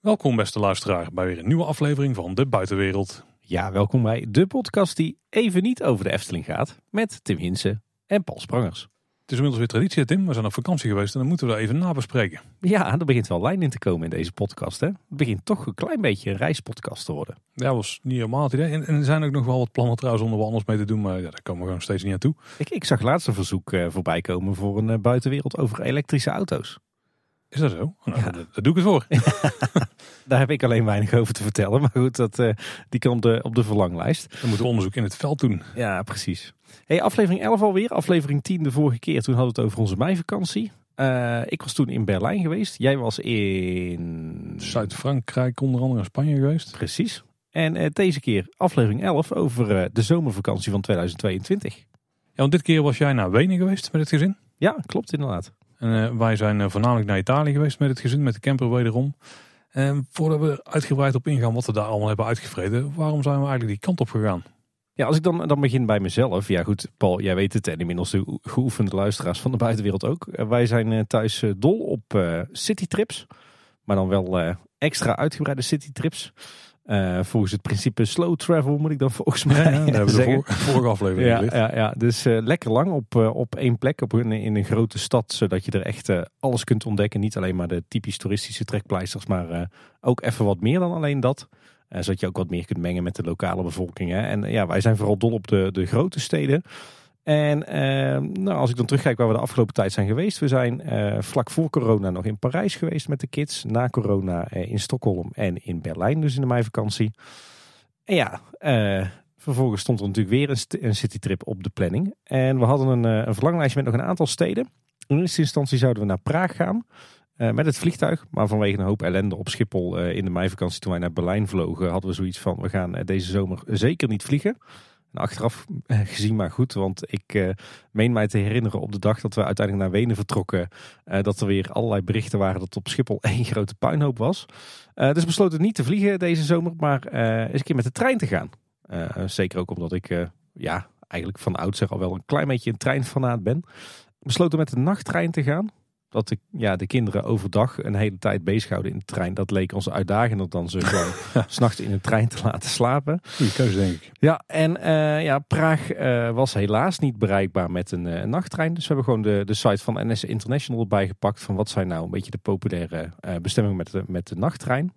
Welkom beste luisteraar bij weer een nieuwe aflevering van De Buitenwereld. Ja, welkom bij de podcast die even niet over de Efteling gaat. Met Tim Hinsen en Paul Sprangers. Het is inmiddels weer traditie, Tim. We zijn op vakantie geweest en dan moeten we dat even nabespreken. Ja, er begint wel lijn in te komen in deze podcast. Hè? Het begint toch een klein beetje een reispodcast te worden. Ja, dat was niet helemaal het idee. En, en er zijn ook nog wel wat plannen trouwens om er anders mee te doen. Maar ja, daar komen we gewoon steeds niet aan toe. Ik, ik zag laatst een verzoek eh, voorbij komen voor een eh, buitenwereld over elektrische auto's. Is dat zo? Nou, Ja. daar doe ik het voor. Daar heb ik alleen weinig over te vertellen. Maar goed, dat, eh, die kan op de, op de verlanglijst. We moeten onderzoek in het veld doen. Ja, precies. Hey, aflevering 11 alweer. Aflevering 10 de vorige keer. Toen hadden we het over onze meivakantie. Eh, ik was toen in Berlijn geweest. Jij was in... Zuid-Frankrijk, onder andere in Spanje geweest. Precies. En eh, deze keer aflevering 11 over eh, de zomervakantie van 2022. Ja, want dit keer was jij naar Wenen geweest met het gezin. Ja, klopt inderdaad. En eh, wij zijn eh, voornamelijk naar Italië geweest met het gezin, met de camper wederom. En voordat we uitgebreid op ingaan wat we daar allemaal hebben uitgevreden, waarom zijn we eigenlijk die kant op gegaan? Ja, als ik dan, dan begin bij mezelf. Ja goed, Paul, jij weet het en inmiddels de geoefende luisteraars van de buitenwereld ook. Eh, wij zijn thuis dol op citytrips. Maar dan wel extra uitgebreide citytrips. Eh volgens het principe slow travel moet ik dan volgens mij Ja, ja, daar hebben we de vorige aflevering Ja, ja, ja, dus eh, lekker lang op, eh, op één plek op een, in een grote stad. Zodat je er echt alles kunt ontdekken. Niet alleen maar de typisch toeristische trekpleisters. Maar ook even wat meer dan alleen dat. Zodat je ook wat meer kunt mengen met de lokale bevolking. Hè. En ja, wij zijn vooral dol op de, de grote steden. En eh, nou, als ik dan terugkijk waar we de afgelopen tijd zijn geweest. We zijn eh, vlak voor corona nog in Parijs geweest met de kids. Na corona eh, in Stockholm en in Berlijn dus in de meivakantie. En ja, eh, vervolgens stond er natuurlijk weer een, een citytrip op de planning. En we hadden een, een verlanglijstje met nog een aantal steden. In eerste instantie zouden we naar Praag gaan. met het vliegtuig. Maar vanwege een hoop ellende op Schiphol in de meivakantie toen wij naar Berlijn vlogen. Hadden we zoiets van we gaan deze zomer zeker niet vliegen. En achteraf eh, gezien maar goed. Want ik eh, meen mij te herinneren op de dag dat we uiteindelijk naar Wenen vertrokken. eh, dat er weer allerlei berichten waren dat op Schiphol één grote puinhoop was. Eh, dus besloten niet te vliegen deze zomer. Maar eens een keer met de trein te gaan. Zeker ook omdat ik ja, eigenlijk van oudsher al wel een klein beetje een treinfanaat ben. Besloten met de nachttrein te gaan. Dat ik ja, de kinderen overdag een hele tijd bezighouden in de trein. Dat leek ons uitdagender dan ze gewoon s'nachts in een trein te laten slapen. Goeie keuze denk ik. Ja, en eh, ja, Praag eh, was helaas niet bereikbaar met een, eh, een nachttrein. Dus we hebben gewoon de, de site van NS International erbij gepakt. Van wat zijn nou een beetje de populaire bestemmingen met de, met de nachttrein.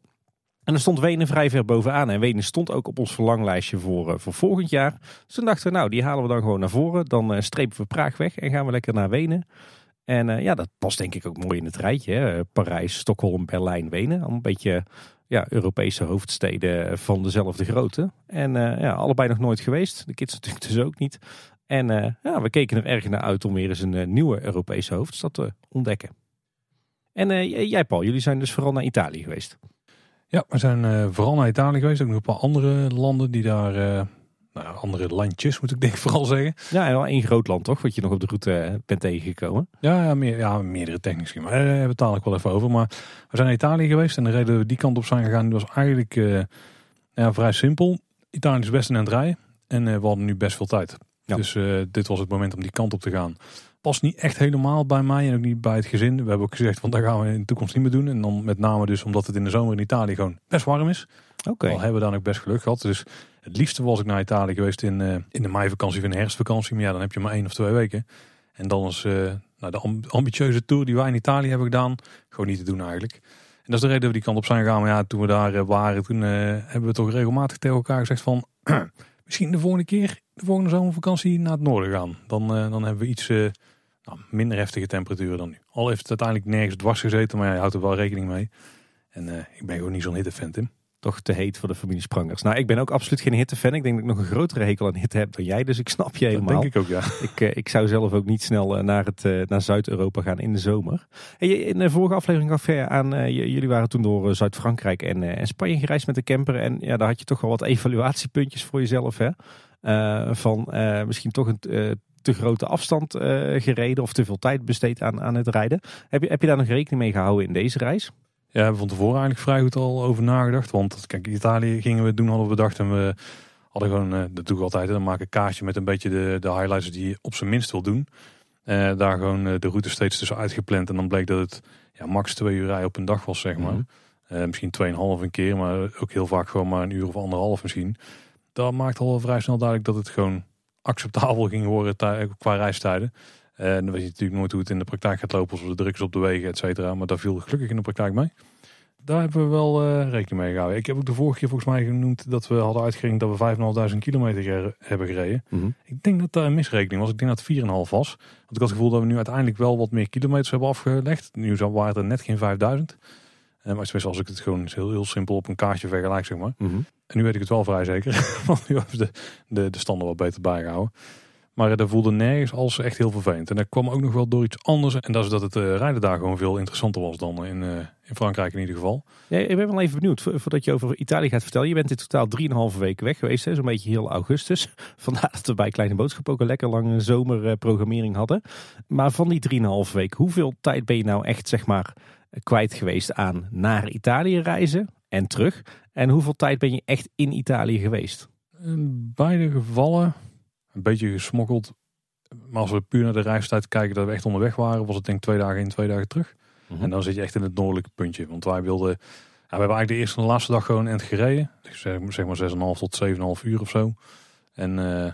En er stond Wenen vrij ver bovenaan. En Wenen stond ook op ons verlanglijstje voor, voor volgend jaar. Dus toen dachten we, nou, die halen we dan gewoon naar voren. Dan strepen we Praag weg en gaan we lekker naar Wenen. En eh, ja, dat past denk ik ook mooi in het rijtje. Hè? Parijs, Stockholm, Berlijn, Wenen. Allemaal een beetje ja, Europese hoofdsteden van dezelfde grootte. En eh, ja, allebei nog nooit geweest. De kids natuurlijk dus ook niet. En eh, ja, we keken er erg naar uit om weer eens een nieuwe Europese hoofdstad te ontdekken. En jij Paul, jullie zijn dus vooral naar Italië geweest. Ja, we zijn vooral naar Italië geweest. Ook nog een paar andere landen die daar, nou, andere landjes moet ik denk ik vooral zeggen. Ja, en wel één groot land toch, wat je nog op de route eh, bent tegengekomen. Ja, ja, meer, ja meerdere technisch. Maar daar hebben we het dadelijk wel even over. Maar we zijn naar Italië geweest en de reden dat we die kant op zijn gegaan, was eigenlijk eh, ja, vrij simpel. Italië is best een aan het rijden en eh, we hadden nu best veel tijd. Ja. Dus eh, dit was het moment om die kant op te gaan. Past niet echt helemaal bij mij en ook niet bij het gezin. We hebben ook gezegd, want daar gaan we in de toekomst niet meer doen. En dan met name dus omdat het in de zomer in Italië gewoon best warm is. Oké. Al hebben we dan ook best geluk gehad. Dus het liefste was ik naar Italië geweest in, eh, in de meivakantie of in de herfstvakantie. Maar ja, dan heb je maar één of twee weken. En dan is eh, nou, de amb- ambitieuze tour die wij in Italië hebben gedaan, gewoon niet te doen eigenlijk. En dat is de reden dat we die kant op zijn gegaan. Maar ja, toen we daar eh, waren, toen hebben we toch regelmatig tegen elkaar gezegd van... misschien de volgende keer, de volgende zomervakantie naar het noorden gaan. Dan, dan hebben we iets nou, minder heftige temperaturen dan nu. Al heeft het uiteindelijk nergens dwars gezeten, maar ja, je houdt er wel rekening mee. En ik ben gewoon niet zo'n hittefan, Tim. Toch te heet voor de familie Sprangers. Nou, ik ben ook absoluut geen hittefan. Ik denk dat ik nog een grotere hekel aan hitte heb dan jij. Dus ik snap je Dat helemaal. denk ik ook, ja. Ik, eh, ik zou zelf ook niet snel eh, naar, het, eh, naar Zuid-Europa gaan in de zomer. In de vorige aflevering gaf je aan, jullie waren toen door Zuid-Frankrijk en, en Spanje gereisd met de camper. En ja, daar had je toch wel wat evaluatiepuntjes voor jezelf. Hè? Van misschien toch een te grote afstand gereden of te veel tijd besteed aan, aan het rijden. Heb je, heb je daar nog rekening mee gehouden in deze reis? Ja, we hebben van tevoren eigenlijk vrij goed al over nagedacht. Want kijk, Italië gingen we doen, hadden we bedacht. En we hadden gewoon, eh, dat doe ik altijd, dan maak ik een kaartje met een beetje de, de highlights die je op zijn minst wil doen. Eh, daar gewoon eh, de route steeds tussen uitgepland. En dan bleek dat het ja, max twee uur rijden op een dag was, zeg maar. Uh, misschien 2,5 een keer, maar ook heel vaak gewoon maar een uur of anderhalf misschien. Dat maakt al vrij snel duidelijk dat het gewoon acceptabel ging worden qua reistijden. En dan weet je natuurlijk nooit hoe het in de praktijk gaat lopen, als de druk is op de wegen, et cetera. Maar daar viel gelukkig in de praktijk mee. Daar hebben we wel uh, rekening mee gehouden. Ik heb ook de vorige keer volgens mij genoemd dat we hadden uitgerekend dat we 5.500 kilometer hebben gereden. Mhm. Ik denk dat daar een misrekening was. Ik denk dat het 4,5 was. Want ik had het gevoel dat we nu uiteindelijk wel wat meer kilometers hebben afgelegd. Nu waren er net geen 5000. Uh, maar als ik het gewoon heel, heel simpel op een kaartje vergelijk, zeg maar. Mhm. En nu weet ik het wel vrij zeker. Want nu hebben we de, de, de standen wat beter bijgehouden. Maar dat voelde nergens als echt heel vervelend. En dat kwam ook nog wel door iets anders. En dat is dat het uh, rijden daar gewoon veel interessanter was dan in, uh, in Frankrijk in ieder geval. Ja, ik ben wel even benieuwd, voordat je over Italië gaat vertellen. Je bent in totaal 3,5 weken weg geweest, zo'n beetje heel augustus. Vandaar dat we bij Kleine Boodschap ook een lekker lange zomerprogrammering hadden. Maar van die 3,5 weken, hoeveel tijd ben je nou echt zeg maar kwijt geweest aan naar Italië reizen en terug? En hoeveel tijd ben je echt in Italië geweest? In beide gevallen een beetje gesmokkeld. Maar als we puur naar de reistijd kijken dat we echt onderweg waren, was het denk ik twee dagen in, twee dagen terug. Mhm. En dan zit je echt in het noordelijke puntje. Want wij wilden, ja, we hebben eigenlijk de eerste en de laatste dag gewoon end gereden. Zeg, zeg maar 6,5 tot 7,5 uur of zo. En uh,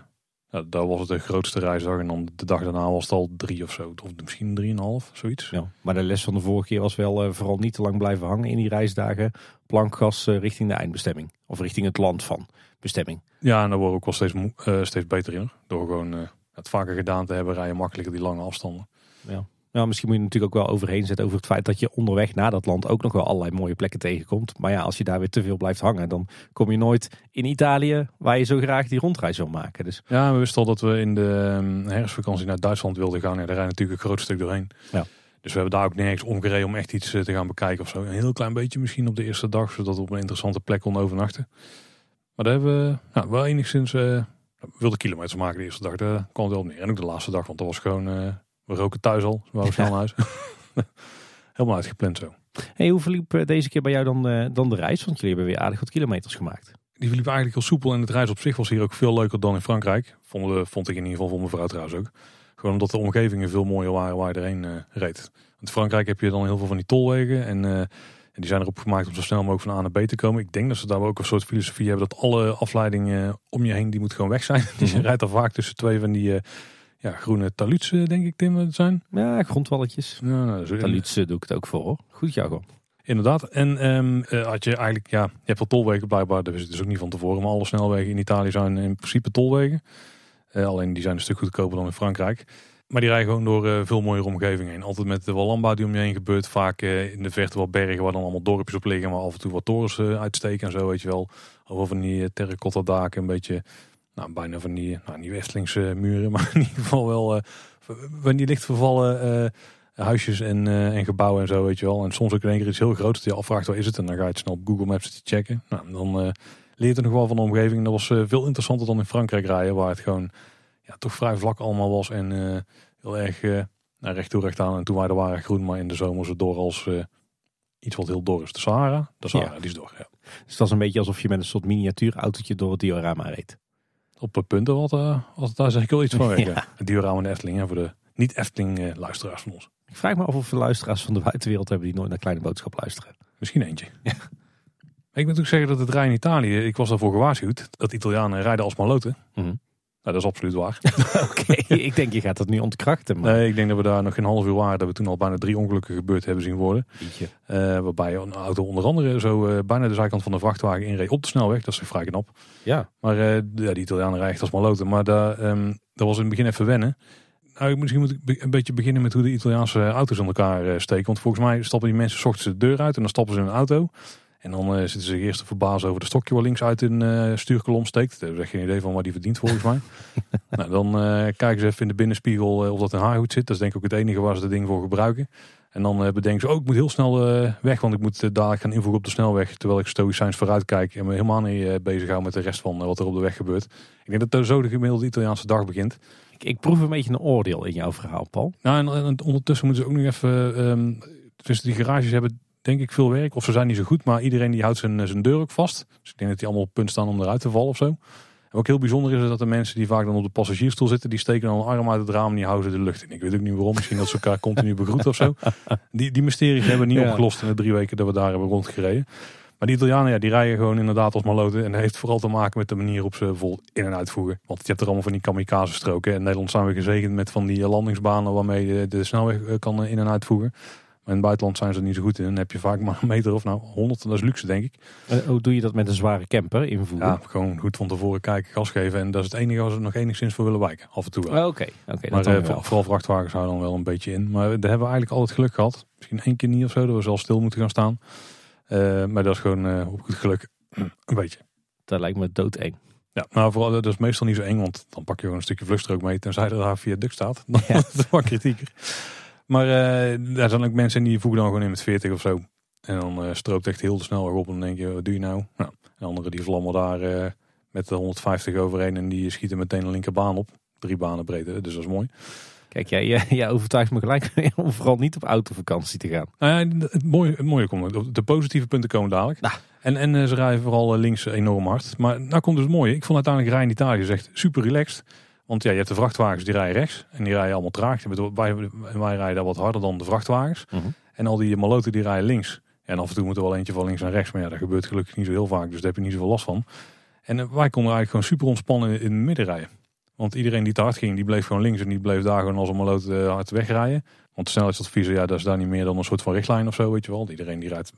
ja, dat was het de grootste reisdag. En dan de dag daarna was het al drie of zo. Of misschien drieënhalf, zoiets. Ja, maar de les van de vorige keer was wel uh, vooral niet te lang blijven hangen in die reisdagen. Plankgas uh, richting de eindbestemming. Of richting het land van bestemming. Ja, en daar word ik wel steeds, uh, steeds beter in. Door gewoon het vaker gedaan te hebben, rijden makkelijker die lange afstanden. Ja. Ja, misschien moet je natuurlijk ook wel overheen zetten over het feit dat je onderweg naar dat land ook nog wel allerlei mooie plekken tegenkomt. Maar ja, als je daar weer te veel blijft hangen, dan kom je nooit in Italië waar je zo graag die rondreis wil maken. Dus... Ja, we wisten al dat we in de ehm, herfstvakantie naar Duitsland wilden gaan. Ja, daar rijdt natuurlijk een groot stuk doorheen. Ja. Dus we hebben daar ook nergens omgereden om echt iets te gaan bekijken of zo. Een heel klein beetje misschien op de eerste dag, zodat we op een interessante plek konden overnachten. Maar daar hebben we nou, wel enigszins... Uh, we wilden kilometers maken de eerste dag, daar kwam het wel op neer. En ook de laatste dag, want dat was gewoon... Uh, we roken thuis al, we waren snel naar huis. Helemaal uitgepland zo. Hey, hoe verliep deze keer bij jou dan, uh, dan de reis? Want jullie hebben weer aardig wat kilometers gemaakt. Die verliep eigenlijk heel soepel en het reis op zich was hier ook veel leuker dan in Frankrijk. Vond, vond ik in ieder geval voor mijn vrouw trouwens ook. Gewoon omdat de omgevingen veel mooier waren waar je erheen reed. Want in Frankrijk heb je dan heel veel van die tolwegen en... En die zijn erop gemaakt om zo snel mogelijk van A naar B te komen. Ik denk dat ze daar ook een soort filosofie hebben dat alle afleidingen om je heen, die moet gewoon weg zijn. Die mm rijdt er vaak tussen twee van die uh, ja, groene talutsen, denk ik, Tim, het zijn. Ja, grondwalletjes. Ja, nou, talutsen doe ik het ook voor, hoor. Goed jargon. Inderdaad. En um, uh, had je eigenlijk, ja, je hebt wel tolwegen blijkbaar, dat is het dus ook niet van tevoren. Maar alle snelwegen in Italië zijn in principe tolwegen. Uh, alleen die zijn een stuk goedkoper dan in Frankrijk. Maar die rijden gewoon door uh, veel mooiere omgevingen heen. Altijd met wel landbouw die om je heen gebeurt. Vaak uh, in de verte wat bergen waar dan allemaal dorpjes op liggen. Maar af en toe wat torens uh, uitsteken en zo, weet je wel. Over van die terracotta daken. Een beetje, nou bijna van die, nou niet Westelingse muren. Maar in ieder geval wel van die licht vervallen huisjes en, en gebouwen en zo, weet je wel. En soms ook in één keer iets heel groots. Dat je afvraagt, waar is het? En dan ga je het snel op Google Maps te checken. Nou, dan leert er nog wel van de omgeving. En dat was veel interessanter dan in Frankrijk rijden. Waar het gewoon ja, toch vrij vlak allemaal was. En uh, heel erg uh, nou, recht toe recht aan. En toen waren de waren groen, maar in de zomer zo door als uh, iets wat heel door is. De Sahara, de Sahara, Ja. die is door. Ja. Dus dat is een beetje alsof je met een soort miniatuurautootje door het diorama reed. Op de punten wat, uh, wat daar zeg ik wel iets van weg. Ja. ja. Het diorama en de Efteling, hè, voor de niet-Efteling luisteraars van ons. Ik vraag me af of we luisteraars van de buitenwereld hebben die nooit naar Kleine Boodschap luisteren. Misschien eentje. Ik moet ook zeggen dat het rijden in Italië, ik was daarvoor gewaarschuwd, dat Italianen rijden als maloten. Mhm. Nou, dat is absoluut waar. Oké, ik denk je gaat dat nu ontkrachten. Maar... Nee, ik denk dat we daar nog geen half uur waren. Dat we toen al bijna drie ongelukken gebeurd hebben zien worden. Uh, waarbij een auto onder andere zo uh, bijna de zijkant van de vrachtwagen inreed op de snelweg. Dat is vrij knap. Ja. Maar uh, ja, die Italianen rijden als maloten. Maar daar, um, dat was in het begin even wennen. Nou, misschien moet ik een beetje beginnen met hoe de Italiaanse auto's in elkaar steken. Want volgens mij stappen die mensen ochtends de deur uit en dan stappen ze in een auto. En dan uh, zitten ze eerst te verbazen over de stokje waar links uit een uh, stuurkolom steekt. Daar heb ik geen idee van waar die verdient volgens mij. nou, dan uh, kijken ze even in de binnenspiegel of dat een haarhoed zit. Dat is denk ik ook het enige waar ze dat ding voor gebruiken. En dan bedenken ze, oh ik moet heel snel weg, want ik moet dadelijk gaan invoegen op de snelweg. Terwijl ik stoïcijns vooruit kijk en me helemaal niet bezig hou met de rest van wat er op de weg gebeurt. Ik denk dat zo de gemiddelde Italiaanse dag begint. Ik, ik proef een beetje een oordeel in jouw verhaal, Paul. Nou, en, en ondertussen moeten ze ook nog even, um, tussen die garages hebben denk ik veel werk. Of ze zijn niet zo goed, maar iedereen die houdt zijn, zijn deur ook vast. Dus ik denk dat die allemaal op punt staan om eruit te vallen of zo. En ook heel bijzonder is dat de mensen die vaak dan op de passagiersstoel zitten, die steken dan een arm uit het raam en die houden ze de lucht in. Ik weet ook niet waarom, misschien dat ze elkaar continu begroeten of zo. Die, die mysteries hebben we niet Ja. opgelost in de drie weken dat we daar hebben rondgereden. Maar die Italianen, ja, die rijden gewoon inderdaad als maloten. En dat heeft vooral te maken met de manier op ze vol in- en uitvoeren. Want je hebt er allemaal van die kamikaze stroken. En in Nederland zijn we gezegend met van die eh, landingsbanen waarmee de snelweg eh, kan eh, in- en uitvoeren. In het buitenland zijn ze er niet zo goed in. Dan heb je vaak maar een meter of nou 100, dat is luxe denk ik. En hoe doe je dat met een zware camper invoeren? Ja, gewoon goed van tevoren kijken, gas geven. En dat is het enige waar ze nog enigszins voor willen wijken. Af en toe wel. Oh, Oké, oké. Maar eh, wel. vooral vrachtwagens houden dan wel een beetje in. Maar daar hebben we eigenlijk altijd geluk gehad. Misschien één keer niet of zo, dat we zelf stil moeten gaan staan. Eh, maar dat is gewoon eh, op goed geluk een beetje. Dat lijkt me doodeng. Ja, maar vooral, dat is meestal niet zo eng, want dan pak je gewoon een stukje vluchtstrook mee. Tenzij er daar via duk staat. Dan Ja. is het wat kritieker. Maar eh daar zijn ook mensen die voegen dan gewoon in met 40 of zo. En dan eh stroopt echt heel de snelweg op. En dan denk je, wat doe je nou? nou en anderen die vlammen daar eh, met de 150 overheen. En die schieten meteen de linkerbaan op. Drie banen breed, hè, dus dat is mooi. Kijk, jij, jij, jij overtuigt me gelijk om vooral niet op autovakantie te gaan. Nou ja, het mooie, het mooie komt. De positieve punten komen dadelijk. Nou. En, en ze rijden vooral links enorm hard. Maar nou komt dus het mooie. Ik vond uiteindelijk rijden in Italië echt super relaxed. Want ja, je hebt de vrachtwagens die rijden rechts. En die rijden allemaal traag. Wij, wij rijden daar wat harder dan de vrachtwagens. Mhm. En al die maloten die rijden links. En af en toe moet er wel eentje van links naar rechts. Maar ja, dat gebeurt gelukkig niet zo heel vaak. Dus daar heb je niet zoveel last van. En eh, wij konden eigenlijk gewoon super ontspannen in het midden rijden. Want iedereen die te hard ging, die bleef gewoon links. En die bleef daar gewoon als een maloot eh, hard wegrijden. Want de snelheidsadviezen, ja, dat is daar niet meer dan een soort van richtlijn of zo, weet je wel. Iedereen die rijdt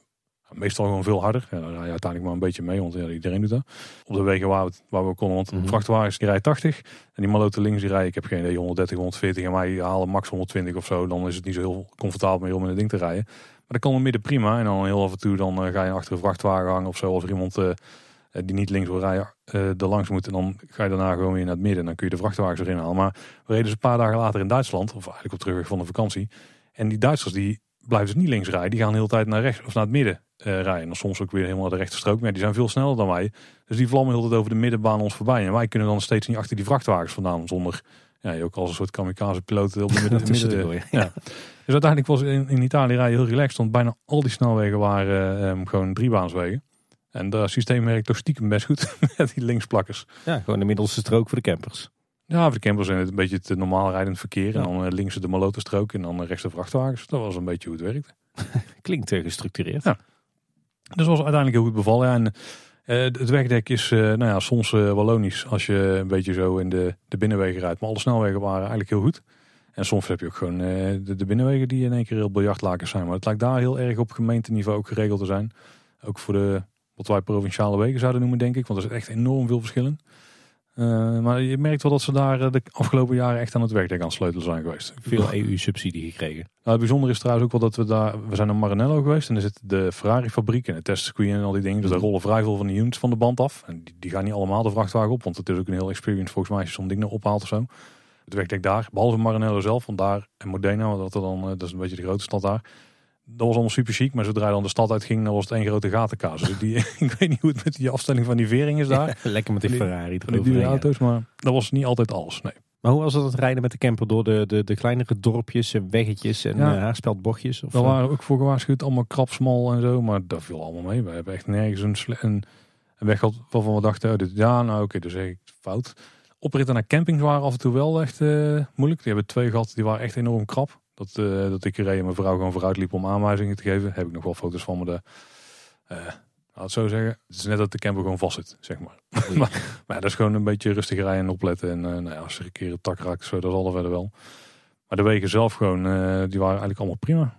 meestal gewoon veel harder. Ja, dan rij je uiteindelijk maar een beetje mee, want ja, iedereen doet dat. Op de wegen waar we, waar we konden, want Mhm. vrachtwagens die rijden 80. En die maloten links die rijden, ik heb geen idee, 130, 140. En wij halen max 120 of zo. Dan is het niet zo heel comfortabel meer om in het ding te rijden. Maar dat kan in midden prima. En dan heel af en toe dan eh, ga je achter een vrachtwagen hangen of zo. Als er iemand eh, eh, die niet links wil rijden, eh er langs moet. En dan ga je daarna gewoon weer naar het midden. En dan kun je de vrachtwagens erin halen. Maar we reden dus een paar dagen later in Duitsland. Of eigenlijk op terugweg van de vakantie. En die Duitsers die blijven dus niet links rijden. Die gaan de hele tijd naar rechts of naar het midden eh, rijden. En soms ook weer helemaal naar de rechterstrook. Maar ja, die zijn veel sneller dan wij. Dus die vlammen heel de tijd over de middenbaan ons voorbij. En wij kunnen dan steeds niet achter die vrachtwagens vandaan. Zonder, ja, je ook als een soort kamikaze piloot op de midden, midden ja. ja. Dus uiteindelijk was in, in Italië rijden heel relaxed. Want bijna al die snelwegen waren ehm, gewoon driebaanswegen. En dat systeem werkt toch stiekem best goed met die linksplakkers. Ja, gewoon de middelste strook voor de campers. Ja, voor de campers zijn het een beetje het normaal rijdend verkeer. En dan eh, links de malotenstrook en dan rechts de vrachtwagens. Dat was een beetje hoe het werkte. Klinkt eh, gestructureerd. Ja. Dus was uiteindelijk heel goed bevallen. En eh, het wegdek is eh, nou ja, soms eh wallonisch als je een beetje zo in de, de binnenwegen rijdt. Maar alle snelwegen waren eigenlijk heel goed. En soms heb je ook gewoon de, de binnenwegen die in één keer heel biljartlakens zijn. Maar het lijkt daar heel erg op gemeenteniveau ook geregeld te zijn. Ook voor de, wat wij provinciale wegen zouden noemen, denk ik. Want er zit echt enorm veel verschillen. Eh, maar je merkt wel dat ze daar eh, de afgelopen jaren echt aan het wegdek aan sleutelen zijn geweest. Veel EU-subsidie gekregen. Nou, het bijzondere is trouwens ook wel dat we daar... We zijn naar Maranello geweest en er zit de Ferrari fabriek en de testcircuit en al die dingen. Dus daar Mhm. rollen vrij veel van die units van de band af. En die, die gaan niet allemaal de vrachtwagen op, want het is ook een heel experience volgens mij als je zo'n ding nou ophaalt of zo. Het wegdek daar, behalve Maranello zelf, want daar en Modena, want dat, er dan, eh, dat is een beetje de grote stad daar. Dat was allemaal super chic, maar zodra je dan de stad uitging, dan was het één grote gatenkaas. Dus die, ik weet niet hoe het met die afstelling van die vering is daar. Lekker met die Die- Ferrari die ja. auto's, maar dat was niet altijd alles. Nee. Maar hoe was het het rijden met de camper door de, de, de kleinere dorpjes en weggetjes en Ja. haarspeldbochtjes? Of, Daar eh, waren we ook voor gewaarschuwd, allemaal krap, smal en zo. Maar dat viel allemaal mee. We hebben echt nergens een, een, een weg gehad waarvan we dachten, oh, dit, ja, nou oké, dus zeg ik fout. Opritten naar campings waren af en toe wel echt eh, moeilijk. Die hebben twee gehad, die waren echt enorm krap. Dat, eh, dat ik er en mijn vrouw gewoon vooruit liep om aanwijzingen te geven. Heb ik nog wel foto's van me. De, eh, laat het zo zeggen. Het is net dat de camper gewoon vast zit, zeg maar. Maar, maar ja, dat is gewoon een beetje rustig rijden en opletten. En eh, nou ja, als er een keer een tak raakt, zo, dat zal er verder wel. Maar de wegen zelf gewoon, eh, die waren eigenlijk allemaal prima.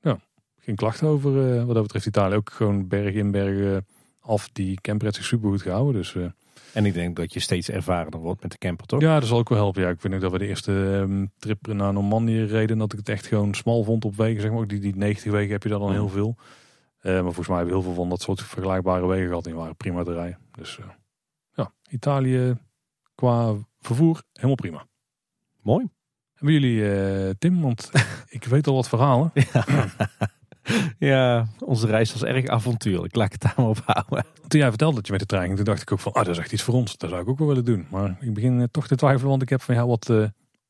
Ja, geen klachten over wat dat betreft Italië. Ook gewoon berg in, berg af. Die camper heeft zich super goed gehouden. Dus En ik denk dat je steeds ervarener wordt met de camper, toch? ja, dat zal ook wel helpen. Ja, ik vind ook dat we de eerste ehm, trip naar Normandië reden. Dat ik het echt gewoon smal vond op wegen. Zeg maar. Ook die, die 90 wegen heb je daar dan heel veel. Eh, maar volgens mij hebben we heel veel van dat soort vergelijkbare wegen gehad. Die waren prima te rijden. Dus eh, ja, Italië qua vervoer helemaal prima. Mooi. Hebben jullie, eh, Tim, want ik weet al wat verhalen. Ja, onze reis was erg avontuurlijk. Laat ik het daar maar op houden. Toen jij vertelde dat je met de trein ging, toen dacht ik ook van, ah, dat is echt iets voor ons. Dat zou ik ook wel willen doen. Maar ik begin eh, toch te twijfelen, want ik heb van jou wat, eh,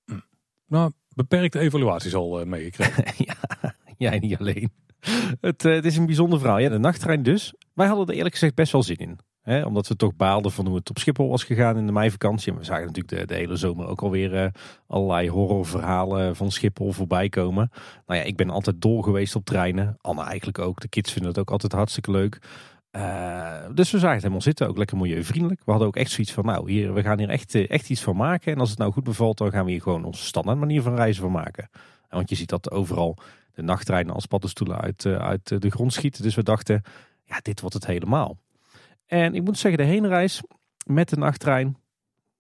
hm, nou, beperkte evaluaties al eh, meegekregen. ja, jij niet alleen. Het, het is een bijzonder verhaal. Ja, de nachttrein dus. Wij hadden er eerlijk gezegd best wel zin in. Hè, omdat we toch baalden van hoe het op Schiphol was gegaan in de meivakantie. En we zagen natuurlijk de, hele zomer ook alweer uh, allerlei horrorverhalen van Schiphol voorbij komen. Nou ja, ik ben altijd dol geweest op treinen. Anne eigenlijk ook. De kids vinden het ook altijd hartstikke leuk. Uh, dus we zagen het helemaal zitten, ook lekker milieuvriendelijk. We hadden ook echt zoiets van, nou, hier, we gaan hier echt, echt iets van maken. En als het nou goed bevalt, dan gaan we hier gewoon onze standaard manier van reizen van maken. Want je ziet dat overal de nachttreinen als paddenstoelen uit, uit de grond schieten. Dus we dachten, ja, dit wordt het helemaal. En ik moet zeggen, de heenreis met de nachttrein.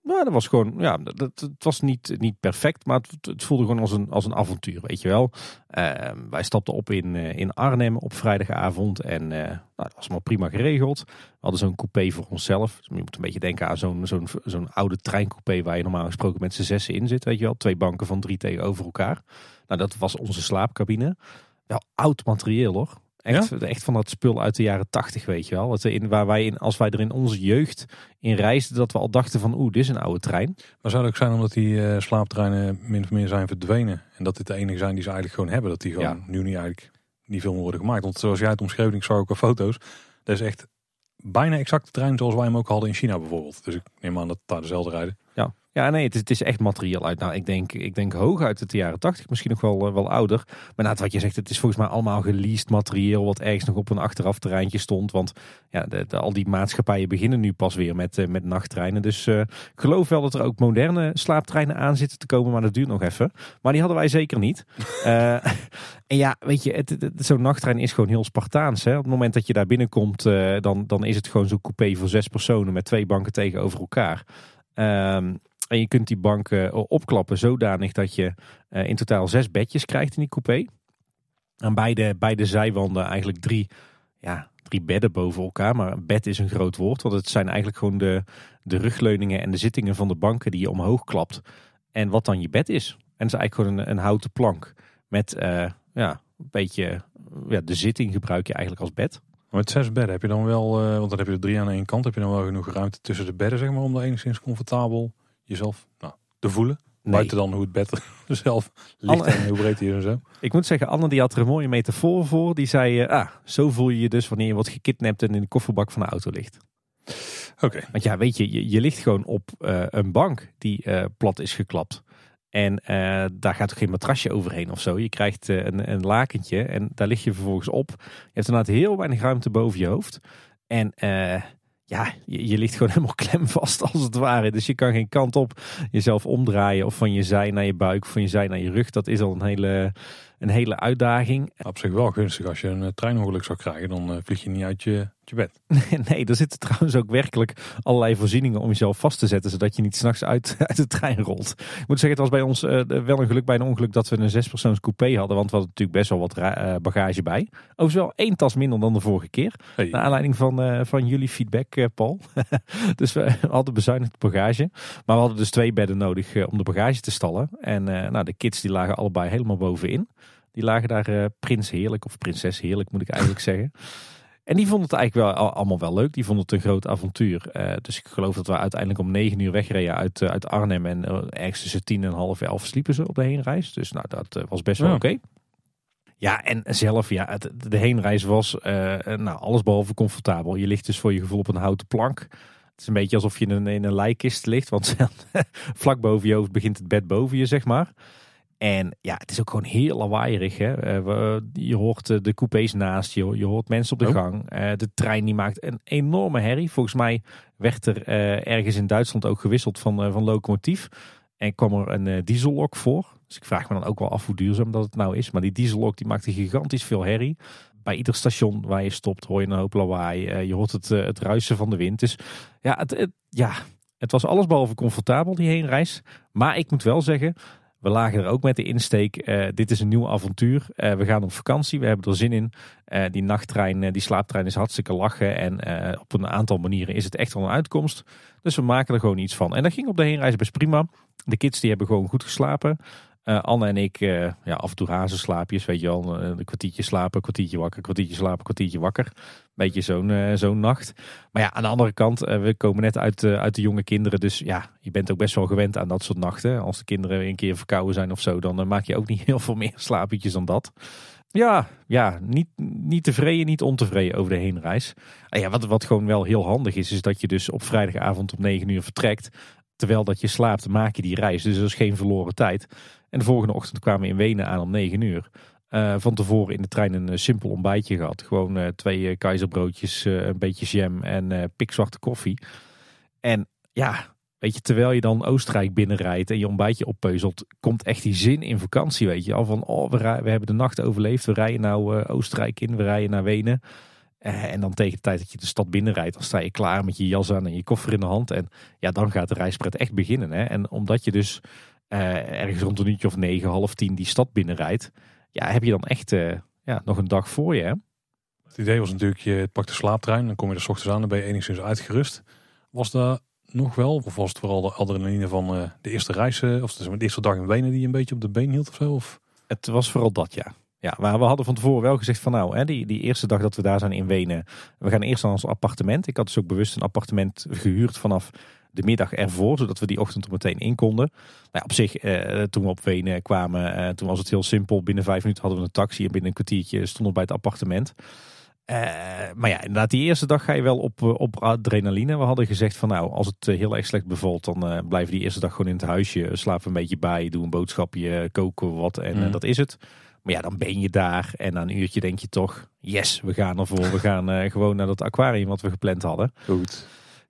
Nou, dat was gewoon, ja, dat, het was niet, niet perfect, maar het, het voelde gewoon als een, als een avontuur, weet je wel. Uh, wij stapten op in, uh, in Arnhem op vrijdagavond en uh, nou, dat was maar prima geregeld. We hadden zo'n coupé voor onszelf. Dus je moet een beetje denken aan zo'n zo'n zo'n oude treincoupé waar je normaal gesproken met z'n zessen in zit, weet je wel. Twee banken van drie tegenover elkaar. Nou, dat was onze slaapcabine. Wel oud materieel hoor. Echt, ja? echt van dat spul uit de jaren tachtig, weet je wel. Het in, waar wij in, als wij er in onze jeugd in reisden, dat we al dachten van oeh, dit is een oude trein. Maar zou het ook zijn omdat die uh, slaaptreinen min of meer zijn verdwenen? En dat dit de enige zijn die ze eigenlijk gewoon hebben. Dat die gewoon ja. nu niet eigenlijk niet veel meer worden gemaakt. Want zoals jij het omschreef, ik zag ook al foto's. Dat is echt bijna exact de trein zoals wij hem ook hadden in China bijvoorbeeld. Dus ik neem aan dat daar dezelfde rijden. Ja, nee, het is, het is echt materieel uit. Nou, ik denk, ik denk hooguit de jaren 80, misschien nog wel, wel ouder. Maar na wat je zegt, het is volgens mij allemaal geleased materieel wat ergens nog op een achteraf terreintje stond. Want ja, de, de, al die maatschappijen beginnen nu pas weer met, uh, met nachttreinen. Dus uh, ik geloof wel dat er ook moderne slaaptreinen aan zitten te komen, maar dat duurt nog even. Maar die hadden wij zeker niet. uh, en ja, weet je, het, het, zo'n nachttrein is gewoon heel Spartaans. Hè? Op het moment dat je daar binnenkomt, dan, dan is het gewoon zo'n coupé voor zes personen met twee banken tegenover elkaar. Um, en je kunt die banken opklappen zodanig dat je uh, in totaal zes bedjes krijgt in die coupé. Aan beide, beide zijwanden eigenlijk drie, ja, drie bedden boven elkaar. Maar bed is een groot woord, want het zijn eigenlijk gewoon de, de rugleuningen en de zittingen van de banken die je omhoog klapt. En wat dan je bed is. En het is eigenlijk gewoon een, een houten plank met uh, ja, een beetje ja, de zitting gebruik je eigenlijk als bed. Met zes bedden heb je dan wel, want dan heb je er drie aan één kant, heb je dan wel genoeg ruimte tussen de bedden, zeg maar, om daar enigszins comfortabel jezelf nou, te voelen. Nee. Buiten dan hoe het bed zelf ligt Anne, en hoe breed hij is en zo. Ik moet zeggen, Anne die had er een mooie metafoor voor. Die zei, uh, ah, zo voel je je dus wanneer je wordt gekidnapt en in de kofferbak van de auto ligt. Oké. Okay. Want ja, weet je, je, je ligt gewoon op uh, een bank die uh, plat is geklapt. En daar gaat ook geen matrasje overheen of zo. Je krijgt een, een lakentje en daar lig je vervolgens op. Je hebt inderdaad heel weinig ruimte boven je hoofd. En ja, je, je, ligt gewoon helemaal klemvast als het ware. Dus je kan geen kant op jezelf omdraaien of van je zij naar je buik van je zij naar je rug. Dat is al een hele, een hele uitdaging. Op zich wel gunstig. Als je een treinongeluk zou krijgen, dan uh, vlieg je niet uit je, bed. nee, er zitten trouwens ook werkelijk allerlei voorzieningen om jezelf vast te zetten. Zodat je niet s'nachts uit, uit de trein rolt. Ik moet zeggen, het was bij ons uh, wel een geluk bij een ongeluk dat we een zespersoons coupé hadden. Want we hadden natuurlijk best wel wat uh, bagage bij. Overigens wel één tas minder dan de vorige keer. Hey. Naar aanleiding van, van jullie feedback, Paul. dus we hadden bezuinigd bagage. Maar we hadden dus twee bedden nodig om de bagage te stallen. En nou, de kids die lagen allebei helemaal bovenin. Die lagen daar prins heerlijk, of prinses heerlijk moet ik eigenlijk zeggen. En die vonden het eigenlijk wel allemaal wel leuk. Die vonden het een groot avontuur. Uh, dus ik geloof dat we uiteindelijk om negen uur wegreden uit, uh, uit Arnhem. En uh, ergens tussen tien en half elf sliepen ze op de heenreis. Dus nou, dat was best wel ja. oké. Okay. Ja, en zelf, ja, het, de heenreis was nou, allesbehalve comfortabel. Je ligt dus voor je gevoel op een houten plank. Het is een beetje alsof je in een, in een lijkkist ligt. Want vlak boven je hoofd begint het bed boven je, zeg maar. En ja, het is ook gewoon heel lawaaierig. Hè? Uh, je hoort uh, de coupés naast je, je hoort mensen op de oh. gang. Uh, de trein die maakt een enorme herrie. Volgens mij werd er ergens in Duitsland ook gewisseld van, van locomotief. En kwam er een diesellok voor. Dus ik vraag me dan ook wel af hoe duurzaam dat het nou is. Maar die diesellok die maakte gigantisch veel herrie. Bij ieder station waar je stopt hoor je een hoop lawaai. je hoort het, het ruisen van de wind. Dus ja het, het, ja, het was allesbehalve comfortabel die heenreis. Maar ik moet wel zeggen... We lagen er ook met de insteek, uh, dit is een nieuw avontuur. Uh, we gaan op vakantie, we hebben er zin in. Uh, die nachttrein, die slaaptrein is hartstikke lachen. En op een aantal manieren is het echt wel een uitkomst. Dus we maken er gewoon iets van. En dat ging op de heenreis best prima. De kids die hebben gewoon goed geslapen. Uh, Anne en ik, uh, ja, af en toe hazenslaapjes, weet je wel. Een kwartiertje slapen, kwartiertje wakker, kwartiertje slapen, kwartiertje wakker. Beetje zo'n zo'n nacht. Maar ja, aan de andere kant, we komen net uit, uit de jonge kinderen. Dus ja, je bent ook best wel gewend aan dat soort nachten. Als de kinderen een keer verkouden zijn of zo, dan maak je ook niet heel veel meer slaapjes dan dat. Ja, ja niet, niet tevreden, niet ontevreden over de heenreis. En ja, wat, wat gewoon wel heel handig is, is dat je dus op vrijdagavond om 9 uur vertrekt. Terwijl dat je slaapt, maak je die reis. Dus dat is geen verloren tijd. En de volgende ochtend kwamen we in Wenen aan om 9 uur. Uh, van tevoren in de trein een uh, simpel ontbijtje gehad. Gewoon uh, twee keizerbroodjes, een beetje jam en pikzwarte koffie. En ja, weet je, terwijl je dan Oostenrijk binnenrijdt en je ontbijtje oppeuzelt, komt echt die zin in vakantie, weet je. Al van, oh, we, we hebben de nacht overleefd, we rijden nou Oostenrijk in, we rijden naar Wenen. en dan tegen de tijd dat je de stad binnenrijdt, dan sta je klaar met je jas aan en je koffer in de hand. En ja, dan gaat de reispret echt beginnen. Hè? En omdat je dus ergens rond een uurtje of negen, half tien die stad binnenrijdt, ja, heb je dan echt uh, ja, nog een dag voor je. Hè? Het idee was natuurlijk, je pakt de slaaptrein, dan kom je er s ochtends aan, dan ben je enigszins uitgerust. Was dat nog wel, of was het vooral de adrenaline van uh, de eerste reis, of de, de eerste dag in Wenen die je een beetje op de been hield of zo? Of? Het was vooral dat, ja. Ja, maar we hadden van tevoren wel gezegd van nou, hè, die, die eerste dag dat we daar zijn in Wenen, we gaan eerst naar ons appartement. Ik had dus ook bewust een appartement gehuurd vanaf de middag ervoor, zodat we die ochtend er meteen in konden. Nou, op zich, eh, toen we op Wenen kwamen, eh, toen was het heel simpel. Binnen vijf minuten hadden we een taxi en binnen een kwartiertje stonden we bij het appartement. Uh, maar ja, inderdaad, die eerste dag ga je wel op, op adrenaline. We hadden gezegd van nou, als het heel erg slecht bevalt, dan blijven die eerste dag gewoon in het huisje. Slapen een beetje bij, doe een boodschapje, koken wat en mm. dat is het. Maar ja, dan ben je daar en na een uurtje denk je toch, yes, we gaan ervoor. We gaan gewoon naar dat aquarium wat we gepland hadden. Goed.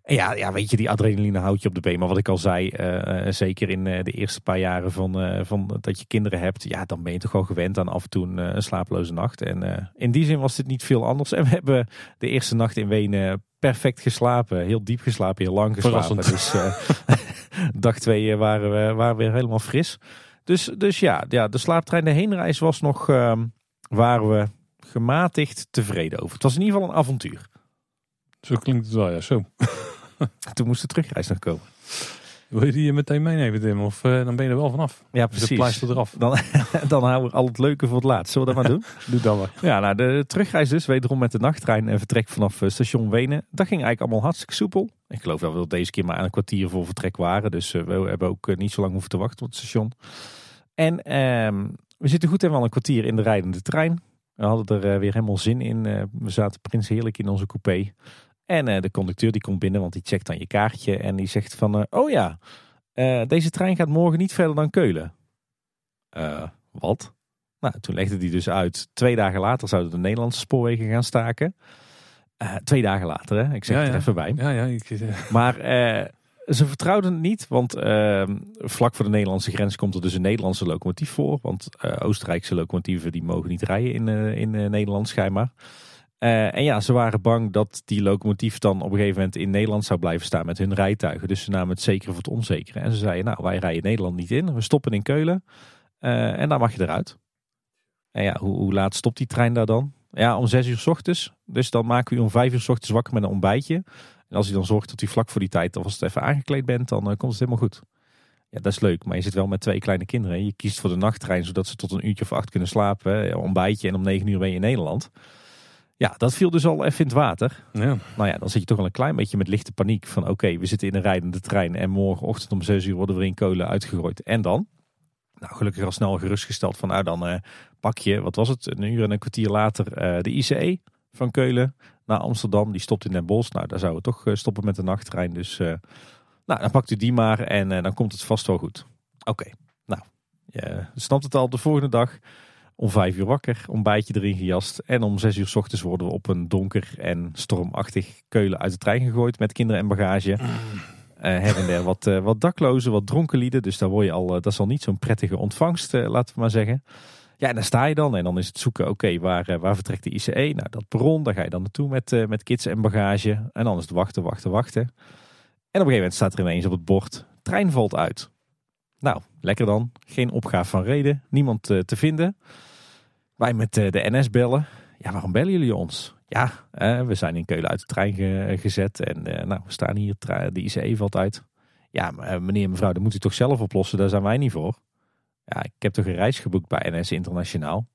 Ja, ja, weet je, die adrenaline houdt je op de been. Maar wat ik al zei, uh, zeker in uh, de eerste paar jaren van, uh, van dat je kinderen hebt, ja, dan ben je toch wel gewend aan af en toe een slapeloze nacht. En in die zin was dit niet veel anders. En we hebben de eerste nacht in Wenen perfect geslapen. Heel diep geslapen, heel lang geslapen. Dus dag twee waren we waren weer helemaal fris. Dus, dus ja, ja, de slaaptrein, de heenreis was nog, ehm, waren we gematigd tevreden over. Het was in ieder geval een avontuur. Zo klinkt het wel, ja, zo. Toen moest de terugreis nog komen. Wil je die meteen meenemen, Tim? Of uh, dan ben je er wel vanaf? Ja, precies. Dus pleister eraf. Dan, dan houden we al het leuke voor het laatst. Zullen we dat maar doen? Doe dat maar. Ja, nou, de terugreis dus. Wederom met de nachttrein en vertrek vanaf uh, station Wenen. Dat ging eigenlijk allemaal hartstikke soepel. Ik geloof dat we deze keer maar een kwartier voor vertrek waren. Dus uh, we hebben ook niet zo lang hoeven te wachten op het station. En ehm, we zitten goed en wel een kwartier in de rijdende trein. We hadden er weer helemaal zin in. we zaten prins heerlijk in onze coupé. En uh, de conducteur die komt binnen, want die checkt dan je kaartje. En die zegt van, uh, oh ja, uh, deze trein gaat morgen niet verder dan Keulen. wat? Nou, toen legde hij dus uit. Twee dagen later zouden de Nederlandse spoorwegen gaan staken. twee dagen later, hè? ik zeg ja, er even bij. Ja, ja, ik, Maar ze vertrouwden het niet, want ehm, vlak voor de Nederlandse grens komt er dus een Nederlandse locomotief voor. Want Oostenrijkse locomotieven die mogen niet rijden in, in Nederland schijnbaar. Uh, en ja, ze waren bang dat die locomotief dan op een gegeven moment in Nederland zou blijven staan met hun rijtuigen. Dus ze namen het zekere voor het onzekere. En ze zeiden, nou wij rijden Nederland niet in, we stoppen in Keulen uh, en dan mag je eruit. En ja, hoe, hoe, laat stopt die trein daar dan? Ja, om zes uur s ochtends. Dus dan maken we om vijf uur s ochtends wakker met een ontbijtje. En als je dan zorgt dat u vlak voor die tijd alvast even aangekleed bent, dan uh, komt het helemaal goed. Ja, dat is leuk, maar je zit wel met twee kleine kinderen. Je kiest voor de nachttrein, zodat ze tot een uurtje of acht kunnen slapen. Ontbijtje en om negen uur ben je in Nederland. Ja, dat viel dus al even in het water. Ja. Nou ja, dan zit je toch wel een klein beetje met lichte paniek van oké, we zitten in een rijdende trein en morgenochtend om zes uur worden we in Keulen uitgegooid. En dan? Nou, gelukkig al snel gerustgesteld van nou dan uh, pak je, wat was het, een uur en een kwartier later uh, de ICE van Keulen naar Amsterdam. Die stopt in Den Bosch. Nou, daar zouden we toch uh, stoppen met de nachttrein. Dus nou, dan pakt u die maar en dan komt het vast wel goed. Oké, nou, je snapt het al de volgende dag om vijf uur wakker, ontbijtje erin gejast. En om zes uur s ochtends worden we op een donker en stormachtig Keulen uit de trein gegooid met kinderen en bagage. Mm. Uh, her en der wat, uh, wat daklozen, wat dronken lieden. Dus daar word je al, uh, dat is al niet zo'n prettige ontvangst, laten we maar zeggen. Ja, en daar sta je dan en dan is het zoeken, oké, waar, waar vertrekt de ICE? Nou, dat perron, daar ga je dan naartoe met, met kids en bagage. En dan is het wachten, wachten, wachten. En op een gegeven moment staat er ineens op het bord, trein valt uit. Nou, lekker dan. Geen opgave van reden, niemand te vinden. Wij met eh, de NS bellen. Ja, waarom bellen jullie ons? Ja, we zijn in Keulen uit de trein gezet en eh, nou, we staan hier, de ICE valt uit. Ja, eh, meneer mevrouw, dat moet u toch zelf oplossen, daar zijn wij niet voor. Ja, ik heb toch een reis geboekt bij NS Internationaal.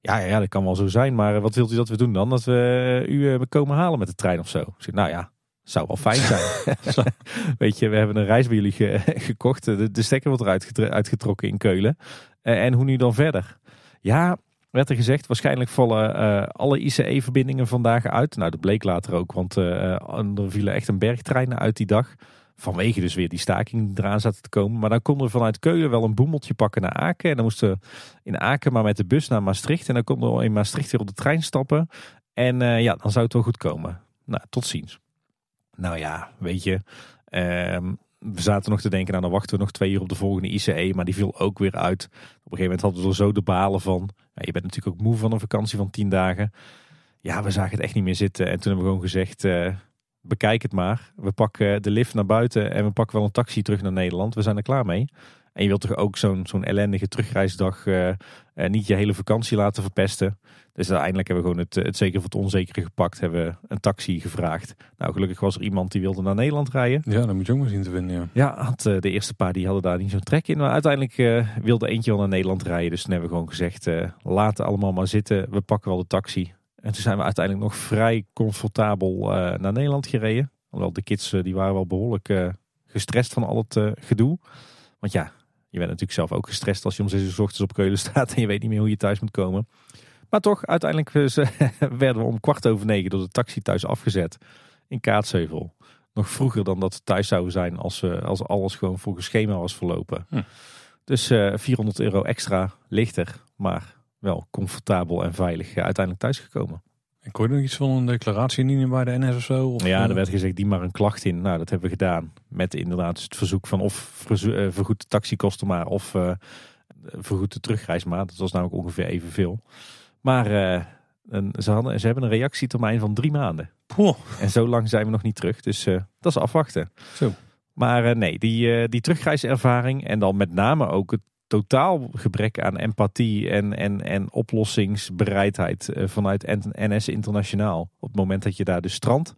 Ja, ja, dat kan wel zo zijn, maar wat wilt u dat we doen dan? Dat we u komen halen met de trein of zo? Zeg, nou ja, zou wel fijn zijn. Weet je, we hebben een reis bij jullie gekocht. De, de stekker wordt eruit uitgetrokken in Keulen. en hoe nu dan verder? Ja, werd er gezegd. Waarschijnlijk vallen eh, alle ICE-verbindingen vandaag uit. Nou, dat bleek later ook, want uh, er vielen echt een bergtreinen uit die dag. Vanwege dus weer die staking die eraan zaten te komen. Maar dan konden we vanuit Keulen wel een boemeltje pakken naar Aken. En dan moesten we in Aken maar met de bus naar Maastricht. En dan konden we in Maastricht weer op de trein stappen. En uh, ja, dan zou het wel goed komen. Nou, tot ziens. Nou ja, weet je. Ehm, we zaten nog te denken, nou dan wachten we nog twee uur op de volgende ICE. Maar die viel ook weer uit. Op een gegeven moment hadden we er zo de balen van. Ja, je bent natuurlijk ook moe van een vakantie van tien dagen. Ja, we zagen het echt niet meer zitten. En toen hebben we gewoon gezegd, uh, bekijk het maar. We pakken de lift naar buiten en we pakken wel een taxi terug naar Nederland. We zijn er klaar mee. En je wilt toch ook zo'n zo'n ellendige terugreisdag uh, niet je hele vakantie laten verpesten. Dus uiteindelijk hebben we gewoon het, het zeker voor het onzekere gepakt. Hebben we een taxi gevraagd. Nou, gelukkig was er iemand die wilde naar Nederland rijden. Ja, dan moet je ook maar zien te vinden. Ja, ja had, uh, de eerste paar die hadden daar niet zo'n trek in. Maar uiteindelijk uh, wilde eentje wel naar Nederland rijden. Dus toen hebben we gewoon gezegd, laten allemaal maar zitten. We pakken wel de taxi. En toen zijn we uiteindelijk nog vrij comfortabel naar Nederland gereden. Alhoewel de kids die waren wel behoorlijk gestrest van al het gedoe. Want ja, je bent natuurlijk zelf ook gestrest als je om 6 uur s ochtends op Keulen staat en je weet niet meer hoe je thuis moet komen. Maar toch, uiteindelijk werden we om kwart over negen door de taxi thuis afgezet in Kaatsheuvel. Nog vroeger dan dat we thuis zouden zijn als, als alles gewoon volgens schema was verlopen. Hm. Dus uh, 400 euro extra lichter, maar wel comfortabel en veilig uiteindelijk thuisgekomen. Ik hoorde nog iets van een declaratie indienen bij de NS of zo? Of ja, er werd gezegd, die maar een klacht in. Nou, dat hebben we gedaan. Met inderdaad het verzoek van of vergoed de taxikosten maar of uh, vergoed de terugreis maar. Dat was namelijk ongeveer evenveel. Maar uh, een, ze, hadden, ze hebben een reactietermijn van drie maanden. Poh. En zo lang zijn we nog niet terug. Dus uh, dat is afwachten. Zo. Maar nee, die, die terugreiservaring en dan met name ook het totaal gebrek aan empathie en, en, en oplossingsbereidheid eh, vanuit NS Internationaal. Op het moment dat je daar dus strand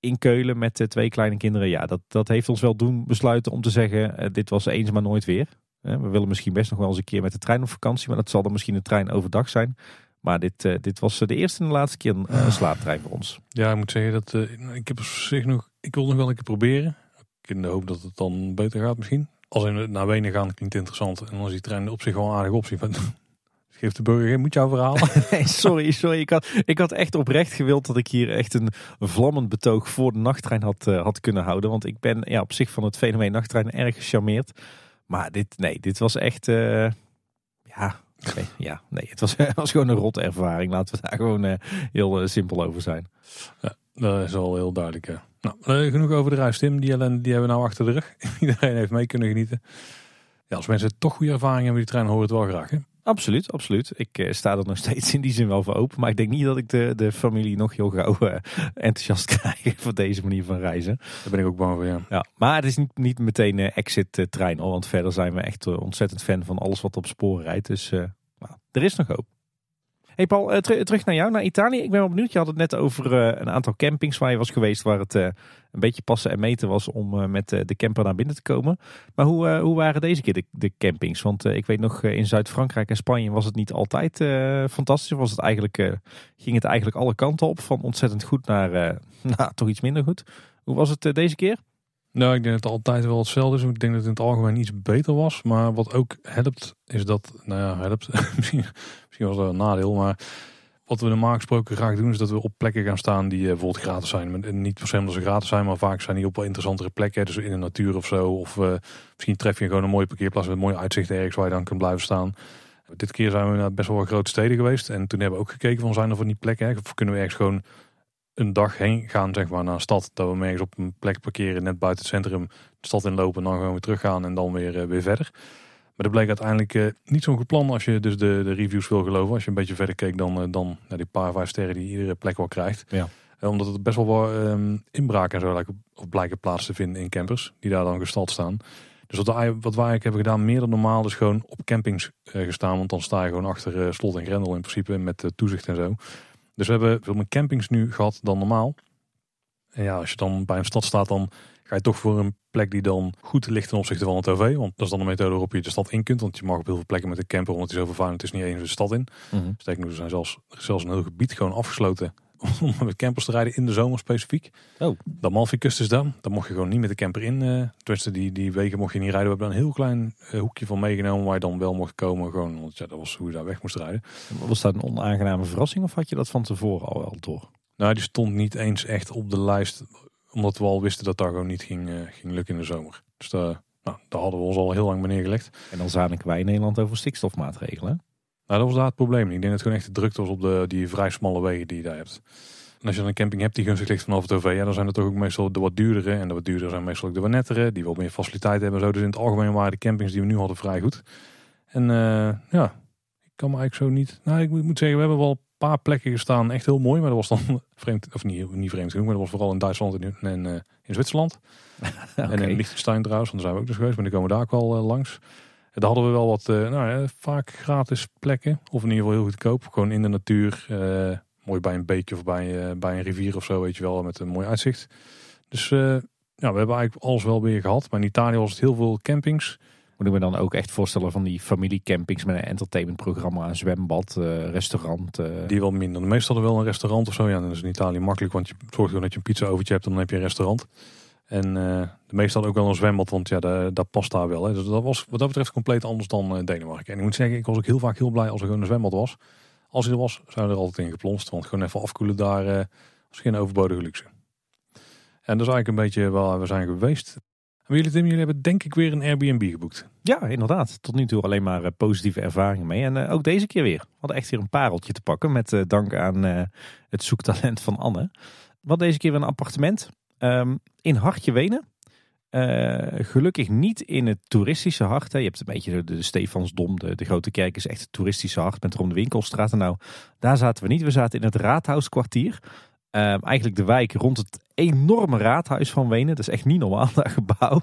in Keulen met twee kleine kinderen. Ja, dat, dat heeft ons wel doen besluiten om te zeggen, uh, dit was eens maar nooit weer. We willen misschien best nog wel eens een keer met de trein op vakantie, maar dat zal dan misschien een trein overdag zijn. Maar dit, dit was de eerste en de laatste keer een slaaptrein voor ons. Ja, ik moet zeggen dat ik heb zich nog, ik wil nog wel een keer proberen. In de hoop dat het dan beter gaat misschien. Als in naar Wenen gaan klinkt interessant. En als die trein op zich gewoon aardig optie. Geeft de burger geen moet jouw verhaal. nee, sorry, sorry. Ik had, ik had echt oprecht gewild dat ik hier echt een vlammend betoog voor de nachttrein had, uh, had kunnen houden. Want ik ben ja, op zich van het fenomeen nachttrein erg gecharmeerd. Maar dit, nee, dit was echt... Uh, ja, nee, ja, nee, het was, was gewoon een rot ervaring. Laten we daar gewoon uh, heel simpel over zijn. Ja, dat is al heel duidelijk. Nou, genoeg over de reis, Tim. Die ellende die hebben we nou achter de rug. Iedereen heeft mee kunnen genieten. Ja, als mensen toch goede ervaring hebben die trein, horen het wel graag. Hè? Absoluut, absoluut. Ik uh, sta er nog steeds in die zin wel voor open. Maar ik denk niet dat ik de, de familie nog heel gauw uh, enthousiast krijg voor deze manier van reizen. Daar ben ik ook bang voor, ja. ja maar het is niet, niet meteen uh, exit trein. Hoor, want verder zijn we echt ontzettend fan van alles wat op sporen rijdt. Dus nou, er is nog hoop. Hey Paul, uh, terug naar jou, naar Italië. Ik ben wel benieuwd. Je had het net over uh, een aantal campings waar je was geweest, waar het uh, een beetje passen en meten was om met de camper naar binnen te komen. Maar hoe, hoe waren deze keer de, de campings? Want ik weet nog, in Zuid-Frankrijk en Spanje was het niet altijd fantastisch. Was het eigenlijk, ging het eigenlijk alle kanten op, van ontzettend goed naar nou, toch iets minder goed. Hoe was het deze keer? Nou, ik denk dat het altijd wel hetzelfde is. Ik denk dat het in het algemeen iets beter was. Maar wat ook helpt, is dat, nou ja, helpt. misschien, misschien was dat een nadeel, maar wat we normaal gesproken graag doen, is dat we op plekken gaan staan die uh, bijvoorbeeld gratis zijn. Niet per se omdat ze gratis zijn, maar vaak zijn die op wel interessantere plekken. Dus in de natuur of zo. Of uh, misschien tref je gewoon een mooie parkeerplaats met een mooi uitzicht ergens waar je dan kunt blijven staan. Dit keer zijn we naar best wel grote steden geweest. En toen hebben we ook gekeken van zijn er van die plekken. Of kunnen we ergens gewoon een dag heen gaan zeg maar, naar een stad. Dat we ergens op een plek parkeren net buiten het centrum. De stad inlopen en dan gewoon weer teruggaan en dan weer, uh, weer verder. Maar dat bleek uiteindelijk uh, niet zo'n goed plan als je dus de, de reviews wil geloven. Als je een beetje verder keek dan, uh, dan naar die paar vijf sterren die iedere plek wel krijgt. Ja. omdat het best wel wat um, inbraken en zo lijken, of blijken plaats te vinden in campers. Die daar dan gestald staan. Dus wat, wij, wat wij eigenlijk hebben gedaan, meer dan normaal, dus gewoon op campings gestaan. Want dan sta je gewoon achter slot en grendel in principe met toezicht en zo. Dus we hebben veel meer campings nu gehad dan normaal. En ja, als je dan bij een stad staat, dan ga je toch voor een plek die dan goed ligt ten opzichte van het OV. Want dat is dan een methode waarop je de stad in kunt. Want je mag op heel veel plekken met een camper, omdat die zo vervuilend is, niet eens de stad in. Mm -hmm. Sterker nog, er, zijn zelfs, zelfs een heel gebied gewoon afgesloten om met campers te rijden in de zomer specifiek. Oh. De Amalfi-kust is dan. Dan mocht je gewoon niet met de camper in. Uh, tenminste, die, die wegen mocht je niet rijden. We hebben dan een heel klein uh, hoekje van meegenomen waar je dan wel mocht komen. Gewoon, want ja, dat was hoe je daar weg moest rijden. Was dat een onaangename verrassing of had je dat van tevoren al wel door? Nou, die stond niet eens echt op de lijst. Omdat we al wisten dat dat gewoon niet ging, uh, ging lukken in de zomer. Dus daar, nou, daar hadden we ons al heel lang bij neergelegd. En dan zaten wij in Nederland over stikstofmaatregelen. Nou, dat was daar het probleem. Ik denk dat het gewoon echt de drukte was op de, die vrij smalle wegen die je daar hebt. En als je dan een camping hebt die gunstig ligt vanaf het OV, ja, dan zijn het toch ook meestal de wat duurdere. En de wat duurdere zijn meestal ook de wat nettere, die wel meer faciliteiten hebben. Zo. Dus in het algemeen waren de campings die we nu hadden vrij goed. En uh, ja, ik kan me eigenlijk zo niet... Nou, ik moet zeggen, we hebben wel een paar plekken gestaan. Echt heel mooi, maar dat was dan vreemd, of niet, niet vreemd genoeg, maar dat was vooral in Duitsland en in, in, uh, in Zwitserland. okay. En in Liechtenstein trouwens, want daar zijn we ook dus geweest, maar die komen daar ook wel uh, langs. Daar hadden we wel wat, uh, nou ja, vaak gratis plekken. Of in ieder geval heel goedkoop. Gewoon in de natuur. Uh, mooi bij een beekje of bij, uh, bij een rivier of zo, weet je wel. Met een mooi uitzicht. Dus ja, we hebben eigenlijk alles wel weer gehad. Maar in Italië was het heel veel campings. Moet ik me dan ook echt voorstellen van die familiecampings met een entertainmentprogramma, een zwembad, restaurant? Die wel minder. Meestal hadden wel een restaurant of zo. Ja, dat is in Italië makkelijk, want je zorgt gewoon dat je een pizza overtje hebt en dan heb je een restaurant. En uh, de meeste hadden ook wel een zwembad, want ja, dat, past daar wel. Hè. Dus dat was wat dat betreft compleet anders dan uh, Denemarken. En ik moet zeggen, ik was ook heel vaak heel blij als er gewoon een zwembad was. Als hij er was, zijn we er altijd in geplonst. Want gewoon even afkoelen daar uh, was geen overbodige luxe. En dat is eigenlijk een beetje waar we zijn geweest. En jullie, Tim, jullie hebben denk ik weer een Airbnb geboekt. Ja, inderdaad. Tot nu toe alleen maar positieve ervaringen mee. En ook deze keer weer. We hadden echt weer een pareltje te pakken. Met dank aan het zoektalent van Anne. Hadden deze keer weer een appartement. Um, in Hartje Wenen. Uh, gelukkig niet in het toeristische hart. Hè. Je hebt een beetje de, de Stefansdom, de, de grote kerk is echt het toeristische hart met rond de winkelstraat. En nou, daar zaten we niet. We zaten in het Raadhuiskwartier. Uh, eigenlijk de wijk rond het enorme raadhuis van Wenen. Dat is echt niet normaal, dat gebouw.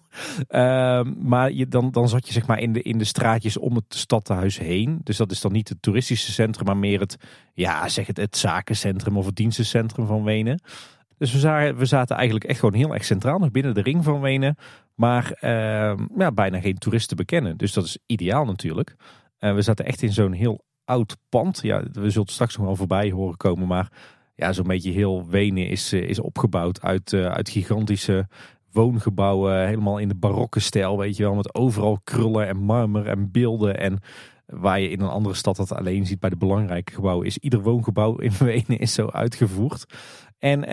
Uh, maar je, dan, dan zat je zeg maar in de, in de straatjes om het stadhuis heen. Dus dat is dan niet het toeristische centrum, maar meer het, ja, zeg het, het zakencentrum of het dienstencentrum van Wenen. Dus we zaten, we zaten eigenlijk echt gewoon heel erg centraal, nog binnen de ring van Wenen. Maar uh, ja, bijna geen toeristen bekennen. Dus dat is ideaal natuurlijk. Uh, we zaten echt in zo'n heel oud pand. Ja, we zullen straks nog wel voorbij horen komen. Maar ja, zo'n beetje heel Wenen is, is opgebouwd uit, uh, uit gigantische woongebouwen. Helemaal in de barokke stijl, weet je wel. Met overal krullen en marmer en beelden. En waar je in een andere stad dat alleen ziet bij de belangrijke gebouwen. Is ieder woongebouw in Wenen is zo uitgevoerd. En uh,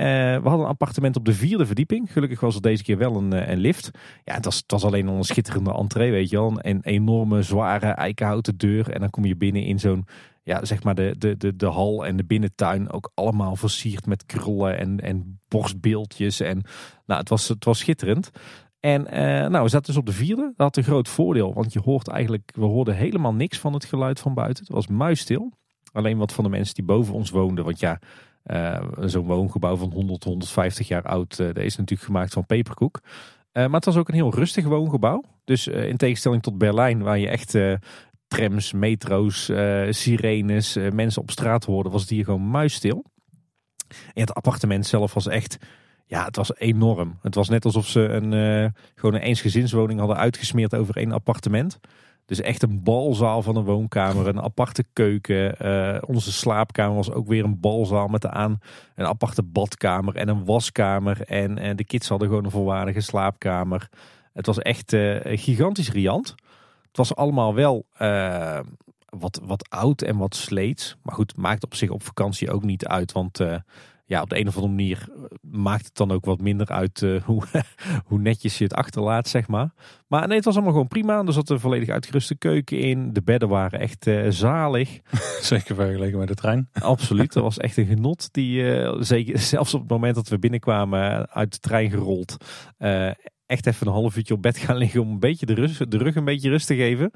we hadden een appartement op de vierde verdieping. Gelukkig was er deze keer wel een, een lift. Ja, het was, was alleen al een schitterende entree, weet je wel. Een enorme, zware eikenhouten deur. En dan kom je binnen in zo'n, ja, zeg maar de, de, de, de hal en de binnentuin. Ook allemaal versierd met krullen en, en borstbeeldjes. En nou, het was, het was schitterend. En uh, nou, we zaten dus op de vierde. Dat had een groot voordeel, want je hoort eigenlijk, we hoorden helemaal niks van het geluid van buiten. Het was muisstil. Alleen wat van de mensen die boven ons woonden, want ja, uh, zo'n woongebouw van 100, 150 jaar oud, uh, dat is natuurlijk gemaakt van peperkoek. Maar het was ook een heel rustig woongebouw. Dus in tegenstelling tot Berlijn, waar je echt trams, metro's, sirenes, mensen op straat hoorde, was het hier gewoon muisstil. En het appartement zelf was echt ja, het was enorm. Het was net alsof ze een, uh, gewoon een eensgezinswoning hadden uitgesmeerd over één appartement. Dus echt een balzaal van een woonkamer, een aparte keuken. Uh, onze slaapkamer was ook weer een balzaal met aan een aparte badkamer en een waskamer. En, en de kids hadden gewoon een volwaardige slaapkamer. Het was echt uh, gigantisch riant. Het was allemaal wel wat, wat oud en wat sleets. Maar goed, maakt op zich op vakantie ook niet uit, want ja, op de een of andere manier maakt het dan ook wat minder uit uh, hoe, hoe netjes je het achterlaat, zeg maar. Maar nee, het was allemaal gewoon prima. Er zat een volledig uitgeruste keuken in. De bedden waren echt uh, zalig. Zeker vergeleken met de trein. Absoluut, dat was echt een genot. Die, uh, zeker, zelfs op het moment dat we binnenkwamen uit de trein gerold echt even een half uurtje op bed gaan liggen om een beetje de, rust, de rug een beetje rust te geven.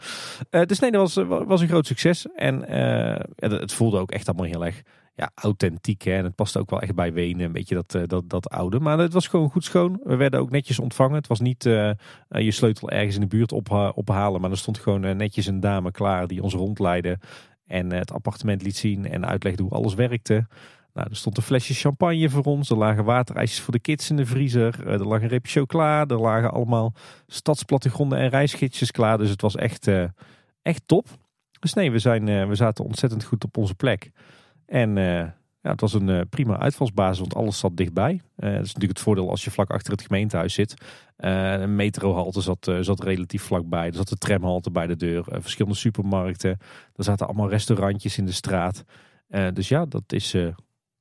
Uh, dus nee, dat was, was een groot succes. En uh, het voelde ook echt allemaal heel erg ja, authentiek. Hè? En het past ook wel echt bij Wenen, een beetje dat, uh, dat, dat oude. Maar het was gewoon goed schoon. We werden ook netjes ontvangen. Het was niet je sleutel ergens in de buurt op, ophalen. Maar er stond gewoon netjes een dame klaar die ons rondleidde. En het appartement liet zien en uitlegde hoe alles werkte. Nou, er stond een flesje champagne voor ons. Er lagen waterijsjes voor de kids in de vriezer. Er lag een reepje chocola. Er lagen allemaal stadsplattegronden en reisgidsjes klaar. Dus het was echt, echt top. Dus nee, we, zijn, we zaten ontzettend goed op onze plek. En uh, Ja, het was een uh, prima uitvalsbasis, want alles zat dichtbij. Uh, dat is natuurlijk het voordeel als je vlak achter het gemeentehuis zit. Een metrohalte zat, zat relatief vlakbij. Er zat een tramhalte bij de deur. verschillende supermarkten. Er zaten allemaal restaurantjes in de straat. dus ja, dat is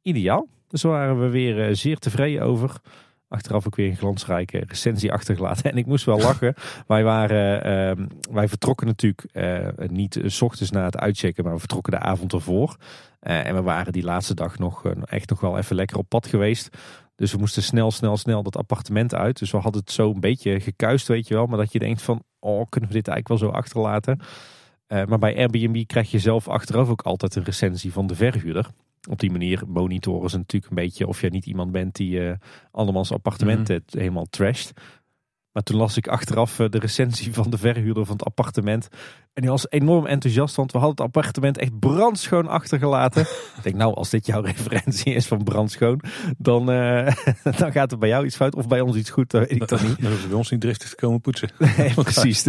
ideaal. Dus daar waren we weer zeer tevreden over achteraf ook weer een glansrijke recensie achtergelaten. En ik moest wel lachen. wij, waren, ehm, wij vertrokken natuurlijk uh, niet s ochtends na het uitchecken, maar we vertrokken de avond ervoor. Uh, en we waren die laatste dag nog echt nog wel even lekker op pad geweest. Dus we moesten snel, snel, snel dat appartement uit. Dus we hadden het zo een beetje gekuist, weet je wel. Maar dat je denkt van, oh, kunnen we dit eigenlijk wel zo achterlaten? maar bij Airbnb krijg je zelf achteraf ook altijd een recensie van de verhuurder op die manier monitoren ze natuurlijk een beetje of jij niet iemand bent die uh, andermans appartementen mhm. helemaal trasht. Maar toen las ik achteraf eh, de recensie van de verhuurder van het appartement. En die was enorm enthousiast, want we hadden het appartement echt brandschoon achtergelaten. ik denk, nou, als dit jouw referentie is van brandschoon, dan, uh, dan gaat er bij jou iets fout of bij ons iets goed, dat weet ik dan niet. Dan hoeven bij ons niet driftig te komen poetsen. nee, precies.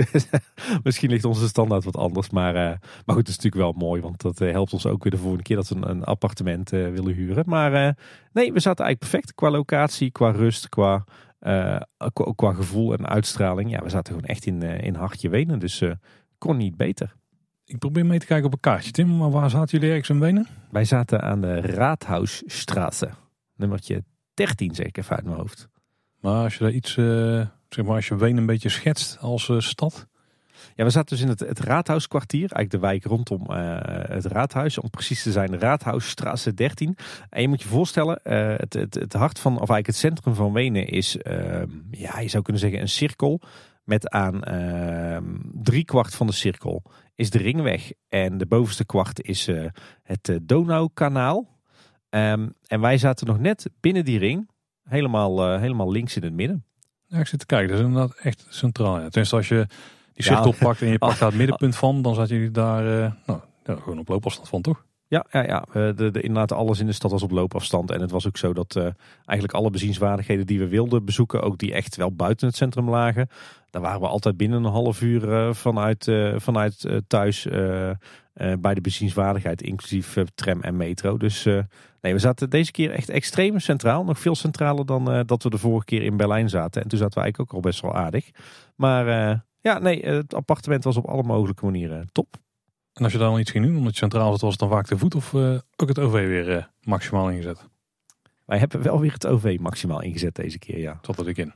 Misschien ligt onze standaard wat anders, maar, uh, maar goed, het is natuurlijk wel mooi, want dat helpt ons ook weer de volgende keer dat we een, een appartement willen huren. Maar nee, we zaten eigenlijk perfect qua locatie, qua rust, qua... Uh, qua gevoel en uitstraling. Ja, we zaten gewoon echt in, in hartje Wenen. Dus kon niet beter. Ik probeer mee te kijken op een kaartje, Tim. Maar waar zaten jullie ergens in Wenen? Wij zaten aan de Raadhuisstraat. Nummertje 13, zeg ik even uit mijn hoofd. Maar als je daar iets, zeg maar, als je Wenen een beetje schetst als stad. Ja, we zaten dus in het, het Raadhuiskwartier, eigenlijk de wijk rondom uh, het raadhuis. Om precies te zijn, Raadhuisstraat 13. En je moet je voorstellen, uh, het, het, het, hart van, of eigenlijk het centrum van Wenen is, uh, ja, je zou kunnen zeggen een cirkel. Met aan ehm, drie kwart van de cirkel is de ringweg. En de bovenste kwart is eh, het Donaukanaal. Um, en wij zaten nog net binnen die ring, helemaal, helemaal links in het midden. Ja, ik zit te kijken, dat is inderdaad echt centraal. Ja. Tenminste, als je die ja. oppakt en je pakt daar het middenpunt van, dan zaten jullie daar nou, ja, gewoon op loopafstand van, toch? Ja, ja, ja. De, de, inderdaad, alles in de stad was op loopafstand. En het was ook zo dat uh, eigenlijk alle bezienswaardigheden die we wilden bezoeken, ook die echt wel buiten het centrum lagen, daar waren we altijd binnen een half uur uh, vanuit, vanuit thuis bij de bezienswaardigheid, inclusief tram en metro. Dus nee, we zaten deze keer echt extreem centraal. Nog veel centraler dan dat we de vorige keer in Berlijn zaten. En toen zaten we eigenlijk ook al best wel aardig. Maar ja, nee, het appartement was op alle mogelijke manieren top. En als je dan iets ging doen, omdat je centraal zat, was dan vaak de voet of uh, ook het OV weer uh, maximaal ingezet? Wij hebben wel weer het OV maximaal ingezet deze keer, ja. Tot dat ik in.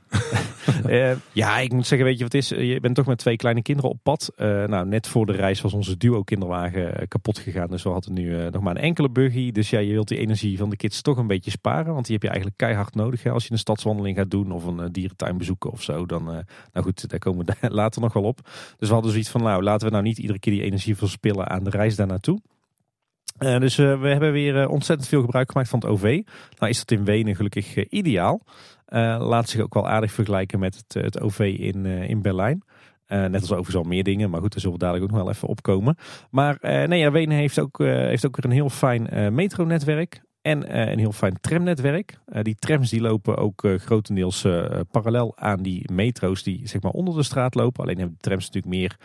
uh, ja, ik moet zeggen, weet je wat is? Je bent toch met twee kleine kinderen op pad. Uh, nou, net voor de reis was onze duo kinderwagen uh, kapot gegaan. Dus we hadden nu nog maar een enkele buggy. Dus ja, je wilt die energie van de kids toch een beetje sparen. Want die heb je eigenlijk keihard nodig hè, als je een stadswandeling gaat doen. Of een dierentuin bezoeken of zo. Dan, nou goed, daar komen we later nog wel op. Dus we hadden zoiets van, nou laten we nou niet iedere keer die energie verspillen aan de reis daar naartoe. Uh, dus uh, we hebben weer uh, ontzettend veel gebruik gemaakt van het OV. Nou is dat in Wenen gelukkig ideaal. laat zich ook wel aardig vergelijken met het, het OV in, in Berlijn. net als overigens al meer dingen, maar goed, daar zullen we dadelijk ook nog wel even opkomen. Maar nee, ja, Wenen heeft ook, heeft ook weer een heel fijn metronetwerk en een heel fijn tramnetwerk. die trams die lopen ook grotendeels parallel aan die metro's die zeg maar onder de straat lopen. Alleen hebben de trams natuurlijk meer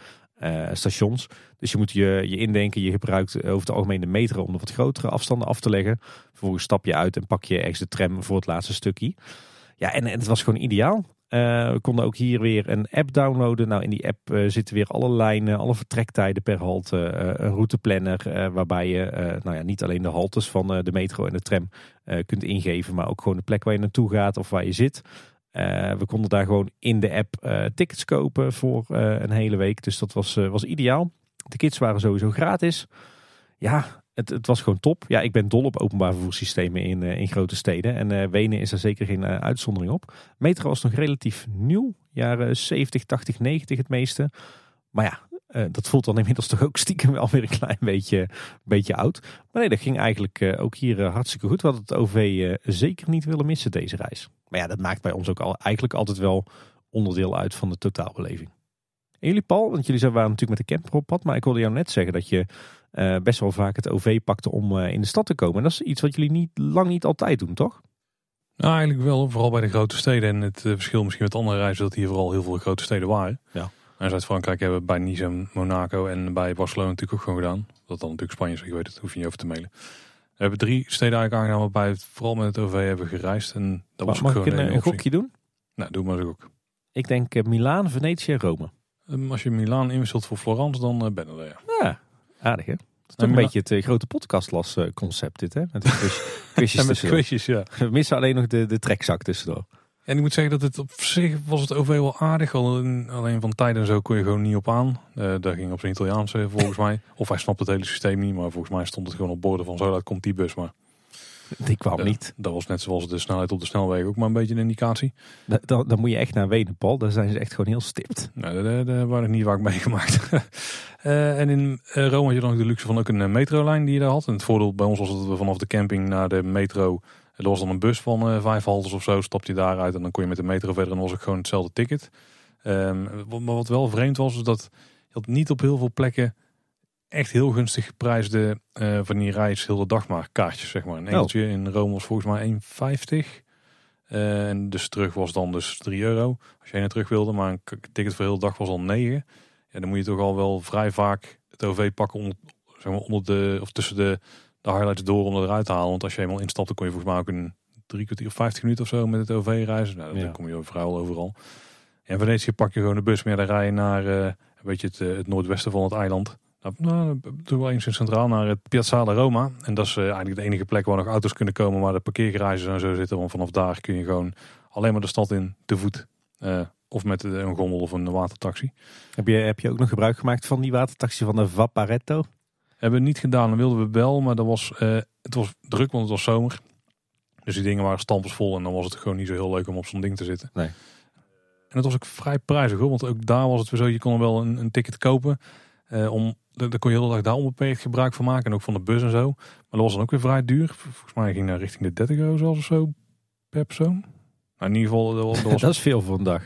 uh, stations. Dus je moet je, je indenken, je gebruikt over het algemeen de metro om de wat grotere afstanden af te leggen. Vervolgens stap je uit en pak je ergens de tram voor het laatste stukje. Ja, en, het was gewoon ideaal. Uh, we konden ook hier weer een app downloaden. Nou, in die app zitten weer alle lijnen, alle vertrektijden per halte, een routeplanner waarbij je nou ja, niet alleen de haltes van de metro en de tram kunt ingeven, maar ook gewoon de plek waar je naartoe gaat of waar je zit. Uh, we konden daar gewoon in de app uh, tickets kopen voor uh, een hele week. Dus dat was, was ideaal. De kids waren sowieso gratis. Ja, het, het, was gewoon top. Ja, ik ben dol op openbaar vervoerssystemen in, in grote steden. En Wenen is er zeker geen uitzondering op. Metro was nog relatief nieuw. Jaren 70, 80, 90 het meeste. Maar ja, dat voelt dan inmiddels toch ook stiekem wel weer een klein beetje, beetje oud. Maar nee, dat ging eigenlijk ook hier hartstikke goed. We hadden het OV zeker niet willen missen deze reis. Maar ja, dat maakt bij ons ook al, eigenlijk altijd wel onderdeel uit van de totaalbeleving. En jullie Paul, want jullie waren natuurlijk met de camper op pad. Maar ik wilde jou net zeggen dat je uh, best wel vaak het OV pakte om uh, in de stad te komen. En dat is iets wat jullie niet, lang niet altijd doen, toch? Nou, eigenlijk wel. Vooral bij de grote steden. En het uh, verschil misschien met andere reizen dat hier vooral heel veel grote steden waren. Ja. En Zuid-Frankrijk hebben we bij Nice en Monaco en bij Barcelona natuurlijk ook gewoon gedaan. Dat dan natuurlijk Spanje is, je weet het, hoef je niet over te mailen. We hebben drie steden eigenlijk aangedaan waarbij we vooral met het OV hebben gereisd. En dat was Mag ik een, een, een gokje doen? Nou, doe maar zo ook. Ik denk eh, Milaan, Venetië, Rome. Ehm, als je Milaan inwisselt voor Florence, dan eh, ben je er. Ja. Ja, aardig hè? Het is toch Nou, een beetje het eh, grote podcastlas eh, concept dit hè? Met de quiz, quizjes En met quizjes, ja. We missen alleen nog de, de trekzak tussendoor. En ik moet zeggen dat het op zich was het OV wel aardig. Alleen, alleen van tijd en zo kon je gewoon niet op aan. Eh, daar ging op zijn Italiaans eh, volgens mij. Of hij snapt het hele systeem niet. Maar volgens mij stond het gewoon op borden van zo laat komt die bus. Maar Die kwam eh, niet. dat was net zoals de snelheid op de snelweg ook maar een beetje een indicatie. Da- Dan, moet je echt naar Wenen, Paul. Daar zijn ze echt gewoon heel stipt. Nou, daar, daar, daar waren niet waar ik meegemaakt. En in Rome had je dan ook de luxe van ook een metrolijn die je daar had. En het voordeel bij ons was dat we vanaf de camping naar de metro... Er was dan een bus van eh, vijf haltes of zo. Stapte je daaruit en dan kon je met de metro verder. En was het gewoon hetzelfde ticket. Ehm, wat- maar wat wel vreemd was, is dat je had niet op heel veel plekken... echt heel gunstig geprijsde eh, van die reis heel de dag maar kaartjes, zeg maar. Een enkeltje in Rome was volgens mij 1,50. Eh, en dus terug was dan dus 3 euro. Als je heen en terug wilde. Maar een ticket voor heel de dag was al 9. Ja, dan moet je toch al wel vrij vaak het OV pakken onder, zeg maar, onder de, of tussen de, de highlights door om eruit te halen. Want als je eenmaal instapt, dan kon je volgens mij ook een drie kwartier of 50 minuten of zo met het OV reizen. Nou, dan Ja. kom je vrijwel overal. En Venetië pak je gewoon de bus meer. Dan rij je naar eh, een beetje het, eh, het noordwesten van het eiland. Nou, nou, toch wel eens in centraal naar het Piazzale Roma. En dat is eh, eigenlijk de enige plek waar nog auto's kunnen komen, waar de parkeergarages en zo zitten. Want vanaf daar kun je gewoon alleen maar de stad in te voet. Of met een gondel of een watertaxi. Heb je, heb je ook nog gebruik gemaakt van die watertaxi van de Vaparetto? Hebben we niet gedaan, dan wilden we wel, maar dat was, eh, het was druk, want het was zomer. Dus die dingen waren stampensvol en dan was het gewoon niet zo heel leuk om op zo'n ding te zitten. Nee. En het was ook vrij prijzig hoor, want ook daar was het weer zo, je kon er wel een, een ticket kopen. eh, om, daar kon je heel de dag daar onbeperkt gebruik van maken en ook van de bus en zo. Maar dat was dan ook weer vrij duur. Volgens mij ging naar richting de 30 euro zelfs of zo per persoon. Nou, in ieder geval, dat was, dat is veel voor een dag.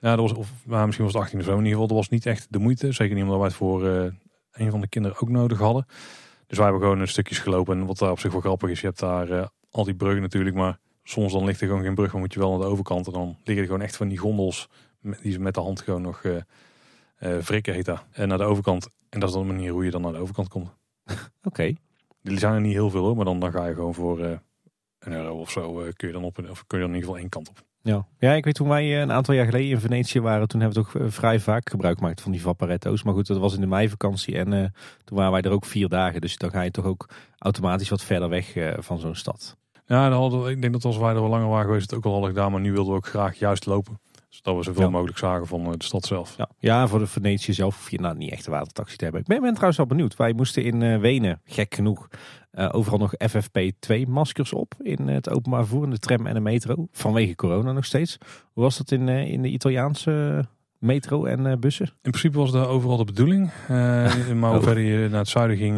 ja, dat was, of nou, misschien was het 18 of zo. In ieder geval, dat was niet echt de moeite. Zeker niet omdat wij het voor eh, een van de kinderen ook nodig hadden. Dus wij hebben gewoon een stukjes gelopen. En wat daar op zich wel grappig is, je hebt daar eh, al die bruggen natuurlijk. Maar soms dan ligt er gewoon geen brug, maar moet je wel naar de overkant. En dan liggen er gewoon echt van die gondels, die ze met de hand gewoon nog eh eh wrikken heet dat. En naar de overkant. En dat is dan de manier hoe je dan naar de overkant komt. Oké. Die zijn er niet heel veel hoor, maar dan, dan ga je gewoon voor een euro of zo kun je dan op, of kun je dan in ieder geval één kant op. Ja. ja, ik weet toen wij eh, een aantal jaar geleden in Venetië waren, toen hebben we toch eh, vrij vaak gebruik gemaakt van die Vaparetto's. Maar goed, dat was in de meivakantie en eh, toen waren wij er ook vier dagen. Dus dan ga je toch ook automatisch wat verder weg van zo'n stad. Ja, dan hadden we- ik denk dat als wij er wel langer waren geweest, het ook al hadden gedaan. Maar nu wilden we ook graag juist lopen. Zodat we zoveel Ja. mogelijk zagen van de stad zelf. Ja, ja voor de Venetië zelf hoef je nou niet echt een watertaxi te hebben. Ik ben, ben trouwens wel benieuwd. Wij moesten in Wenen, gek genoeg, eh, overal nog FFP2 maskers op in het openbaar vervoer, in de tram en de metro. Vanwege corona nog steeds. Hoe was dat in, eh, in de Italiaanse metro en eh, bussen? In principe was dat overal de bedoeling. Maar hoe verder je naar het zuiden ging,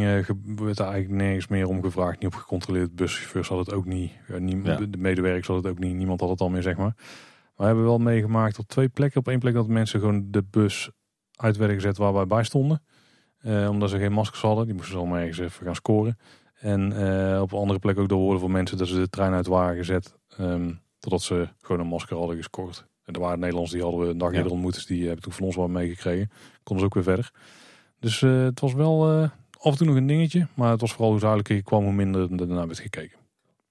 werd er eigenlijk nergens meer om gevraagd. Niet op gecontroleerd. Buschauffeurs had het ook niet. Ja, nie- Ja. De medewerkers had het ook niet. Niemand had het al meer, zeg maar. Maar we hebben wel meegemaakt op twee plekken. Op één plek dat mensen gewoon de bus uit werden gezet waar wij bij stonden. Omdat ze geen maskers hadden. Die moesten ze allemaal ergens even gaan scoren. En eh, op andere plek ook door hoorden van mensen dat ze de trein uit waren gezet. ehm, totdat ze gewoon een masker hadden gescoord. En er waren Nederlanders die hadden we een dag Ja. eerder ontmoet. Dus die hebben toen van ons wel meegekregen. Konden ze ook weer verder. Dus eh, het was wel eh, af en toe nog een dingetje. Maar het was vooral hoe zuidelijker je kwam, hoe minder er daarna werd gekeken.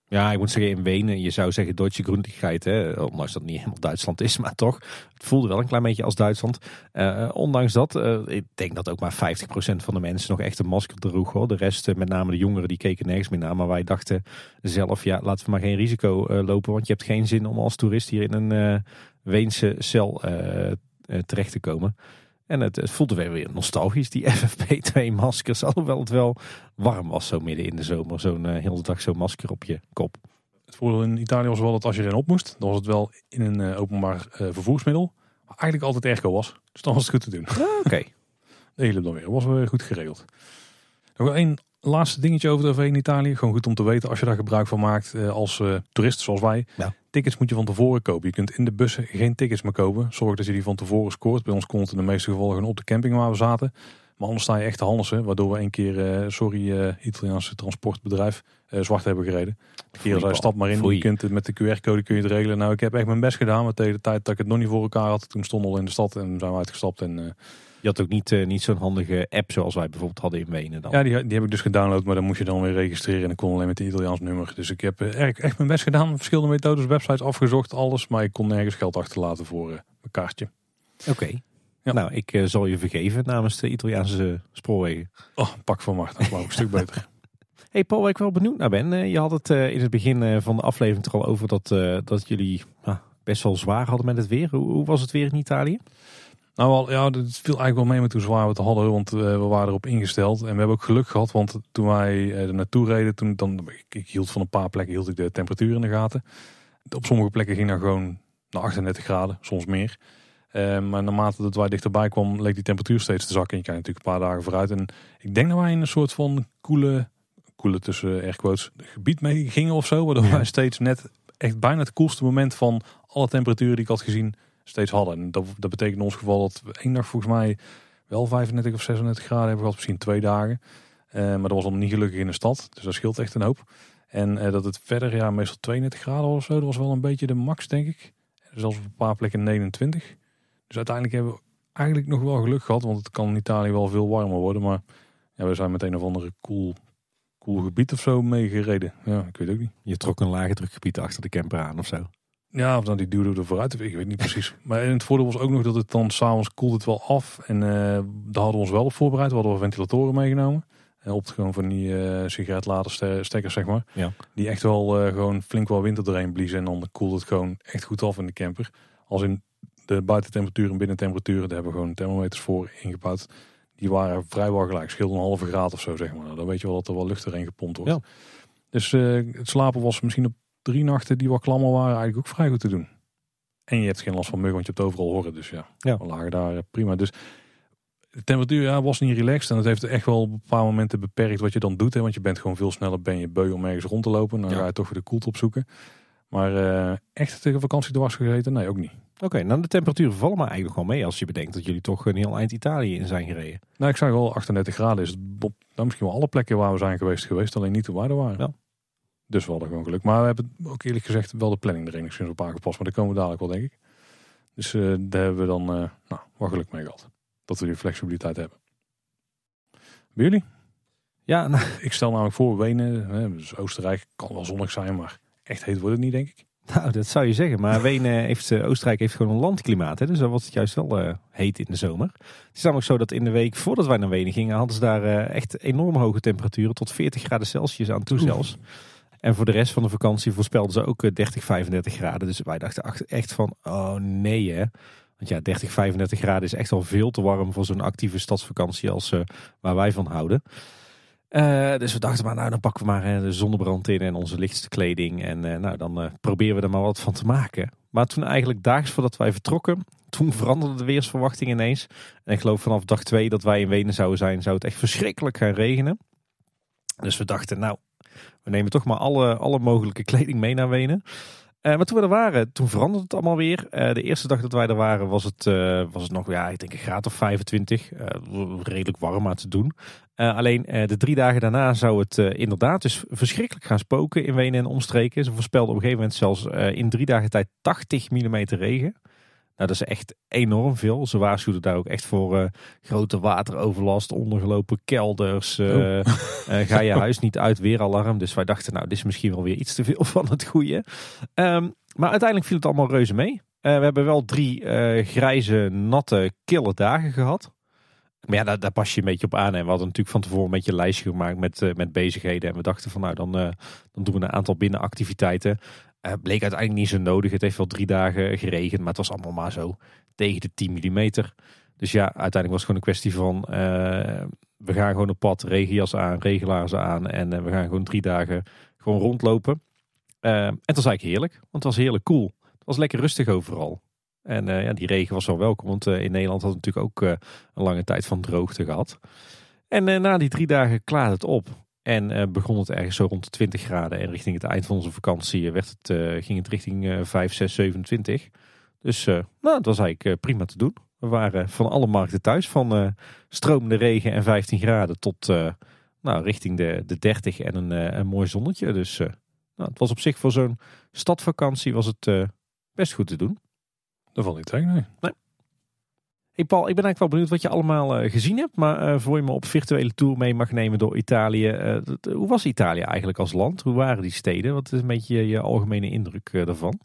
Ja, ik moet zeggen, in Wenen, je zou zeggen Deutsche Grundigheid, hè, ondanks dat niet helemaal Duitsland is, maar toch. Het voelde wel een klein beetje als Duitsland. Eh, ondanks dat, eh, ik denk dat ook maar 50% van de mensen nog echt een masker droeg. Hoor. De rest, eh, met name de jongeren, die keken nergens meer naar. Maar wij dachten zelf, ja, laten we maar geen risico lopen. Want je hebt geen zin om als toerist hier in een Weense cel terecht te komen. En het, het voelde weer weer nostalgisch, die FFP2-maskers. Alhoewel het wel warm was zo midden in de zomer. Zo'n eh hele dag zo'n masker op je kop. Het voordeel in Italië was wel dat als je erin op moest, dan was het wel in een eh, openbaar eh, vervoersmiddel. Maar eigenlijk altijd airco was. Dus dan was het goed te doen. Oké. De hele dan weer. was weer goed geregeld. Nog één laatste dingetje over de OV in Italië. Gewoon goed om te weten als je daar gebruik van maakt als toerist zoals wij. Ja. Tickets moet je van tevoren kopen. Je kunt in de bussen geen tickets meer kopen. Zorg dat je die van tevoren scoort. Bij ons kon het in de meeste gevallen gewoon op de camping waar we zaten. Maar anders sta je echt te handelsen. Waardoor we een keer, eh, sorry uh, Italiaanse transportbedrijf, uh, zwart hebben gereden. De keer zei stap maar in, je kunt het met de QR-code kun je het regelen. Nou, ik heb echt mijn best gedaan. Maar tegen de tijd dat ik het nog niet voor elkaar had, toen stond al in de stad en zijn we uitgestapt. En, je had ook niet, niet zo'n handige app zoals wij bijvoorbeeld hadden in Wenen dan. Ja, die, die heb ik dus gedownload, maar dan moet je dan weer registreren. En ik kon alleen met het Italiaans nummer. Dus ik heb echt, echt mijn best gedaan. Verschillende methodes, websites afgezocht, alles. Maar ik kon nergens geld achterlaten voor mijn kaartje. Oké. Ja. Nou, ik uh, zal je vergeven namens de Italiaanse spoorwegen. Oh, pak van macht, dat een stuk beter. Hey Paul, waar ik wel benieuwd naar ben. Uh, je had het uh, in het begin van de aflevering er al over dat, dat jullie best wel zwaar hadden met het weer. Hoe, hoe, was het weer in Italië? Nou, wel, ja, het viel eigenlijk wel mee met hoe zwaar we het hadden, want we waren erop ingesteld. En we hebben ook geluk gehad, want toen wij er naartoe reden, toen, dan, ik, ik, hield van een paar plekken hield ik de temperatuur in de gaten. Op sommige plekken ging dat gewoon naar 38 graden, soms meer. Uh, maar naarmate dat wij dichterbij kwam, leek die temperatuur steeds te zakken. En je kijkt natuurlijk een paar dagen vooruit. En ik denk dat wij in een soort van koele, koele tussen airquotes, gebied mee gingen of zo. Waardoor wij steeds net echt bijna het koelste moment van alle temperaturen die ik had gezien, steeds hadden. En dat, dat betekent in ons geval dat we één dag volgens mij wel 35 of 36 graden hebben gehad. Misschien twee dagen. Uh, maar dat was dan niet gelukkig in de stad. Dus dat scheelt echt een hoop. En uh, dat het verder, ja, meestal 32 graden of zo. Dat was wel een beetje de max, denk ik. Zelfs op een paar plekken 29. Dus uiteindelijk hebben we eigenlijk nog wel geluk gehad. Want het kan in Italië wel veel warmer worden. Maar ja, we zijn met een of andere cool, cool gebied of zo meegereden. Ja, ik weet ook niet. Je trok een lage drukgebied achter de camper aan of zo. Ja, of dan die duwde er vooruit. Ik weet niet precies. Maar het voordeel was ook nog dat het dan s'avonds koelt het wel af. En uh, daar hadden we ons wel op voorbereid. We hadden we ventilatoren meegenomen. En op gewoon van die uh, sigaretlader stekkers, zeg maar. Ja. Die echt wel uh, gewoon flink wel winter doorheen bliezen. En dan koelt het gewoon echt goed af in de camper. Als in de buitentemperatuur en binnentemperaturen, daar hebben we gewoon thermometers voor ingebouwd. Die waren vrijwel gelijk, scheelde een halve graad of zo, zeg maar. Dan weet je wel dat er wel lucht erin gepompt wordt. Ja. Dus uh, het slapen was misschien op drie nachten die wat klammer waren eigenlijk ook vrij goed te doen. En je hebt geen last van muggen, want je hebt overal horen. Dus ja, ja. we lagen daar prima. Dus de temperatuur ja, was niet relaxed. En dat heeft echt wel op een paar momenten beperkt wat je dan doet. Hè, want je bent gewoon veel sneller ben je beu om ergens rond te lopen. Dan ga je toch weer de koelte opzoeken. Maar uh, echt tegen vakantie dwars gezeten? Nee, ook niet. Oké, nou de temperaturen vallen maar eigenlijk wel mee als je bedenkt dat jullie toch een heel eind Italië in zijn gereden. Nou, ik zag wel 38 graden is het op nou, misschien wel alle plekken waar we zijn geweest geweest, alleen niet wij er waren. Ja. Dus we hadden gewoon geluk. Maar we hebben ook eerlijk gezegd wel de planning er enigszins op aangepast, maar daar komen we dadelijk wel denk ik. Dus uh, daar hebben we dan uh, nou, wel geluk mee gehad. Dat we die flexibiliteit hebben. Bij jullie? Ja, nou. ik stel namelijk voor Wenen, hè, dus Oostenrijk kan wel zonnig zijn, maar echt heet wordt het niet denk ik. Nou, dat zou je zeggen. Maar Wenen heeft, uh, Oostenrijk heeft gewoon een landklimaat. Hè? Dus dan wordt het juist wel uh, heet in de zomer. Het is namelijk zo dat in de week voordat wij naar Wenen gingen, hadden ze daar uh, echt enorm hoge temperaturen. Tot 40 graden Celsius aan toe zelfs. En voor de rest van de vakantie voorspelden ze ook 30, 35 graden. Dus wij dachten echt van, oh nee hè. Want ja, 30, 35 graden is echt al veel te warm voor zo'n actieve stadsvakantie als waar wij van houden. Uh, dus we dachten maar, nou dan pakken we maar de zonnebrand in en onze lichtste kleding. En nou dan proberen we er maar wat van te maken. Maar toen eigenlijk daags voordat wij vertrokken, toen veranderde de weersverwachting ineens. En ik geloof vanaf dag twee dat wij in Wenen zouden zijn, zou het echt verschrikkelijk gaan regenen. Dus we dachten, nou, we nemen toch maar alle, alle mogelijke kleding mee naar Wenen. Uh, maar toen we er waren, toen veranderde het allemaal weer. Uh, de eerste dag dat wij er waren was het, uh, was het nog, ja, ik denk een graad of 25. redelijk warm maar te doen. alleen de drie dagen daarna zou het inderdaad dus verschrikkelijk gaan spoken in Wenen en omstreken. Ze voorspelden op een gegeven moment zelfs in drie dagen tijd 80 mm regen. Nou, dat is echt enorm veel. Ze waarschuwden daar ook echt voor uh, grote wateroverlast, ondergelopen kelders. Uh, oh. uh, ga je huis niet uit, weer alarm. Dus wij dachten, nou, dit is misschien wel weer iets te veel van het goede. Um, maar uiteindelijk viel het allemaal reuze mee. we hebben wel drie grijze, natte, kille dagen gehad. Maar ja, daar, daar, pas je een beetje op aan. En we hadden natuurlijk van tevoren een beetje een lijstje gemaakt met, met bezigheden. En we dachten van, nou, dan, dan doen we een aantal binnenactiviteiten. Uh, bleek uiteindelijk niet zo nodig. Het heeft wel drie dagen geregend, maar het was allemaal maar zo tegen de 10 mm. Dus ja, uiteindelijk was het gewoon een kwestie van... Uh, we gaan gewoon op pad, regenjas aan, regelaars aan... en uh, we gaan gewoon drie dagen gewoon rondlopen. en het was eigenlijk heerlijk, want het was heerlijk cool. Het was lekker rustig overal. En ja, die regen was wel welkom, want in Nederland had natuurlijk ook een lange tijd van droogte gehad. En na die drie dagen klaarde het op. En uh, begon het ergens zo rond de 20 graden. En richting het eind van onze vakantie werd het, uh, ging het richting uh, 5, 6, 27. Dus nou, dat was eigenlijk prima te doen. We waren van alle markten thuis. Van stromende regen en 15 graden tot nou, richting de, de 30 en een, een mooi zonnetje. Dus nou, het was op zich voor zo'n stadvakantie was het best goed te doen. Dat valt niet tegen, nee. nee. Hey Paul, ik ben eigenlijk wel benieuwd wat je allemaal gezien hebt. Maar voor je me op virtuele tour mee mag nemen door Italië. hoe was Italië eigenlijk als land? Hoe waren die steden? Wat is een beetje je algemene indruk daarvan?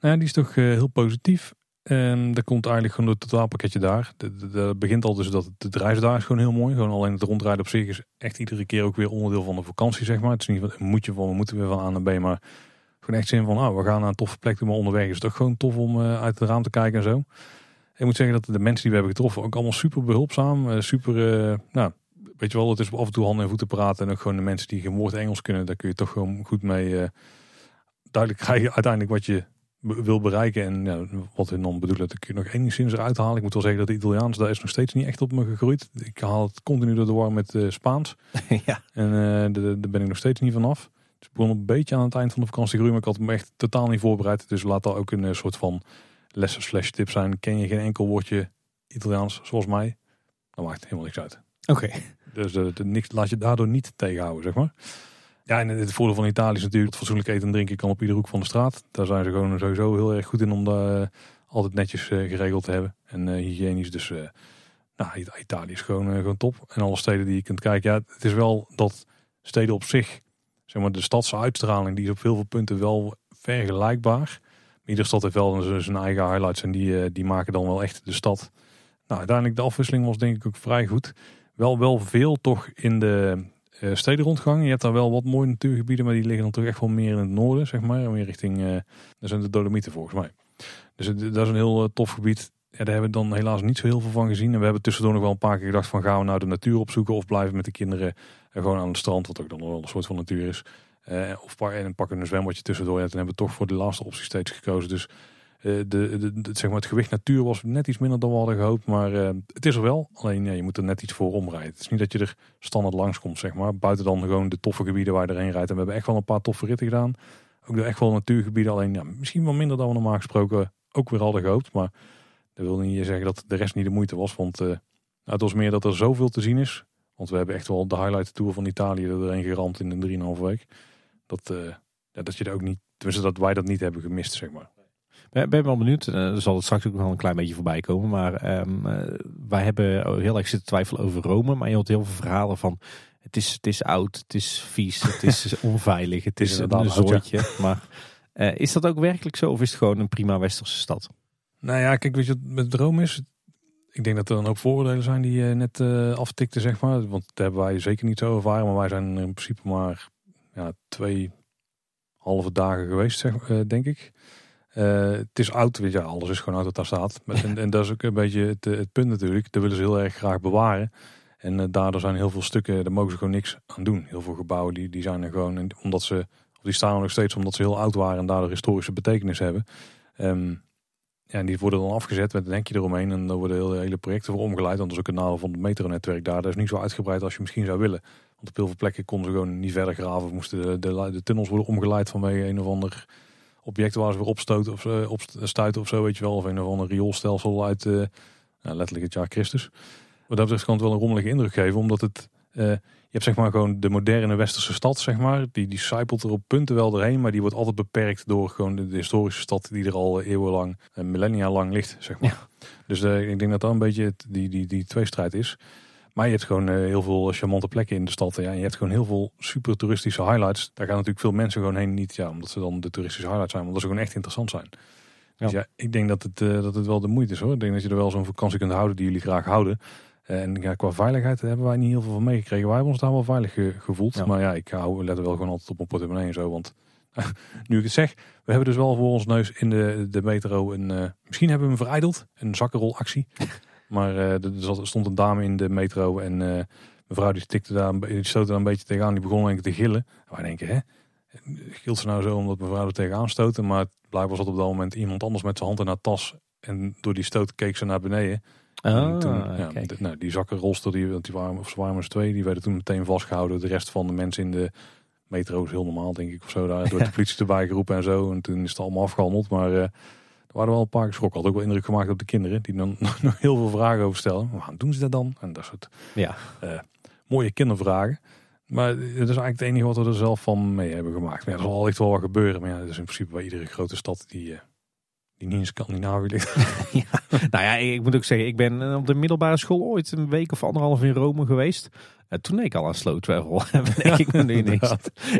Nou, die is toch heel positief. En dat komt eigenlijk gewoon door het totaalpakketje daar. Het begint al dus dat het reis daar is gewoon heel mooi. Gewoon alleen het rondrijden op zich is echt iedere keer ook weer onderdeel van de vakantie, zeg maar. Het is niet een moetje van we moeten weer van A naar B, maar gewoon echt zin van, oh, we gaan naar een toffe plek maar onderweg is het toch gewoon tof om uit het raam te kijken en zo. Ik moet zeggen dat de mensen die we hebben getroffen ook allemaal super behulpzaam, uh, super, uh, nou, weet je wel, het is af en toe handen en voeten praten en ook gewoon de mensen die geen woord Engels kunnen, daar kun je toch gewoon goed mee duidelijk krijgen uiteindelijk wat je wil bereiken. En ja, wat we dan bedoelen, dat ik nog enigszins eruit halen. Ik moet wel zeggen dat de Italiaans, daar is nog steeds niet echt op me gegroeid. Ik haal het continu door de war met uh, Spaans. ja. En uh, daar ben ik nog steeds niet vanaf. Dus ik begon een beetje aan het eind van de vakantie groeien, maar ik had me echt totaal niet voorbereid. Dus laat dat ook een uh, soort van lessen slash tip zijn. Ken je geen enkel woordje Italiaans zoals mij, dan maakt het helemaal niks uit. Oké. Dus de, de, niks, laat je daardoor niet tegenhouden, zeg maar. Ja, en het voordeel van Italië is natuurlijk dat fatsoenlijk eten en drinken kan op iedere hoek van de straat. Daar zijn ze gewoon sowieso heel erg goed in om dat uh, altijd netjes uh, geregeld te hebben. En uh, hygiënisch. Dus nou, Italië is gewoon, gewoon top. En alle steden die je kunt kijken. Ja, het is wel dat steden op zich, zeg maar de stadse uitstraling, die is op heel veel punten wel vergelijkbaar. Iedere stad heeft wel zijn eigen highlights en die, die maken dan wel echt de stad. Nou, uiteindelijk de afwisseling was denk ik ook vrij goed. Wel, wel veel toch in de, uh, stedenrondgang. Je hebt daar wel wat mooie natuurgebieden, maar die liggen dan toch echt wel meer in het noorden, zeg maar. Meer richting, uh, zijn de Dolomieten volgens mij. Dus dat is een heel tof gebied. Ja, daar hebben we dan helaas niet zo heel veel van gezien. En we hebben tussendoor nog wel een paar keer gedacht van gaan we nou de natuur opzoeken of blijven met de kinderen gewoon aan het strand, wat ook dan wel een soort van natuur is. Of en pakken een zwembadje tussendoor. Ja, toen hebben we toch voor de laatste optie steeds gekozen. Dus uh, de, zeg maar het gewicht natuur was net iets minder dan we hadden gehoopt. Maar uh, het is er wel. Alleen je moet er net iets voor omrijden. Het is niet dat je er standaard langs komt, zeg maar. Buiten dan gewoon de toffe gebieden waar je erheen rijdt. En we hebben echt wel een paar toffe ritten gedaan. Ook echt wel natuurgebieden. Alleen misschien wel minder dan we normaal gesproken ook weer hadden gehoopt. Maar dat wil niet zeggen dat de rest niet de moeite was. Want uh, het was meer dat er zoveel te zien is. Want we hebben echt wel de highlight tour van Italië er doorheen geramd in een 3,5 week. Dat, ja, dat je er ook niet, tenminste dat wij dat niet hebben gemist, zeg maar. Ik ben wel benieuwd. Eh, er zal het straks ook wel een klein beetje voorbij komen. Maar um, wij hebben heel erg zitten twijfelen over Rome. Maar je hoort heel veel verhalen van... Het is, het is oud, het is vies, het is onveilig, het is een zoortje. Maar uh, is dat ook werkelijk zo? Of is het gewoon een prima westerse stad? Nou ja, kijk, weet je wat met Rome is? Ik denk dat er dan ook vooroordelen zijn die je net uh, aftikte, zeg maar. Want dat hebben wij zeker niet zo ervaren. Maar wij zijn in principe maar ja, twee halve dagen geweest, zeg, denk ik. Uh, het is oud, weet je, alles is gewoon oud dat daar staat. En, en dat is ook een beetje het, het, punt natuurlijk. Dat willen ze heel erg graag bewaren. En uh, daardoor zijn heel veel stukken, daar mogen ze gewoon niks aan doen. Heel veel gebouwen die, die zijn er gewoon, omdat ze, die staan er nog steeds omdat ze heel oud waren en daardoor historische betekenis hebben. Um, ja, en die worden dan afgezet met een denkje eromheen en daar worden hele, hele projecten voor omgeleid. Want dat is ook een nadeel van het metronetwerk daar. Dat is niet zo uitgebreid als je misschien zou willen. Want op heel veel plekken konden ze gewoon niet verder graven. Moesten de, de, de tunnels worden omgeleid vanwege een of ander objecten waar ze weer opstoten of uh, op stuiten of zo, weet je wel. Of een of ander rioolstelsel uit uh, letterlijk het jaar Christus. Wat dat betreft kan het wel een rommelige indruk geven, omdat het... Uh, je hebt zeg maar gewoon de moderne westerse stad, zeg maar. Die, die er op punten wel doorheen, maar die wordt altijd beperkt door gewoon de, historische stad die er al eeuwenlang, millennia lang ligt, zeg maar. Dus ik denk dat dat een beetje het, die, die, die tweestrijd is. Maar je hebt gewoon uh, heel veel charmante plekken in de stad. Ja, en je hebt gewoon heel veel super toeristische highlights. Daar gaan natuurlijk veel mensen gewoon heen. Niet ja, omdat ze dan de toeristische highlights zijn, maar omdat ze gewoon echt interessant zijn. Dus ja, ik denk dat het, uh, dat het wel de moeite is hoor. Ik denk dat je er wel zo'n vakantie kunt houden die jullie graag houden. Uh, en ja, qua veiligheid hebben wij niet heel veel van meegekregen. Wij hebben ons daar wel veilig ge gevoeld. Ja. Maar ja, ik hou, let wel gewoon altijd op mijn portemonnee en zo. Want nu ik het zeg, we hebben dus wel voor ons neus in de, de metro een... misschien hebben we hem verijdeld. Een zakkenrolactie. Maar uh, er stond een dame in de metro en uh, mevrouw die stikte daar, die stootte daar een beetje tegenaan. Die begon denk ik te gillen. wij denken, hè? Gilt ze nou zo omdat mevrouw er tegenaan stootte? Maar blijkbaar zat op dat moment iemand anders met zijn hand in haar tas. En door die stoot keek ze naar beneden. Oh, toen, ja, de, nou, die zakkenrolster, die, want die waren, of ze waren maar twee, die werden toen meteen vastgehouden. De rest van de mensen in de metro is heel normaal, denk ik, of zo. Daar door de politie erbij geroepen en zo. En toen is het allemaal afgehandeld. Maar uh, waren wel een paar geschrokken. Had ook wel indruk gemaakt op de kinderen. Die dan nog heel veel vragen over stellen. Waarom doen ze dat dan? En dat soort Ja. uh, mooie kindervragen. Maar het is eigenlijk het enige wat we er zelf van mee hebben gemaakt. Maar ja, er zal echt wel wat gebeuren. Maar ja, dat is in principe bij iedere grote stad die, uh, die niet in Scandinavië ligt. ja. Nou ja, ik moet ook zeggen, ik ben op de middelbare school ooit een week of anderhalf in Rome geweest. En toen deed ik al aan slow travel. denk ik nu niks.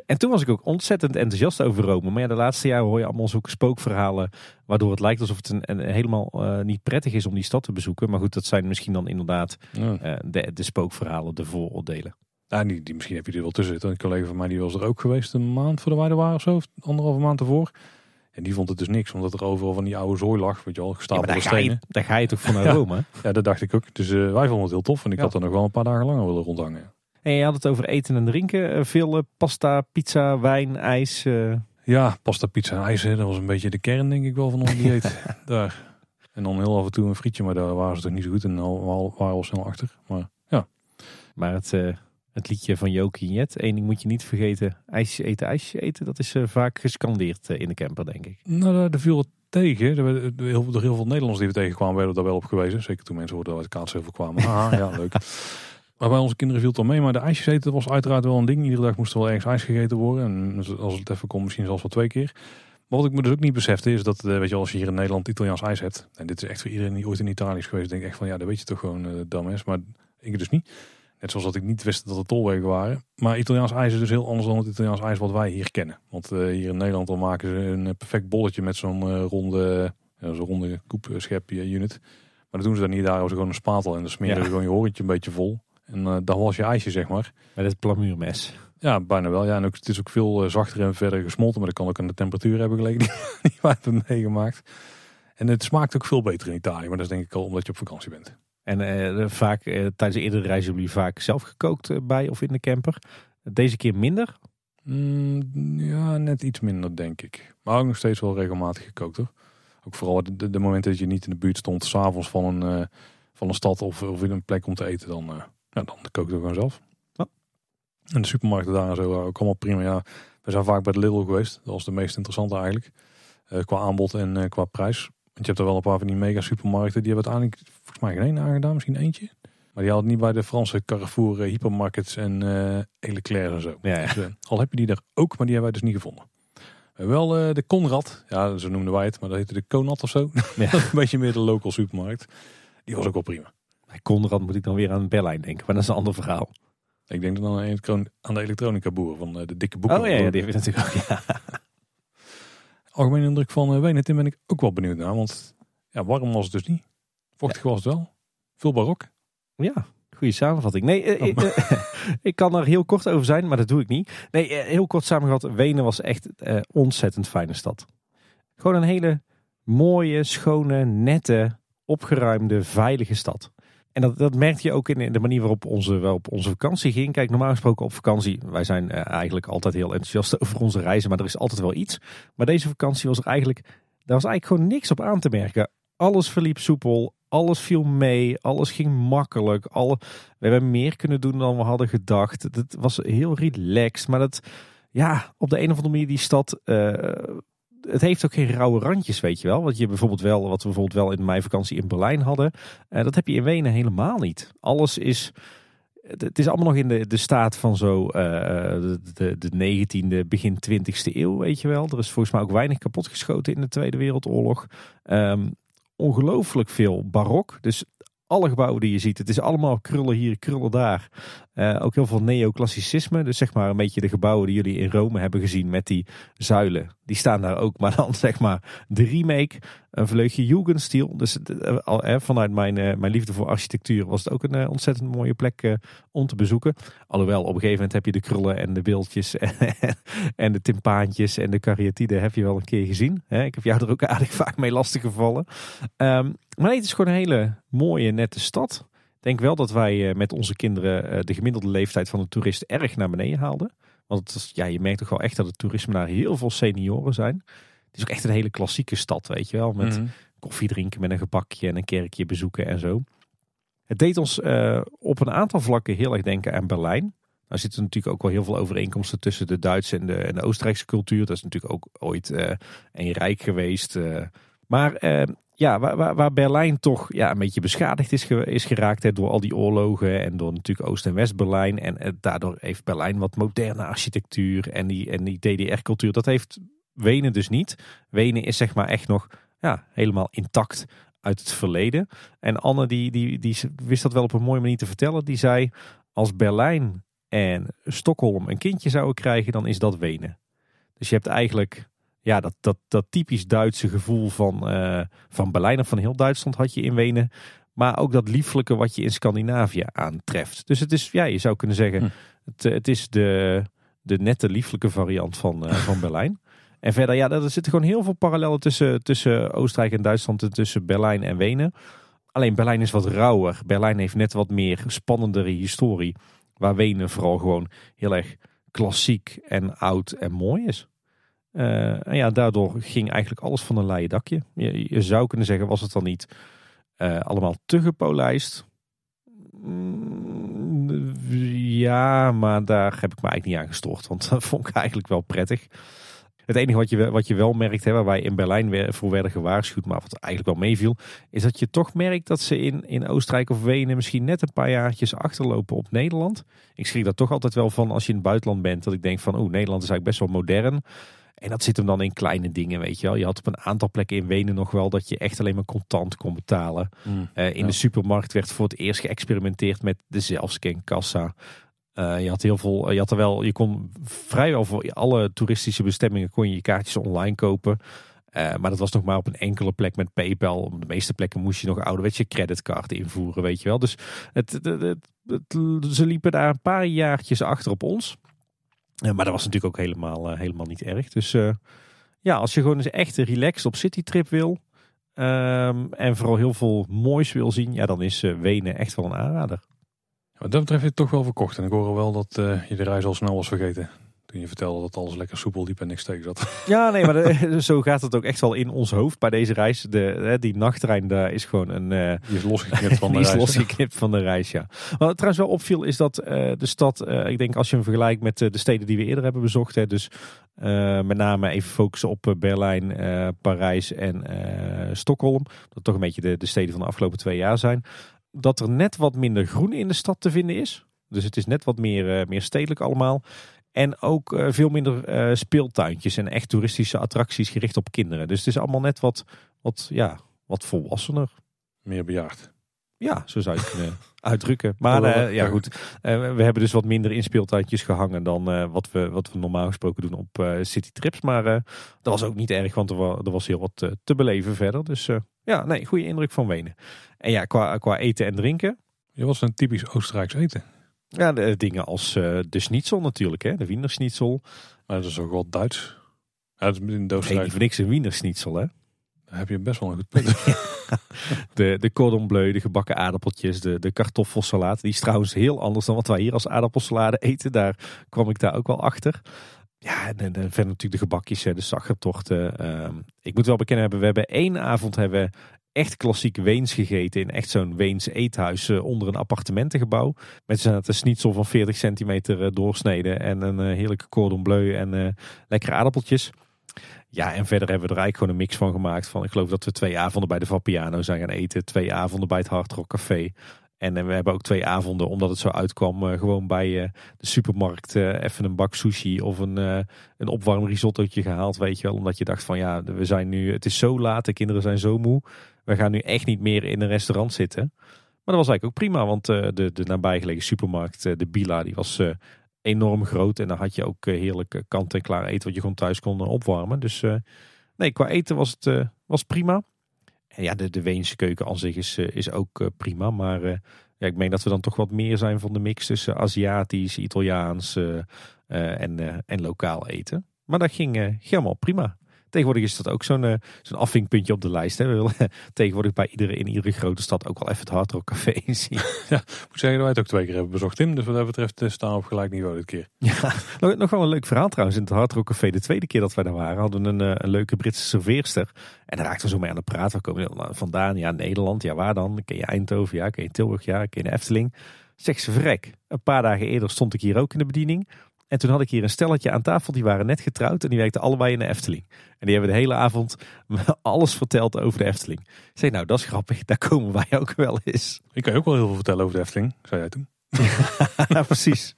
En toen was ik ook ontzettend enthousiast over Rome. Maar ja, de laatste jaren hoor je allemaal zulke spookverhalen. Waardoor het lijkt alsof het een, een helemaal uh, niet prettig is om die stad te bezoeken. Maar goed, dat zijn misschien dan inderdaad ja. uh, de, de spookverhalen, de vooroordelen. Ja, die, die, misschien heb je er wel tussen zitten. Een collega van mij die was er ook geweest een maand voor de er waren of zo. Of anderhalve maand ervoor. En die vond het dus niks, omdat er overal van die oude zooi lag. Weet je al, gestapelde ja, daar stenen. Ga je, daar ga je toch van naar Rome? Ja, ja, dat dacht ik ook. Dus uh, wij vonden het heel tof. En ik ja. had er nog wel een paar dagen langer willen rondhangen. En je had het over eten en drinken. Veel uh, pasta, pizza, wijn, ijs. Uh... Ja, pasta, pizza en ijs. Hè. Dat was een beetje de kern, denk ik wel, van ons dieet. daar. En dan heel af en toe een frietje, maar daar waren ze toch niet zo goed. En al waren we al snel achter. Maar ja. Maar het, het liedje van Jokie Jet. Eén ding moet je niet vergeten. Ijsje eten, ijsje eten. Dat is vaak gescandeerd in de camper, denk ik. Nou, daar viel het tegen. Er werden heel, heel veel Nederlanders die we tegenkwamen, werden daar wel op gewezen. Zeker toen mensen hoorden uit Kaatsheuvel kwamen. Ah, ja, leuk. Maar bij onze kinderen viel het al mee. Maar de ijsjes eten was uiteraard wel een ding. Iedere dag moest er wel ergens ijs gegeten worden. En als het even kon, misschien zelfs wel twee keer. Maar wat ik me dus ook niet besefte is dat, weet je, als je hier in Nederland Italiaans ijs hebt. En dit is echt voor iedereen die ooit in Italië is geweest. Denk ik echt van, ja, dat weet je toch gewoon, uh, dam is. Maar ik dus niet. Net zoals dat ik niet wist dat er tolwegen waren. Maar Italiaans ijs is dus heel anders dan het Italiaans ijs wat wij hier kennen. Want uh, hier in Nederland dan maken ze een perfect bolletje met zo'n uh, ronde, zo'n ronde koepschepje unit. Maar dat doen ze dan niet. Daar hebben ze gewoon een spatel en dan smeren ze gewoon je horentje een beetje vol. En uh, dan was je ijsje, zeg maar. Met het plamuurmes. Ja, bijna wel. Ja, en ook, het is ook veel zachter en verder gesmolten. Maar dat kan ook aan de temperatuur hebben gelegen die, die wij hebben meegemaakt. En het smaakt ook veel beter in Italië. Maar dat is denk ik al omdat je op vakantie bent. En uh, vaak tijdens de eerdere reizen hebben jullie vaak zelf gekookt bij of in de camper. Deze keer minder? Mm, ja, net iets minder denk ik. Maar ook nog steeds wel regelmatig gekookt hoor. Ook vooral de, de momenten dat je niet in de buurt stond. S'avonds van een, van een stad of, of in een plek om te eten. Dan ja, dan kook ik gewoon zelf. Ja. En de supermarkten daar en zo ook allemaal prima. Ja, we zijn vaak bij de Lidl geweest. Dat was de meest interessante eigenlijk. Qua aanbod en qua prijs. Want je hebt er wel een paar van die mega supermarkten. Die hebben uiteindelijk volgens mij geen aangedaan. Misschien eentje. Maar die hadden niet bij de Franse Carrefour, uh, hypermarkets en uh, Leclerc en zo. Ja, ja. Dus, al heb je die er ook, maar die hebben wij dus niet gevonden. Wel de Conrad. Ja, zo noemden wij het. Maar dat heette de Conat of zo. Ja. een beetje meer de local supermarkt. Die was ook wel prima. Bij Conrad moet ik dan weer aan Berlijn denken, maar dat is een ander verhaal. Ik denk dan aan de elektronica boer van de dikke boeken. Oh ja, ja die je natuurlijk ook. Ja. Algemene indruk van Wenen, ben ik ook wel benieuwd naar. Want ja, warm was het dus niet. Vochtig was het wel. Veel barok. Ja, goede samenvatting. Nee, oh. ik, ik kan er heel kort over zijn, maar dat doe ik niet. Nee, heel kort samengevat. Wenen was echt ontzettend fijne stad. Gewoon een hele mooie, schone, nette, opgeruimde, veilige stad. En dat, dat merkte je ook in de manier waarop onze, waarop onze vakantie ging. Kijk, normaal gesproken op vakantie, wij zijn uh, eigenlijk altijd heel enthousiast over onze reizen, maar er is altijd wel iets. Maar deze vakantie was er eigenlijk, daar was eigenlijk gewoon niks op aan te merken. Alles verliep soepel, alles viel mee, alles ging makkelijk. Alle, we hebben meer kunnen doen dan we hadden gedacht. Het was heel relaxed, maar dat, ja, op de een of andere manier die stad... Uh, het heeft ook geen rauwe randjes, weet je wel. Wat je bijvoorbeeld wel, wat we bijvoorbeeld wel in mijn vakantie in Berlijn hadden. Uh, dat heb je in Wenen helemaal niet. Alles is. Het is allemaal nog in de, de staat van zo uh, de, de, de 19e, begin 20e eeuw, weet je wel. Er is volgens mij ook weinig kapot geschoten in de Tweede Wereldoorlog. Um, ongelooflijk veel barok. Dus alle gebouwen die je ziet, het is allemaal krullen hier, krullen daar. Uh, ook heel veel neoclassicisme. Dus zeg maar een beetje de gebouwen die jullie in Rome hebben gezien met die zuilen. Die staan daar ook. Maar dan zeg maar de remake, een vleugje Jugendstil. Dus uh, vanuit mijn, mijn liefde voor architectuur was het ook een ontzettend mooie plek om te bezoeken. Alhoewel op een gegeven moment heb je de krullen en de beeldjes en de timpaantjes en de kariatide heb je wel een keer gezien. Ik heb jou er ook aardig vaak mee lastig gevallen. Um, maar het is gewoon een hele mooie, nette stad. Ik denk wel dat wij met onze kinderen de gemiddelde leeftijd van de toerist erg naar beneden haalden. Want het is, ja, je merkt toch wel echt dat het toerisme daar heel veel senioren zijn. Het is ook echt een hele klassieke stad, weet je wel. Met mm -hmm. koffie drinken met een gebakje en een kerkje bezoeken en zo. Het deed ons uh, op een aantal vlakken heel erg denken aan Berlijn. Nou zitten natuurlijk ook wel heel veel overeenkomsten tussen de Duitse en de, en de Oostenrijkse cultuur. Dat is natuurlijk ook ooit uh, een rijk geweest. Uh, Maar ja, waar, waar, Berlijn toch ja, een beetje beschadigd is, is geraakt door al die oorlogen en door natuurlijk Oost- en West-Berlijn. En uh, daardoor heeft Berlijn wat moderne architectuur en die, en die DDR-cultuur. Dat heeft Wenen dus niet. Wenen is zeg maar echt nog ja, helemaal intact uit het verleden. En Anne die, die, die wist dat wel op een mooie manier te vertellen. Die zei, als Berlijn en Stockholm een kindje zouden krijgen, dan is dat Wenen. Dus je hebt eigenlijk ja, dat, dat, dat typisch Duitse gevoel van, uh, van Berlijn of van heel Duitsland had je in Wenen. Maar ook dat lieflijke wat je in Scandinavië aantreft. Dus het is, ja, je zou kunnen zeggen, hm. het, het is de, de nette lieflijke variant van, uh, van Berlijn. En verder, ja, er zitten gewoon heel veel parallellen tussen, tussen Oostenrijk en Duitsland en tussen Berlijn en Wenen. Alleen Berlijn is wat rauwer. Berlijn heeft net wat meer spannendere historie. Waar Wenen vooral gewoon heel erg klassiek en oud en mooi is. Uh, en ja, daardoor ging eigenlijk alles van een leien dakje. Je, zou kunnen zeggen, was het dan niet uh, allemaal te gepolijst? Mm, ja, maar daar heb ik me eigenlijk niet aan gestoord. Want dat vond ik eigenlijk wel prettig. Het enige wat je, wat je wel merkt, hè, waar wij in Berlijn voor werden gewaarschuwd, maar wat eigenlijk wel meeviel, is dat je toch merkt dat ze in, in Oostenrijk of Wenen misschien net een paar jaartjes achterlopen op Nederland. Ik schrik daar toch altijd wel van als je in het buitenland bent, dat ik denk van, oh, Nederland is eigenlijk best wel modern. En dat zit hem dan in kleine dingen, weet je wel. Je had op een aantal plekken in Wenen nog wel dat je echt alleen maar contant kon betalen. Mm, uh, in de supermarkt werd voor het eerst geëxperimenteerd met de zelfscankassa. Uh, je had heel veel, je had er wel, je kon vrijwel voor alle toeristische bestemmingen kon je je kaartjes online kopen. Uh, maar dat was nog maar op een enkele plek met PayPal. Op de meeste plekken moest je nog ouderwetse creditcard invoeren, weet je wel. Dus het, het, het, ze liepen daar een paar jaartjes achter op ons. Uh, maar dat was natuurlijk ook helemaal, helemaal niet erg. Dus ja, als je gewoon eens echt relaxed op citytrip wil. Um, en vooral heel veel moois wil zien. Ja, dan is Wenen echt wel een aanrader. Wat dat betreft je het toch wel verkocht. En ik hoor wel dat je de reis al snel was vergeten. Toen je vertelde dat alles lekker soepel liep en niks tegen zat. Ja, nee, maar de, zo gaat het ook echt wel in ons hoofd bij deze reis. De, die nachttrein daar is gewoon een... Uh, die is losgeknipt van de die reis. is losgeknipt van de reis, ja. Wat trouwens wel opviel is dat uh, de stad... ik denk als je hem vergelijkt met de steden die we eerder hebben bezocht. Hè, dus met name even focussen op Berlijn, Parijs en Stockholm. Dat toch een beetje de, de steden van de afgelopen twee jaar zijn dat er net wat minder groen in de stad te vinden is. Dus het is net wat meer, meer stedelijk allemaal. En ook uh, veel minder uh, speeltuintjes en echt toeristische attracties gericht op kinderen. Dus het is allemaal net wat, wat, ja, wat volwassener. Meer bejaard. Ja, zo zou je het kunnen uitdrukken. Maar ja goed, we hebben dus wat minder in speeltuintjes gehangen dan wat, we, wat we normaal gesproken doen op city trips. Maar dat was ook niet erg, want er was, er was heel wat te beleven verder. Dus ja, nee, goede indruk van Wenen. En ja, qua, qua eten en drinken. Je was een typisch Oostenrijks eten. Ja, de, dingen als uh, de schnitzel natuurlijk, hè, de Wiener schnitzel. Maar dat is ook wel Duits. Is in Oostenrijk. Nee, voor niks een Wiener schnitzel, hè? Daar heb je best wel een goed punt. de, de cordon bleu, de gebakken aardappeltjes, de, de kartoffelsalade. Die is trouwens heel anders dan wat wij hier als aardappelsalade eten. Daar kwam ik daar ook wel achter. Ja, en, en verder natuurlijk de gebakjes, de zaggertochten. Uh, ik moet wel bekennen hebben, we hebben één avond hebben echt klassiek Weens gegeten. In echt zo'n Weens eethuis uh, onder een appartementengebouw. Met een schnitzel van 40 centimeter uh, doorsneden. En een uh, heerlijke cordon bleu en lekkere aardappeltjes. Ja, en verder hebben we er eigenlijk gewoon een mix van gemaakt. Van, ik geloof dat we twee avonden bij de Vapiano zijn gaan eten. Twee avonden bij het Hard Rock Café. En we hebben ook twee avonden, omdat het zo uitkwam, gewoon bij de supermarkt even een bak sushi of een, een opwarm risottootje gehaald. Weet je wel, omdat je dacht van ja, we zijn nu, het is zo laat, de kinderen zijn zo moe we gaan nu echt niet meer in een restaurant zitten. Maar dat was eigenlijk ook prima, want uh, de, de nabijgelegen supermarkt, uh, de Bila, die was uh, enorm groot. En dan had je ook heerlijk kant-en-klaar eten wat je gewoon thuis kon opwarmen. Dus nee, qua eten was het was prima. En ja, de, de Weense keuken aan zich is, is ook prima. Maar ja, ik meen dat we dan toch wat meer zijn van de mix tussen Aziatisch, Italiaans en, en lokaal eten. Maar dat ging helemaal prima. Tegenwoordig is dat ook zo'n uh, zo'n afvinkpuntje op de lijst. Hè. We willen tegenwoordig bij iedere, in iedere grote stad ook wel even het Hard Rock Café zien. Ja, moet zeggen dat wij het ook twee keer hebben bezocht, Tim. Dus wat dat betreft eh, staan we op gelijk niveau dit keer. Ja, nog, nog wel een leuk verhaal trouwens. In het Hard Rock Café, de tweede keer dat wij daar waren, hadden we een, eh, een leuke Britse serveerster. En daar raakten we zo mee aan de praat. Waar komen we vandaan? Ja, Nederland. Ja, waar dan? Ken je Eindhoven? Ja, ken je Tilburg? Ja, ken je Efteling? Zeg ze vrek. Een paar dagen eerder stond ik hier ook in de bediening. En toen had ik hier een stelletje aan tafel, die waren net getrouwd en die werkten allebei in de Efteling. En die hebben de hele avond alles verteld over de Efteling. Ik zei, nou dat is grappig, daar komen wij ook wel eens. Ik kan je ook wel heel veel vertellen over de Efteling, zei jij toen. ja, precies.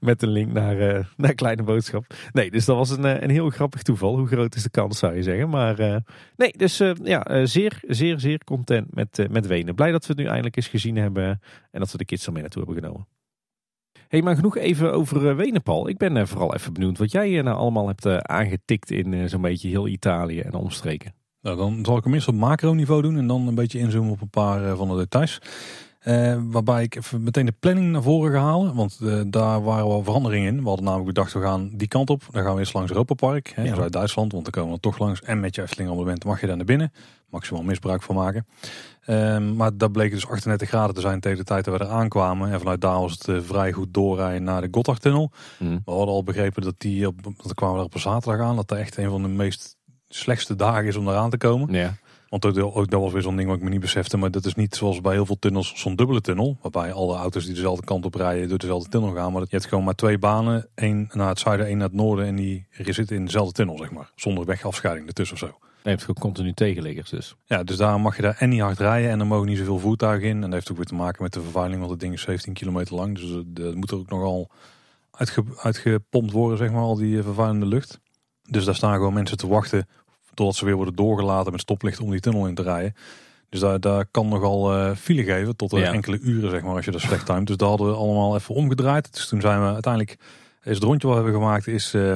Met een link naar, uh, naar Kleine Boodschap. Nee, dus dat was een, eh, een heel grappig toeval. Hoe groot is de kans, zou je zeggen. Maar uh, nee, dus uh, ja, zeer, zeer, zeer content met, met Wenen. Blij dat we het nu eindelijk eens gezien hebben. En dat we de kids er mee naartoe hebben genomen. Hey, maar genoeg even over Wenen, Paul. Ik ben vooral even benieuwd wat jij nou allemaal hebt aangetikt in zo'n beetje heel Italië en omstreken. Nou, dan zal ik hem eerst op macro niveau doen en dan een beetje inzoomen op een paar van de details. Uh, waarbij ik even meteen de planning naar voren ga halen. Want uh, daar waren wel veranderingen in. We hadden namelijk bedacht, we gaan die kant op. Dan gaan we eerst langs Europa Park. Hè, ja. Duitsland, want dan komen we toch langs. En met je Efteling abonnement mag je daar naar binnen. Maximaal misbruik van maken. Uh, maar dat bleek dus 38 graden te zijn tegen de tijd dat we er aankwamen. En vanuit daar was het uh, vrij goed doorrijden naar de Gotthardtunnel. Mm. We hadden al begrepen dat die, op, dat kwamen we er op een zaterdag aan. Dat dat echt een van de meest slechtste dagen is om daar aan te komen. Ja. Want ook, dat was weer zo'n ding wat ik me niet besefte. Maar dat is niet zoals bij heel veel tunnels zo'n dubbele tunnel. Waarbij alle auto's die dezelfde kant op rijden door dezelfde tunnel gaan. Maar je hebt gewoon maar twee banen. één naar het zuiden, één naar het noorden. En die zitten in dezelfde tunnel, zeg maar. Zonder wegafscheiding ertussen of zo. Je hebt gewoon continu tegenliggers dus. Ja, dus daar mag je daar en niet hard rijden. En er mogen niet zoveel voertuigen in. En dat heeft ook weer te maken met de vervuiling. Want het ding is 17 kilometer lang. Dus dat moet er ook nogal uitge, uitgepompt worden, zeg maar. Al die vervuilende lucht. Dus daar staan gewoon mensen te wachten Totdat ze weer worden doorgelaten met stoplicht om die tunnel in te rijden. Dus daar, daar kan nogal uh, file geven tot enkele uren, zeg maar, als je dat slecht timed. Dus daar hadden we allemaal even omgedraaid. Dus toen zijn we uiteindelijk, is het rondje wat we hebben gemaakt, is uh,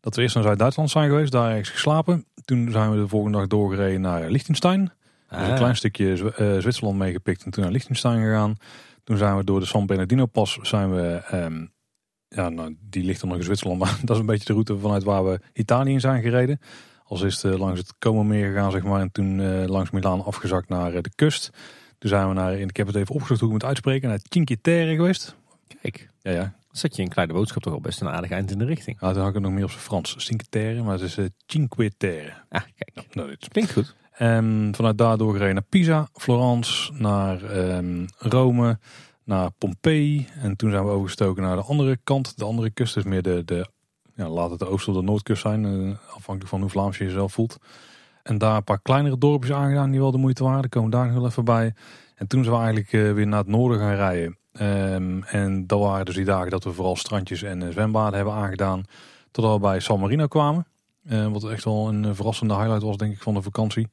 dat we eerst naar Zuid-Duitsland zijn geweest, daar ergens geslapen. Toen zijn we de volgende dag doorgereden naar Liechtenstein. Dus een ah. klein stukje eh, Zwitserland meegepikt en toen naar Liechtenstein gegaan. Toen zijn we door de San Bernardino pas zijn we, um, ja, nou, die ligt dan nog in Zwitserland, maar dat is een beetje de route vanuit waar we Italië in zijn gereden. Als eerste langs het Como-meer gegaan, zeg maar. En toen uh, langs Milaan afgezakt naar uh, de kust. Toen zijn we naar, ik heb het even opgezocht hoe ik moet uitspreken, naar Cinque Terre geweest. Kijk. Ja, ja. Zet je een kleine boodschap toch al best een aardig eind in de richting. Ja, toen had ik het nog meer op zijn Frans. Cinque Terre, maar het is uh, Cinque Terre. Ah, kijk. Nou, dit klinkt goed. En vanuit daar doorgereden naar Pisa, Florence, naar um, Rome, naar Pompeii. En toen zijn we overgestoken naar de andere kant, de andere kust. Dus meer de, de ja, laat het de oost- of de noordkust zijn, uh, afhankelijk van hoe Vlaams je jezelf voelt. En daar een paar kleinere dorpjes aangedaan die wel de moeite waren. Komen daar nog wel even bij. En toen zijn we eigenlijk uh, weer naar het noorden gaan rijden. Um, en dat waren dus die dagen dat we vooral strandjes en uh, zwembaden hebben aangedaan. Totdat we bij San Marino kwamen. wat echt wel een verrassende highlight was, denk ik, van de vakantie.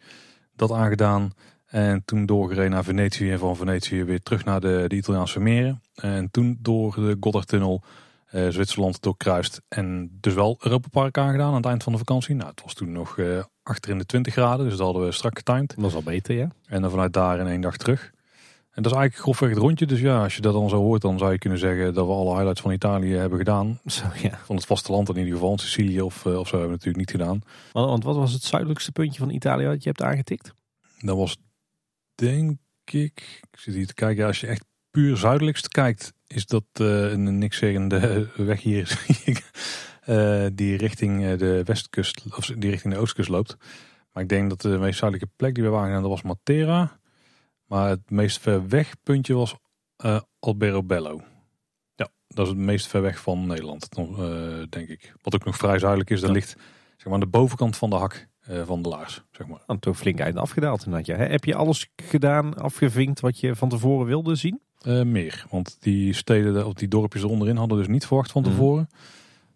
Dat aangedaan. En toen doorgereden naar Venetië. En van Venetië weer terug naar de, de Italiaanse meren. En toen door de Gotthardtunnel uh, Zwitserland doorkruist. En dus wel Europa Park aangedaan aan het eind van de vakantie. Nou, het was toen nog uh, achter in de 20 graden, dus dat hadden we strak getimed. Dat was al beter, ja. En dan vanuit daar in één dag terug. En dat is eigenlijk grofweg het rondje. Dus ja, als je dat dan zo hoort, dan zou je kunnen zeggen dat we alle highlights van Italië hebben gedaan. Zo, ja. Van het vasteland in ieder geval. Sicilië of, uh, of zo hebben we natuurlijk niet gedaan. Want wat was het zuidelijkste puntje van Italië wat je hebt aangetikt? Dat was denk ik, ik zit hier te kijken, als je echt puur zuidelijkst kijkt, is dat uh, een niks zeggende weg hier uh, die richting eh, de westkust, of die richting de oostkust loopt. Maar ik denk dat de meest zuidelijke plek die we waren dat was Matera. Maar het meest ver weg puntje was uh, Albero Bello. Ja, dat is het meest ver weg van Nederland, denk ik. Wat ook nog vrij zuidelijk is, dat ligt zeg maar, aan de bovenkant van de hak van de laars. Zeg maar. Toch flink eind afgedaald. Heb je alles gedaan, afgevinkt wat je van tevoren wilde zien? Uh, meer, want die steden of die dorpjes eronderin hadden dus niet verwacht van mhm. tevoren.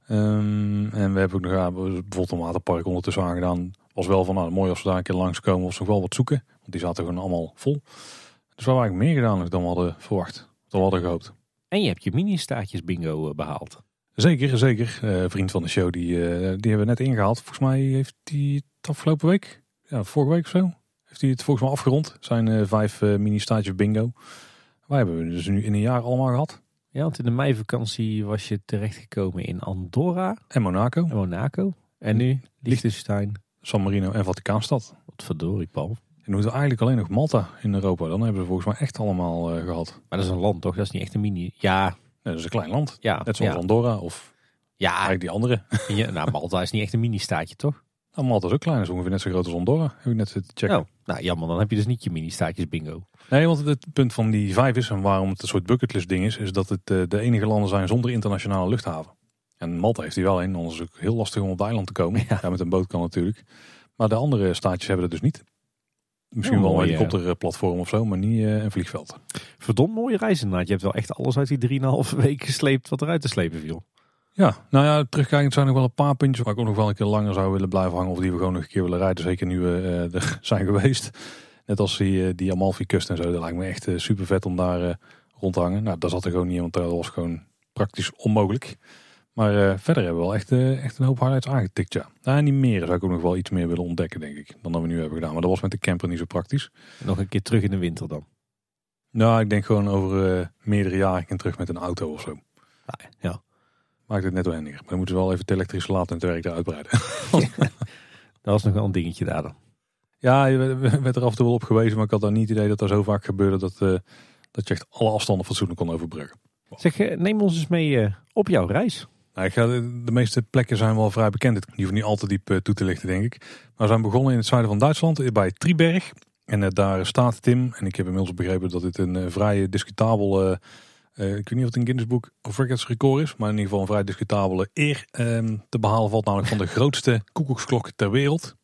Um, en we hebben ook nog ja, bijvoorbeeld een waterpark ondertussen aangedaan. Was wel van nou, mooi als we daar een keer langskomen of nog wel wat zoeken. Want die zaten gewoon allemaal vol. Dus we hebben eigenlijk meer gedaan dan we hadden verwacht. Dan we hadden gehoopt. En je hebt je mini-staatjes bingo eh, behaald. Zeker, zeker. Uh, vriend van de show, die, uh, die hebben we net ingehaald. Volgens mij heeft hij het afgelopen week, ja, vorige week of zo, heeft hij het volgens mij afgerond. Zijn vijf mini-staatjes bingo. Wij hebben we dus nu in een jaar allemaal gehad. Ja, want in de meivakantie was je terechtgekomen in Andorra. En Monaco. En Monaco. En nu Liechtenstein. San Marino en Vaticaanstad. Wat verdorie, Paul. En we moeten eigenlijk alleen nog Malta in Europa. Dan hebben we volgens mij echt allemaal uh, gehad. Maar dat is een land toch? Dat is niet echt een mini. Ja. Nee, dat is een klein land. Ja. Net zoals ja. Andorra of ja. eigenlijk die andere. Ja, nou, Malta is niet echt een mini-staatje toch? Nou, Malta is ook klein, is ongeveer net zo groot als Andorra. Heb ik net zitten checken. Oh, nou jammer, dan heb je dus niet je mini-staatjes bingo. Nee, want het punt van die vijf is, en waarom het een soort bucketlist ding is, is dat het eh, de enige landen zijn zonder internationale luchthaven. En Malta heeft die wel een, anders is het ook heel lastig om op het eiland te komen. Ja. met een boot kan natuurlijk. Maar de andere staatjes hebben dat dus niet. Misschien Oh, wel een mooi, helikopterplatform of zo, maar niet eh, een vliegveld. Verdomd mooie reis inderdaad. Je hebt wel echt alles uit die 3,5 week gesleept wat eruit te slepen viel. Ja, nou ja, terugkijkend zijn er nog wel een paar puntjes waar ik ook nog wel een keer langer zou willen blijven hangen. Of die we gewoon nog een keer willen rijden. Zeker nu we eh, er zijn geweest. Net als die, eh, die Amalfi kust en zo. Dat lijkt me echt super vet om daar eh, rond te hangen. Nou, dat zat er gewoon niet in, want dat was gewoon praktisch onmogelijk. Maar eh, verder hebben we wel echt, eh, echt een hoop highlights aangetikt, ja. Nou, en die meren zou ik ook nog wel iets meer willen ontdekken, denk ik. Dan dat we nu hebben gedaan. Maar dat was met de camper niet zo praktisch. Nog een keer terug in de winter dan. Nou, ik denk gewoon over eh, meerdere jaren en terug met een auto of zo. Nou, ja. Maakt het net wel handiger. Maar dan moeten we wel even het elektrische laten en het werk daar uitbreiden. Dat was nog wel een dingetje daar dan. Ja, je werd er af en toe wel op gewezen, maar ik had dan niet het idee dat dat zo vaak gebeurde dat, eh, dat je echt alle afstanden fatsoenlijk kon overbruggen. Zeg, eh, neem ons eens mee eh, op jouw reis. Nou, ik ga, de, meeste plekken zijn wel vrij bekend. Die hoeven niet al te diep toe te lichten, denk ik. Maar we zijn begonnen in het zuiden van Duitsland, bij Triberg. En daar staat Tim, en ik heb inmiddels begrepen dat dit een vrij discutabel, eh, ik weet niet of het een Guinness Book of Records record is, maar in ieder geval een vrij discutabele eer ehm, te behalen valt. Namelijk van de grootste koekoeksklok ter wereld.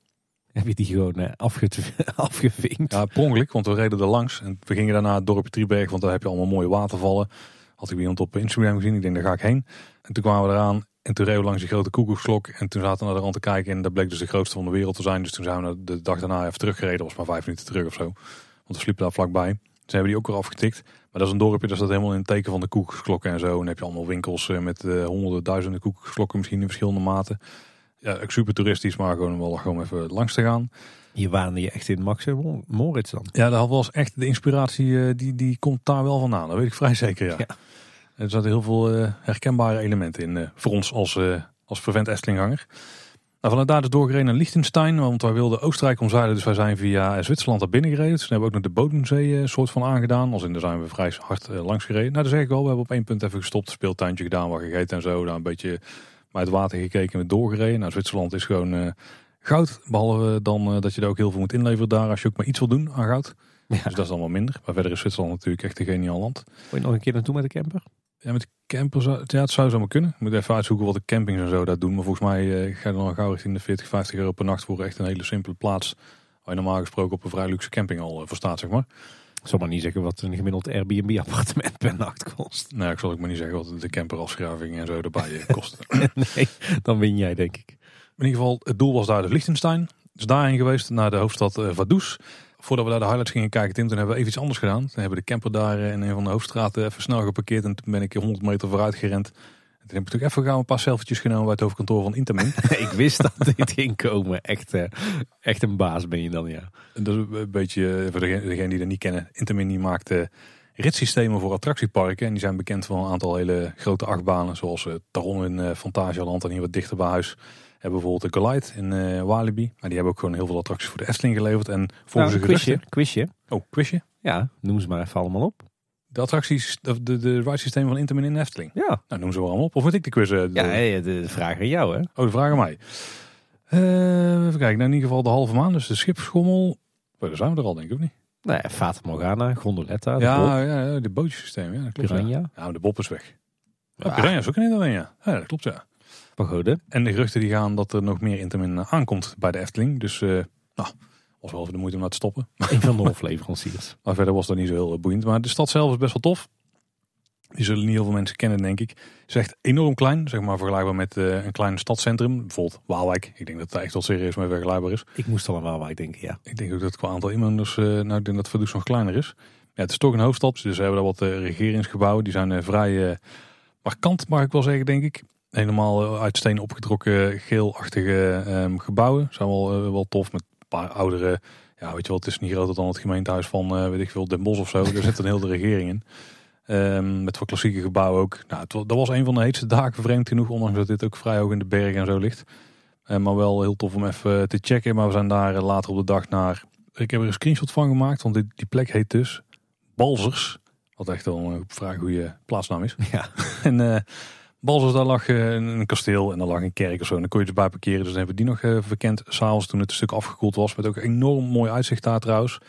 Heb je die gewoon afge- afgevinkt? Ja, per ongeluk, want we reden er langs. En we gingen daarna het dorpje Triberg, want daar heb je allemaal mooie watervallen. Had ik iemand op Instagram gezien, ik denk daar ga ik heen. En toen kwamen we eraan en toen reden we langs die grote koekoeksklok. En toen zaten we naar de rand te kijken en dat bleek dus de grootste van de wereld te zijn. Dus toen zijn we de dag daarna even teruggereden, was maar vijf minuten terug of zo. Want we sliepen daar vlakbij. Toen hebben die ook weer afgetikt. Maar dat is een dorpje, dat staat helemaal in het teken van de koekoeksklokken en zo. En dan heb je allemaal winkels eh, met eh, honderden, duizenden koekoeksklokken misschien in verschillende maten. Ja, ook super toeristisch, maar gewoon wel gewoon even langs te gaan. Je waande je echt in Max en Moritz dan. Ja, dat was echt de inspiratie, eh, die, die komt daar wel vandaan. Dat weet ik vrij zeker, ja. Ja. Er zaten heel veel herkenbare elementen in, voor ons als, als vervent Estlinghanger. Nou, vanuit daar dus doorgereden naar Liechtenstein, want wij wilden Oostenrijk omzeilen. Dus wij zijn via Zwitserland naar binnen gereden. Dus toen hebben we ook nog de Bodensee eh, soort van aangedaan. Als in, daar zijn we vrij hard eh, langs gereden. Nou, dat zeg ik wel. We hebben op één punt even gestopt, speeltuintje gedaan, wat gegeten en zo. Daar een beetje bij het water gekeken en doorgereden. Nou, Zwitserland is gewoon eh, goud. Behalve dan dat je er ook heel veel moet inleveren daar als je ook maar iets wil doen aan goud. Ja. Dus dat is allemaal minder. Maar verder is Zwitserland natuurlijk echt een geniaal land. Wil je nog een keer naartoe met de camper? Ja, met de camper, zou- ja, het zou zomaar kunnen. Ik moet even uitzoeken wat de campings en zo daar doen. Maar volgens mij eh, ga je dan al gauw richting de 40, 50 euro per nacht voor echt een hele simpele plaats. Waar je normaal gesproken op een vrij luxe camping al eh, voor staat, zeg maar. Ik zal maar niet zeggen wat een gemiddeld Airbnb appartement per nacht kost. Nou, ik zal ook maar niet zeggen wat de camperafschrijving en zo erbij eh, kost. nee, dan win jij denk ik. In ieder geval, het doel was daar dus Liechtenstein. Dus daarheen geweest, naar de hoofdstad Vaduz. Voordat we daar de highlights gingen kijken, Tim, toen hebben we even iets anders gedaan. Toen hebben we de camper daar eh, in een van de hoofdstraten even snel geparkeerd. En toen ben ik 100 meter vooruit gerend. En toen heb ik natuurlijk even gauw een paar selfietjes genomen bij het hoofdkantoor van Intermin. ik wist dat dit ging komen. Echt, eh, echt een baas ben je dan, ja. En dat is een beetje, eh, voor degene die dat niet kennen, Intermin die maakt ritssystemen voor attractieparken. En die zijn bekend van een aantal hele grote achtbanen, zoals Taron in Fantasieland en hier wat dichter bij huis. Hebben bijvoorbeeld de Glide in eh, Walibi. Maar die hebben ook gewoon heel veel attracties voor de Efteling geleverd. En Nou, volgens een de quizje, quizje. Oh, quizje. Ja, noem ze maar even allemaal op. De attracties, de, de, de ride systemen van Intermin in de Efteling. Ja, Nou, noem ze wel allemaal op. Of moet ik de quiz? eh, ja de, de vraag aan jou, hè? Oh, de vraag aan mij. Eh, even kijken. Nou, in ieder geval de halve maan. Dus de schipschommel. Oh, daar zijn we er al, denk ik, of niet? Nou ja, Fata Morgana, Gondoletta, de Ja, ja, ja, de bootjesysteem. Ja, dat klopt. Ja. Piranha, ja, maar de Bob is weg. Ja, Ah. Piranha is ook alleen, ja. ja. Dat klopt, ja. Pagode. En de geruchten die gaan dat er nog meer Intermin aankomt bij de Efteling. Dus, eh, nou, was wel even de moeite om naar te stoppen. Een van de hofleveranciers. Maar verder was dat niet zo heel eh, boeiend. Maar de stad zelf is best wel tof. Die zullen niet heel veel mensen kennen, denk ik. Het is echt enorm klein. Zeg maar vergelijkbaar met eh, een klein stadscentrum. Bijvoorbeeld Waalwijk. Ik denk dat het echt wel serieus mee vergelijkbaar is. Ik moest allemaal waar ik denk, ja. Ik denk ook dat qua aantal inwoners, nou ik denk dat Vaduz nog kleiner is. Ja, het is toch een hoofdstad, dus we hebben daar wat regeringsgebouwen. Die zijn vrij markant, mag ik wel zeggen, denk ik. Helemaal eh, uit steen opgetrokken geelachtige ehm, gebouwen. Zijn wel, eh, wel tof met een paar oudere... Ja, weet je wel, het is niet groter dan het gemeentehuis van, eh, weet ik veel, Den Bosch of zo. Er zit een hele regering in. Ehm, met wat klassieke gebouwen ook. Nou, het, dat was een van de heetste dagen, vreemd genoeg. Ondanks dat dit ook vrij hoog in de bergen en zo ligt. Eh, maar wel heel tof om even te checken. Maar we zijn daar later op de dag naar... Ik heb er een screenshot van gemaakt, want die, die plek heet dus Balzers. Wat echt wel een vrij goede plaatsnaam is. Ja. En, Balzers, daar lag eh, een, kasteel en daar lag een kerk of zo. En dan kon je dus bij parkeren. Dus dan hebben we die nog uh, verkend. S'avonds toen het een stuk afgekoeld was. Met ook enorm mooi uitzicht daar trouwens.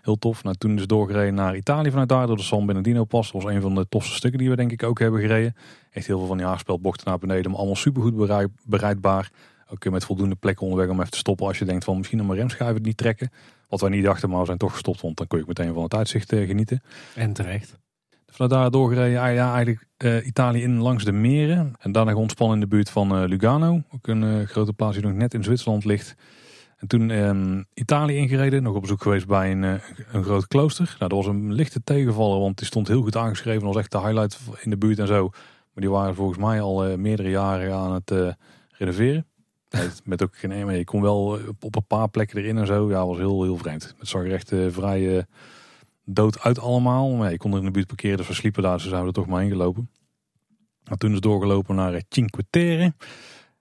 Heel tof. Nou, toen is doorgereden naar Italië vanuit daar door de San Bernardino pas. Dat was een van de tofste stukken die we denk ik ook hebben gereden. Echt heel veel van die haarspelbochten naar beneden. Maar allemaal supergoed bereid, bereidbaar. Ook met voldoende plekken onderweg om even te stoppen als je denkt van misschien nog mijn remschijven niet trekken. Wat wij niet dachten, maar we zijn toch gestopt. Want dan kun je meteen van het uitzicht genieten. En terecht. Vanuit daar doorgereden, ja, eigenlijk uh, Italië in langs de meren. En daarna ontspannen in de buurt van uh, Lugano. Ook een uh, grote plaats die nog net in Zwitserland ligt. En toen um, Italië ingereden, nog op bezoek geweest bij een, een groot klooster. Nou, dat was een lichte tegenvaller, want die stond heel goed aangeschreven. als echt de highlight in de buurt en zo. Maar die waren volgens mij al meerdere jaren aan het renoveren. Met ook geen ene. Je kon wel op een paar plekken erin en zo. Ja, was heel, heel vreemd. Het zag er echt vrij dood uit allemaal. Maar ik kon er in de buurt parkeren, dus we sliepen daar. Dus zouden er toch maar heen gelopen. Maar toen is doorgelopen naar Cinque Terre.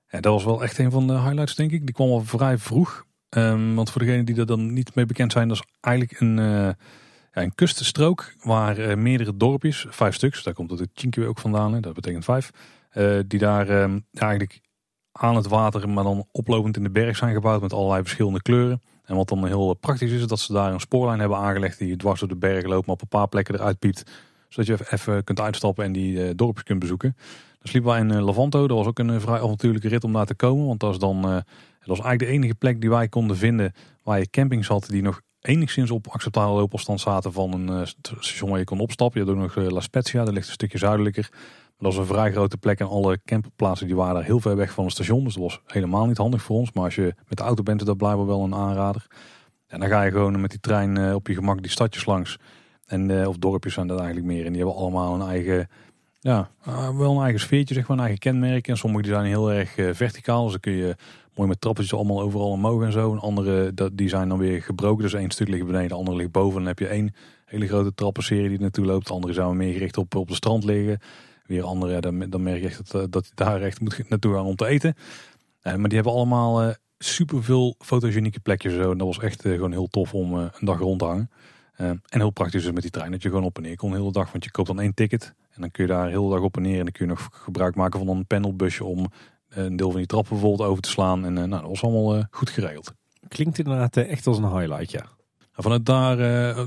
Ja, dat was wel echt een van de highlights, denk ik. Die kwam al vrij vroeg. Um, want voor degenen die er dan niet mee bekend zijn, dat is eigenlijk een, uh, ja, een kustenstrook waar uh, meerdere dorpjes, vijf stuks, daar komt het Cinque ook vandaan, hè, dat betekent vijf, die daar um, eigenlijk aan het water, maar dan oplopend in de berg zijn gebouwd met allerlei verschillende kleuren. En wat dan heel praktisch is, is dat ze daar een spoorlijn hebben aangelegd die dwars door de bergen loopt, maar op een paar plekken eruit piept. Zodat je even kunt uitstappen en die uh, dorpjes kunt bezoeken. Dan sliepen wij in uh, Levanto. Dat was ook een vrij avontuurlijke rit om daar te komen. Want dat was dan dat was eigenlijk de enige plek die wij konden vinden waar je campings had die nog enigszins op acceptabele loopafstand zaten van een station waar je kon opstappen. Je had ook nog La Spezia, dat ligt een stukje zuidelijker. Dat was een vrij grote plek en alle camperplaatsen die waren heel ver weg van het station. Dus dat was helemaal niet handig voor ons. Maar als je met de auto bent, is dat blijkbaar wel een aanrader. En dan ga je gewoon met die trein eh, op je gemak die stadjes langs. En, uh, of dorpjes zijn dat eigenlijk meer. En die hebben allemaal een eigen, ja, uh, wel een eigen sfeertje, zeg maar, een eigen kenmerk. En sommige die zijn heel erg verticaal. Dus dan kun je mooi met trappetjes allemaal overal omhoog en zo. En andere, die zijn dan weer gebroken. Dus één stuk ligt beneden, de andere ligt boven. dan heb je één hele grote trappenserie die naartoe loopt. De andere zijn meer gericht op, op de strand liggen. Weer andere, dan, dan merk je echt dat, dat je daar echt moet naartoe gaan om te eten. maar die hebben allemaal super veel fotogenieke plekjes. Zo. En dat was echt gewoon heel tof om een dag rond te hangen. En heel praktisch dus met die trein. Dat je gewoon op en neer kon de hele dag. Want je koopt dan één ticket. En dan kun je daar heel de dag op en neer. En dan kun je nog gebruik maken van een panelbusje om een deel van die trappen bijvoorbeeld over te slaan. En nou, dat was allemaal goed geregeld. Klinkt inderdaad echt als een highlight, ja. vanuit daar,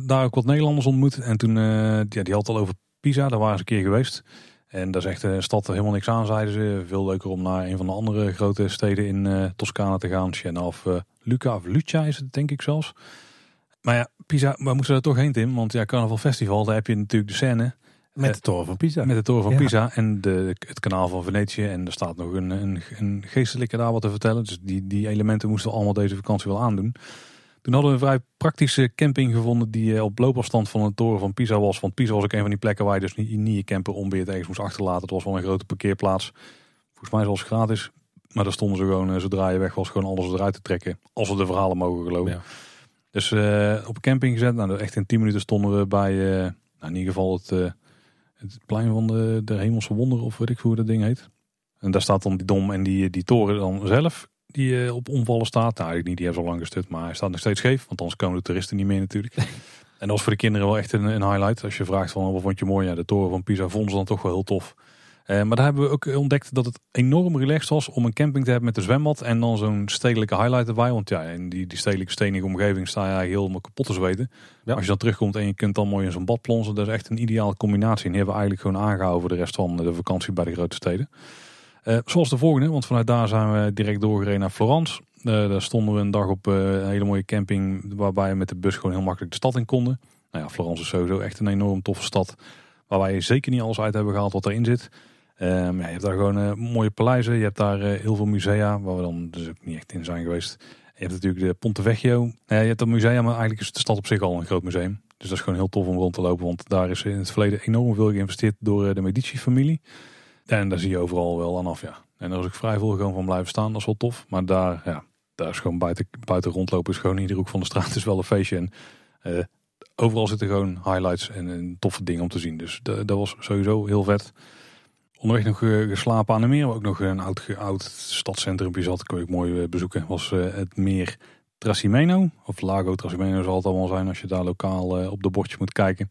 daar ook wat Nederlanders ontmoet. En toen, ja, die had al over Pisa. Daar waren ze een keer geweest. En daar echt een stad helemaal niks aan, zeiden ze. Veel leuker om naar een van de andere grote steden in uh, Toscane te gaan. Siena of uh, Luca of Luccia is het denk ik zelfs. Maar ja, Pisa, we moeten er toch heen Tim. Want ja, Carnaval Festival, daar heb je natuurlijk de scène. Met de toren van Pisa. Met de toren van ja. Pisa en de, het kanaal van Venetië. En er staat nog een, een, een geestelijke daar wat te vertellen. Dus die, die elementen moesten we allemaal deze vakantie wel aandoen. Toen hadden we een vrij praktische camping gevonden die eh, op loopafstand van de toren van Pisa was. Want Pisa was ook een van die plekken waar je dus niet, je camper onbeheerd ergens moest achterlaten. Het was wel een grote parkeerplaats. Volgens mij zelfs gratis. Maar daar stonden ze gewoon, eh, zodra je weg was, gewoon alles eruit te trekken. Als we de verhalen mogen geloven. Ja. Dus uh, op camping gezet. Nou, echt in 10 minuten stonden we bij, uh, nou, in ieder geval het, uh, het plein van de, de Hemelse Wonder, of weet ik hoe dat ding heet. En daar staat dan die dom en die, die toren dan zelf die uh, op omvallen staat. Nou, eigenlijk niet, die hebben zo lang gestut, maar hij staat nog steeds scheef. Want anders komen de toeristen niet meer natuurlijk. en dat was voor de kinderen wel echt een, een, highlight. Als je vraagt van wat vond je mooi, ja, de toren van Pisa vonden ze dan toch wel heel tof. Uh, maar daar hebben we ook ontdekt dat het enorm relaxed was om een camping te hebben met een zwembad en dan zo'n stedelijke highlight erbij. Want ja, in die, die stedelijke stenige omgeving sta je eigenlijk helemaal kapot te zweten. Ja. Als je dan terugkomt en je kunt dan mooi in zo'n bad plonzen, dat is echt een ideale combinatie. En die hebben we eigenlijk gewoon aangehouden voor de rest van de vakantie bij de grote steden. Uh, zoals de volgende, want vanuit daar zijn we direct doorgereden naar Florence. Uh, daar stonden we een dag op uh, een hele mooie camping waarbij we met de bus gewoon heel makkelijk de stad in konden. Nou ja, Florence is sowieso echt een enorm toffe stad waar wij zeker niet alles uit hebben gehaald wat erin zit. Um, ja, je hebt daar gewoon mooie paleizen, je hebt daar heel veel musea waar we dan dus ook niet echt in zijn geweest. je hebt natuurlijk de Ponte Vecchio. je hebt een museum, maar eigenlijk is de stad op zich al een groot museum. Dus dat is gewoon heel tof om rond te lopen, want daar is in het verleden enorm veel geïnvesteerd door de Medici-familie. En daar zie je overal wel aan af, ja. En daar is ik vrij veel gewoon van blijven staan, dat is wel tof. Maar daar, ja, daar is gewoon buiten, buiten rondlopen, is gewoon in ieder hoek van de straat is wel een feestje. En uh, overal zitten gewoon highlights en, en, toffe dingen om te zien. Dus dat was sowieso heel vet. Onderweg nog uh, geslapen aan de meer, ook nog een oud, oud stadscentrum zat, kon ik mooi uh, bezoeken. Was het meer Trasimeno. Of Lago Trasimeno zal het allemaal zijn als je daar lokaal op de bordje moet kijken.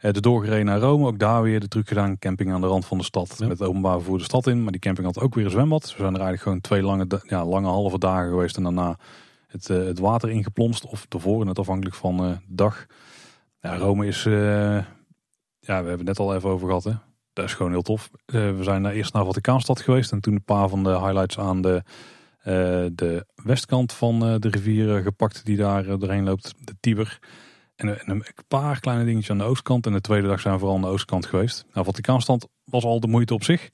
Uh, de doorgereden naar Rome, ook daar weer de truc gedaan. Camping aan de rand van de stad. Met openbaar vervoer de stad in. Maar die camping had ook weer een zwembad. We zijn er eigenlijk gewoon twee lange, ja, lange halve dagen geweest. En daarna het, uh, het water ingeplomst. Of tevoren, net afhankelijk van uh, de dag. Ja, Rome is, ja, we hebben het net al even over gehad. Hè. Dat is gewoon heel tof. we zijn eerst naar Vaticaanstad geweest. En toen een paar van de highlights aan de, de westkant van de rivier gepakt. Die daar doorheen loopt. De Tiber. En, een paar kleine dingetjes aan de oostkant. En de tweede dag zijn we vooral aan de oostkant geweest. Nou, Vaticaanstand was al de moeite op zich.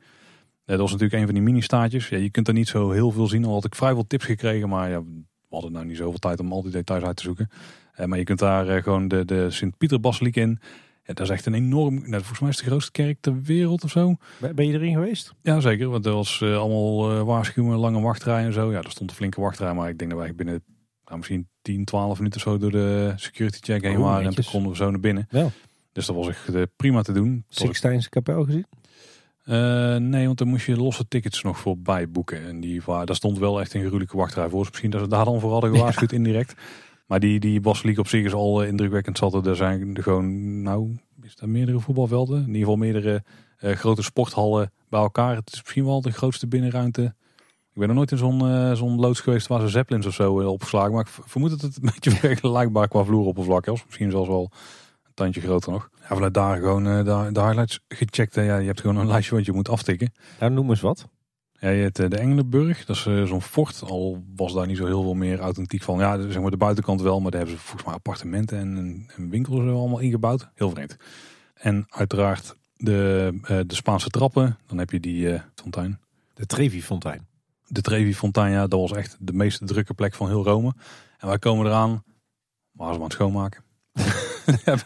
Dat was natuurlijk een van die mini-staatjes. Ja, je kunt er niet zo heel veel zien. Al had ik vrij veel tips gekregen. Maar ja, we hadden nou niet zoveel tijd om al die details uit te zoeken. Eh, maar je kunt daar eh, gewoon de, de Sint-Pieter-basiliek in. Ja, dat is echt een enorm... Nou, volgens mij is het de grootste kerk ter wereld of zo. Ben je erin geweest? Ja, zeker. Want er was uh, allemaal uh, waarschuwingen, lange wachtrijen en zo. Ja, er stond een flinke wachtrij. Maar ik denk dat wij binnen nou, misschien 10, 12 minuten zo door de security check heen oh, waren. En toen konden we zo naar binnen. Ja. Dus dat was echt uh, prima te doen. Sixtijnse kapel gezien? Uh, nee, want dan moest je losse tickets nog voor bijboeken. En die, waar, daar stond wel echt een gruwelijke wachtrij voor. Dus misschien dat ze daar dan voor hadden gewaarschuwd indirect. Maar die, die basiliek op zich is al uh, indrukwekkend zat. Er zijn gewoon, nou, is er meerdere voetbalvelden. In ieder geval meerdere grote sporthallen bij elkaar. Het is misschien wel de grootste binnenruimte ik ben er nooit in zo'n uh, zo'n loods geweest waar ze zeppelins of zo uh, opgeslagen. Maar ik vermoed dat het een beetje vergelijkbaar qua vloeroppervlak is. Misschien zelfs wel een tandje groter nog. Ja, vanuit daar gewoon uh, de, de, highlights gecheckt. ja, je hebt gewoon een lijstje wat je moet aftikken. Ja, noem eens wat. Ja, je hebt de Engelenburg. Dat is zo'n fort. Al was daar niet zo heel veel meer authentiek van. Ja, zeg maar de buitenkant wel. Maar daar hebben ze volgens mij appartementen en een, een winkel zo allemaal ingebouwd. Heel vreemd. En uiteraard de, de Spaanse trappen. Dan heb je die fontein. De Trevi-fontein de Trevi Fontana, dat was echt de meest drukke plek van heel Rome. En wij komen eraan, maar ze aan het schoonmaken.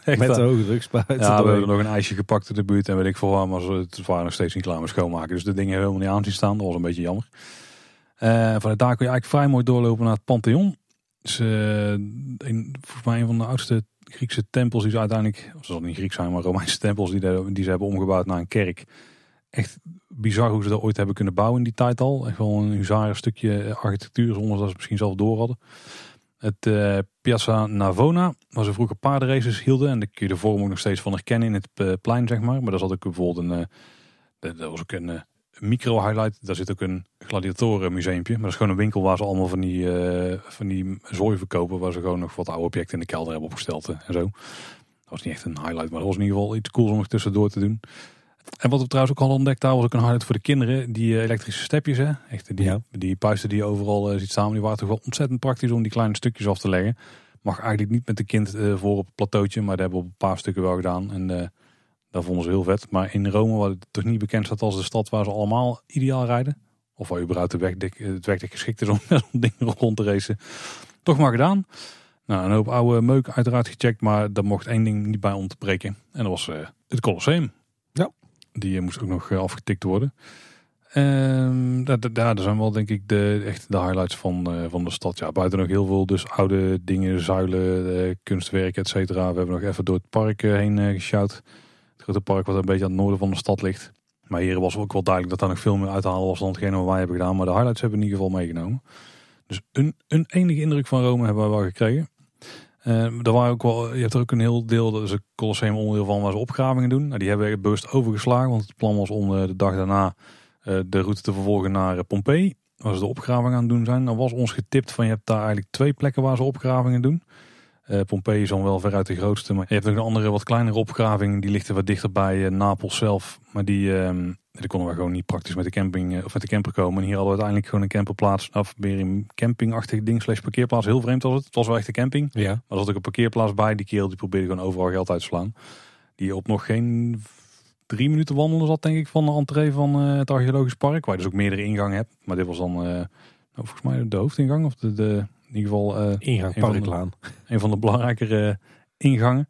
met de hoge drukspuit. Ja, we hebben nog een ijsje gepakt in de buurt en weet ik veel maar het waren nog steeds niet klaar met schoonmaken. Dus de dingen hebben helemaal niet aan zien staan, dat was een beetje jammer. Uh, vanuit daar kun je eigenlijk vrij mooi doorlopen naar het Pantheon. Dus, uh, een, volgens mij een van de oudste Griekse tempels die ze uiteindelijk, of ze zal niet Griek zijn, maar Romeinse tempels die, de, die ze hebben omgebouwd naar een kerk. Echt bizar hoe ze dat ooit hebben kunnen bouwen in die tijd al. Echt wel een huzaren stukje architectuur zonder dat ze misschien zelf door hadden. Het uh, Piazza Navona, waar ze vroeger paardenraces hielden. En daar kun je de vorm ook nog steeds van herkennen in het uh, plein, zeg maar. Maar daar zat ook bijvoorbeeld een, uh, dat was ook een micro-highlight. Daar zit ook een gladiatorenmuseumpje. Maar dat is gewoon een winkel waar ze allemaal van die, van die zooi verkopen. Waar ze gewoon nog wat oude objecten in de kelder hebben opgesteld en zo. Dat was niet echt een highlight, maar dat was in ieder geval iets cools om nog tussendoor te doen. En wat we trouwens ook al ontdekt daar was ook een highlight voor de kinderen. Die eh, elektrische stepjes, hè? Echt, die, ja. die puisten die je overal uh, ziet staan, die waren toch wel ontzettend praktisch om die kleine stukjes af te leggen. Mag eigenlijk niet met de kind uh, voor op het plateautje, maar dat hebben we op een paar stukken wel gedaan. En uh, dat vonden ze heel vet. Maar in Rome, waar het toch niet bekend staat als de stad waar ze allemaal ideaal rijden. Of waar überhaupt de weg, het weg geschikt is om dingen rond te racen. Toch maar gedaan. Nou, een hoop oude meuk uiteraard gecheckt, maar daar mocht één ding niet bij ontbreken. En dat was het Colosseum. Die moest ook nog eh, afgetikt worden. Um, daar, daar zijn wel denk ik de, echt de highlights van, uh, van de stad. Ja, buiten nog heel veel dus oude dingen, zuilen, kunstwerk, et cetera. We hebben nog even door het park heen gesjouwd. Het grote park wat een beetje aan het noorden van de stad ligt. Maar hier was ook wel duidelijk dat daar nog veel meer uit te halen was dan hetgene wat wij hebben gedaan. Maar de highlights hebben we in ieder geval meegenomen. Dus een, een enige indruk van Rome hebben we wel gekregen. Uh, er waren ook wel, je hebt er ook een heel deel, dat is een Colosseum onderdeel van waar ze opgravingen doen. Nou, die hebben we bewust overgeslagen, want het plan was om uh, de dag daarna uh, de route te vervolgen naar uh, Pompeii. Waar ze de opgravingen aan het doen zijn. Dan was ons getipt van je hebt daar eigenlijk twee plekken waar ze opgravingen doen. Pompeii is dan wel veruit de grootste, maar je hebt ook een andere wat kleinere opgraving. Die ligt er wat dichter bij Napels zelf. Maar die, ehm, die konden we gewoon niet praktisch met de, camping, of met de camper komen. En hier hadden we uiteindelijk gewoon een camperplaats. Of weer een campingachtig ding slash parkeerplaats. Heel vreemd was het. Het was wel echt een camping. Ja. Maar er zat ook een parkeerplaats bij. Die kerel die probeerde gewoon overal geld uit te slaan. Die op nog geen drie minuten wandelen zat denk ik van de entree van uh, het archeologisch park. Waar je dus ook meerdere ingangen hebt. Maar dit was dan uh, nou, volgens mij de hoofdingang. Of de, de in ieder geval... Uh, Ingang Parklaan. Een van de belangrijkere ingangen.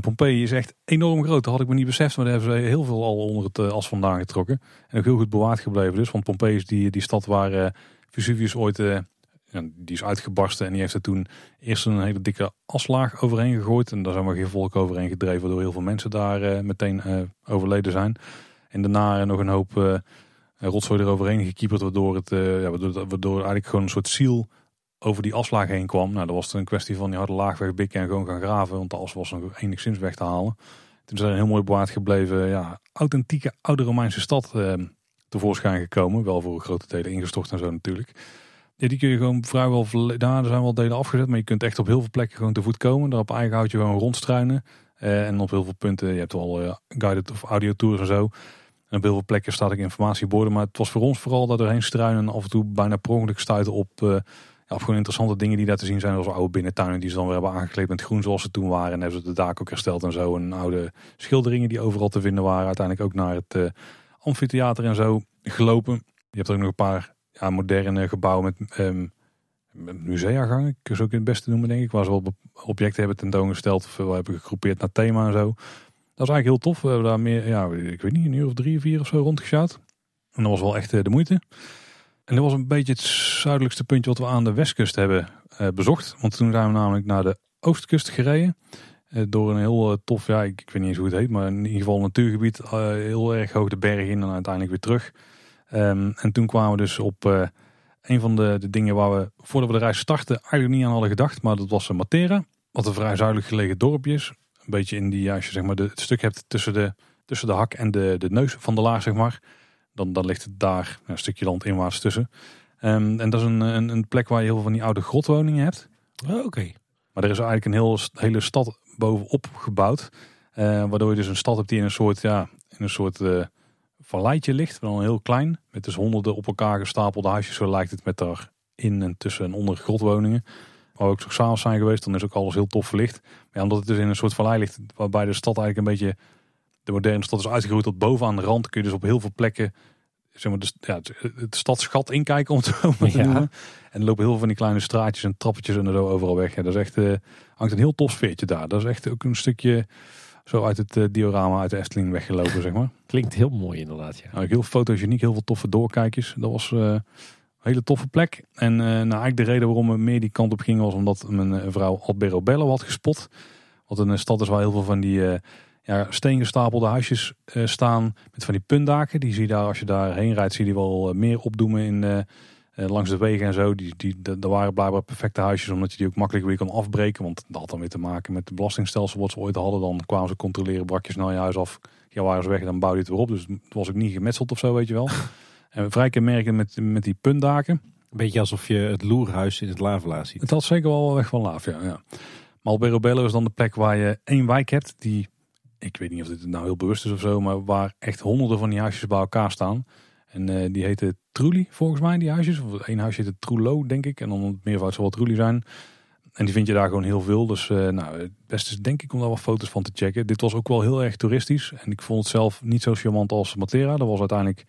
En is echt enorm groot. Dat had ik me niet beseft, maar daar hebben ze heel veel al onder het eh, as vandaan getrokken. En ook heel goed bewaard gebleven dus. Want Pompeii is die, die stad waar uh, Vesuvius ooit... Uh, die is uitgebarsten en die heeft er toen eerst een hele dikke aslaag overheen gegooid. En daar zijn we geen volk overheen gedreven, waardoor heel veel mensen daar meteen overleden zijn. En daarna nog een hoop rotzooi eroverheen gekieperd, waardoor, het, ja, waardoor, waardoor eigenlijk gewoon een soort ziel over die afslag heen kwam. Nou, dat was het een kwestie van die harde laag wegbikken en gewoon gaan graven. Want de as was nog enigszins weg te halen. Toen is er een heel mooi bewaard gebleven, ja, authentieke oude Romeinse stad eh, tevoorschijn gekomen. Wel voor grote delen ingestort en zo natuurlijk. Ja, die kun je gewoon vrijwel, daar zijn wel delen afgezet. Maar je kunt echt op heel veel plekken gewoon te voet komen. Daar op eigen houtje gewoon rondstruinen. Uh, en op heel veel punten, je hebt wel uh, guided of audio tours en zo. En op heel veel plekken staat ik informatieborden. Maar het was voor ons vooral dat erheen struinen en af en toe bijna per ongeluk stuiten op, uh, op gewoon interessante dingen die daar te zien zijn. Zoals oude binnentuinen die ze dan weer hebben aangekleed met groen zoals ze toen waren. En hebben ze de daken ook hersteld en zo. En oude schilderingen die overal te vinden waren. Uiteindelijk ook naar het amfitheater en zo gelopen. Je hebt er ook nog een paar ja, moderne gebouwen met, um, met museagangen. Kun je ook het beste noemen denk ik. Waar ze wel objecten hebben tentoongesteld of we hebben gegroepeerd naar thema en zo. Dat is eigenlijk heel tof. We hebben daar meer, ja, ik weet niet, een uur of drie, vier of zo rondgeschaat. En dat was wel echt de moeite. En dat was een beetje het zuidelijkste puntje wat we aan de westkust hebben uh, bezocht. Want toen zijn we namelijk naar de oostkust gereden. Uh, door een heel uh, tof, ja, ik, ik, weet niet eens hoe het heet, maar in ieder geval een natuurgebied. heel erg hoog de berg in en uiteindelijk weer terug. Um, en toen kwamen we dus op een van de, de, dingen waar we voordat we de reis starten eigenlijk niet aan hadden gedacht. Maar dat was Matera. Wat een vrij zuidelijk gelegen dorpje is. Een beetje in die, als je zeg maar het stuk hebt tussen de, tussen de hak en de, de neus van de laag, zeg maar. Dan, dan ligt het daar een stukje land inwaarts tussen. Um, en dat is een, een, een, plek waar je heel veel van die oude grotwoningen hebt. Oh, Oké. Maar er is eigenlijk een heel, hele stad bovenop gebouwd. Uh, waardoor je dus een stad hebt die in een soort, ja, in een soort uh, valleitje ligt. Dan heel klein. Met dus honderden op elkaar gestapelde huisjes. Zo lijkt het met daar in en tussen en onder grotwoningen. Waar we ook zo s'avonds zijn geweest. Dan is ook alles heel tof verlicht. Maar omdat het dus in een soort vallei ligt. Waarbij de stad eigenlijk een beetje... De moderne stad is uitgegroeid tot bovenaan de rand. Kun je dus op heel veel plekken zeg maar, de, ja, het stadsgat inkijken, om het zo maar te noemen. En er lopen heel veel van die kleine straatjes en trappetjes en zo overal weg. Ja, dat is echt, uh, hangt een heel tof sfeertje daar. Dat is echt ook een stukje zo uit het uh, diorama uit de Efteling weggelopen, zeg maar. Klinkt heel mooi inderdaad, ja. Nou, heel fotogeniek, heel veel toffe doorkijkjes. Dat was uh, een hele toffe plek. En nou, eigenlijk de reden waarom we meer die kant op gingen was omdat mijn vrouw Albero Bello had gespot. Wat een stad is waar heel veel van die ja, steengestapelde huisjes uh, staan met van die puntdaken. Die zie je daar, als je daarheen rijdt, zie je die wel uh, meer opdoemen in, uh, langs de wegen en zo. Die, die, dat waren blijkbaar perfecte huisjes, omdat je die ook makkelijk weer kan afbreken. Want dat had dan weer te maken met het belastingstelsel wat ze ooit hadden. Dan kwamen ze controleren, brak je snel je huis af. Ja, waren ze weg en dan bouwde je het weer op. Dus het was ook niet gemetseld of zo, weet je wel. en vrij kenmerkend met, met die puntdaken. Een beetje alsof je het loerhuis in het lavelaar ziet. Het had zeker wel weg van laaf, ja. ja. Maar Albero Bello is dan de plek waar je één wijk hebt die ik weet niet of dit nou heel bewust is of zo, maar waar echt honderden van die huisjes bij elkaar staan. En uh, die heette Trulli volgens mij, die huisjes. Of één huisje heette Trulo, denk ik. En dan het meervoud zal wel zijn. En die vind je daar gewoon heel veel. Dus uh, nou, het beste is denk ik om daar wel foto's van te checken. Dit was ook wel heel erg toeristisch. En ik vond het zelf niet zo charmant als Matera. Dat was uiteindelijk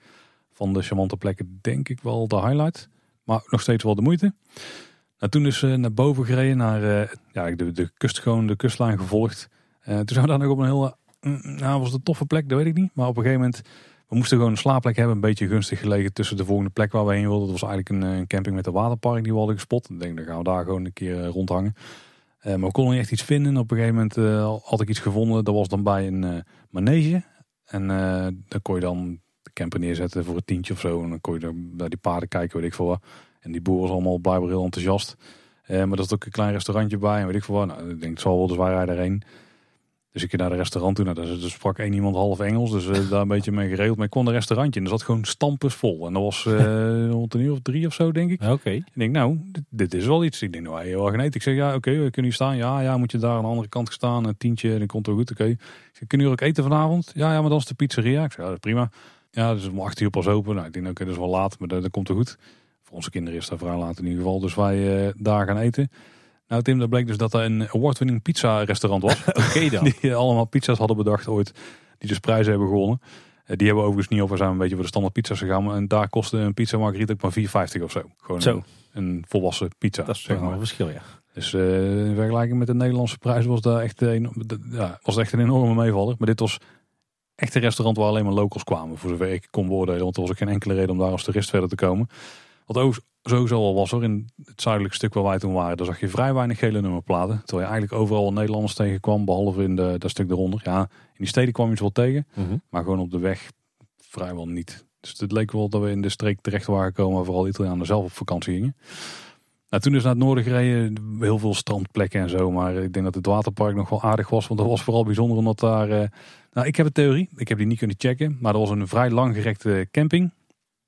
van de charmante plekken denk ik wel de highlight. Maar nog steeds wel de moeite. Nou, toen dus uh, naar boven gereden, naar ja, de, de kust gewoon, de kustlijn gevolgd. toen zijn we daar nog op een heel nou, was een toffe plek, dat weet ik niet. Maar op een gegeven moment, we moesten gewoon een slaapplek hebben. Een beetje gunstig gelegen tussen de volgende plek waar we heen wilden. Dat was eigenlijk een, een camping met een waterpark die we hadden gespot. Ik denk, dan gaan we daar gewoon een keer eh, rondhangen. Uh, maar we konden niet echt iets vinden. Op een gegeven moment had ik iets gevonden. Dat was dan bij een manege. En dan kon je dan de camper neerzetten voor een tientje of zo. En dan kon je naar die paarden kijken, weet ik veel wat. En die boer was allemaal blijkbaar heel enthousiast. maar dat is ook een klein restaurantje bij. En weet ik veel wat. Nou, ik denk, het zal wel, wij rijden erheen. Dus ik ging naar de restaurant toe. Nou, daar sprak één iemand half Engels. Dus uh, daar een beetje mee geregeld. Maar ik kon een restaurantje en er zat gewoon stampers vol. En dat was uh, rond een uur of drie of zo, denk ik. Oké. Ik denk, nou, dit, dit, is wel iets. Ik denk, nou, heel erg Ik zeg, ja, oké, okay, kunnen jullie staan? Ja, ja, moet je daar aan de andere kant staan. Een tientje, dan komt het goed. Oké. Okay. Kunnen jullie ook eten vanavond? Ja, ja, maar dan is de pizzeria. Ik zeg, ja, prima. Ja, dus om acht uur pas open. Nou, ik denk, oké, okay, dat is wel laat, maar dat, dat komt er goed. Voor onze kinderen is dat vrij laat in ieder geval. Dus wij uh, daar gaan eten. Nou Tim, dat bleek dus dat er een award-winning pizza restaurant was. Oké dan. Die allemaal pizza's hadden bedacht ooit. Die dus prijzen hebben gewonnen. Eh, die hebben we overigens niet over. zijn een beetje voor de standaard pizza's gegaan. En daar kostte een pizza margarita ook maar 4,50 of zo. Gewoon zo. Een, volwassen pizza. Dat is zeg maar. een verschil, ja. Dus uh, in vergelijking met de Nederlandse prijs was dat echt een, ja, was echt een enorme meevaller. Maar dit was echt een restaurant waar alleen maar locals kwamen. Voor zover ik kon beoordelen. Want er was ook geen enkele reden om daar als toerist verder te komen. Wat ook sowieso al was hoor. In het zuidelijke stuk waar wij toen waren, daar zag je vrij weinig gele nummerplaten. Terwijl je eigenlijk overal Nederlanders tegenkwam, behalve in de, dat stuk eronder. Ja, in die steden kwam je ze wel tegen, Mhm. maar gewoon op de weg vrijwel niet. Dus het leek wel dat we in de streek terecht waren gekomen waar vooral Italianen zelf op vakantie gingen. Nou, toen is naar het noorden gereden, heel veel strandplekken en zo. Maar ik denk dat het waterpark nog wel aardig was. Want dat was vooral bijzonder omdat daar... eh, nou, ik heb een theorie. Ik heb die niet kunnen checken. Maar er was een vrij langgerekte camping.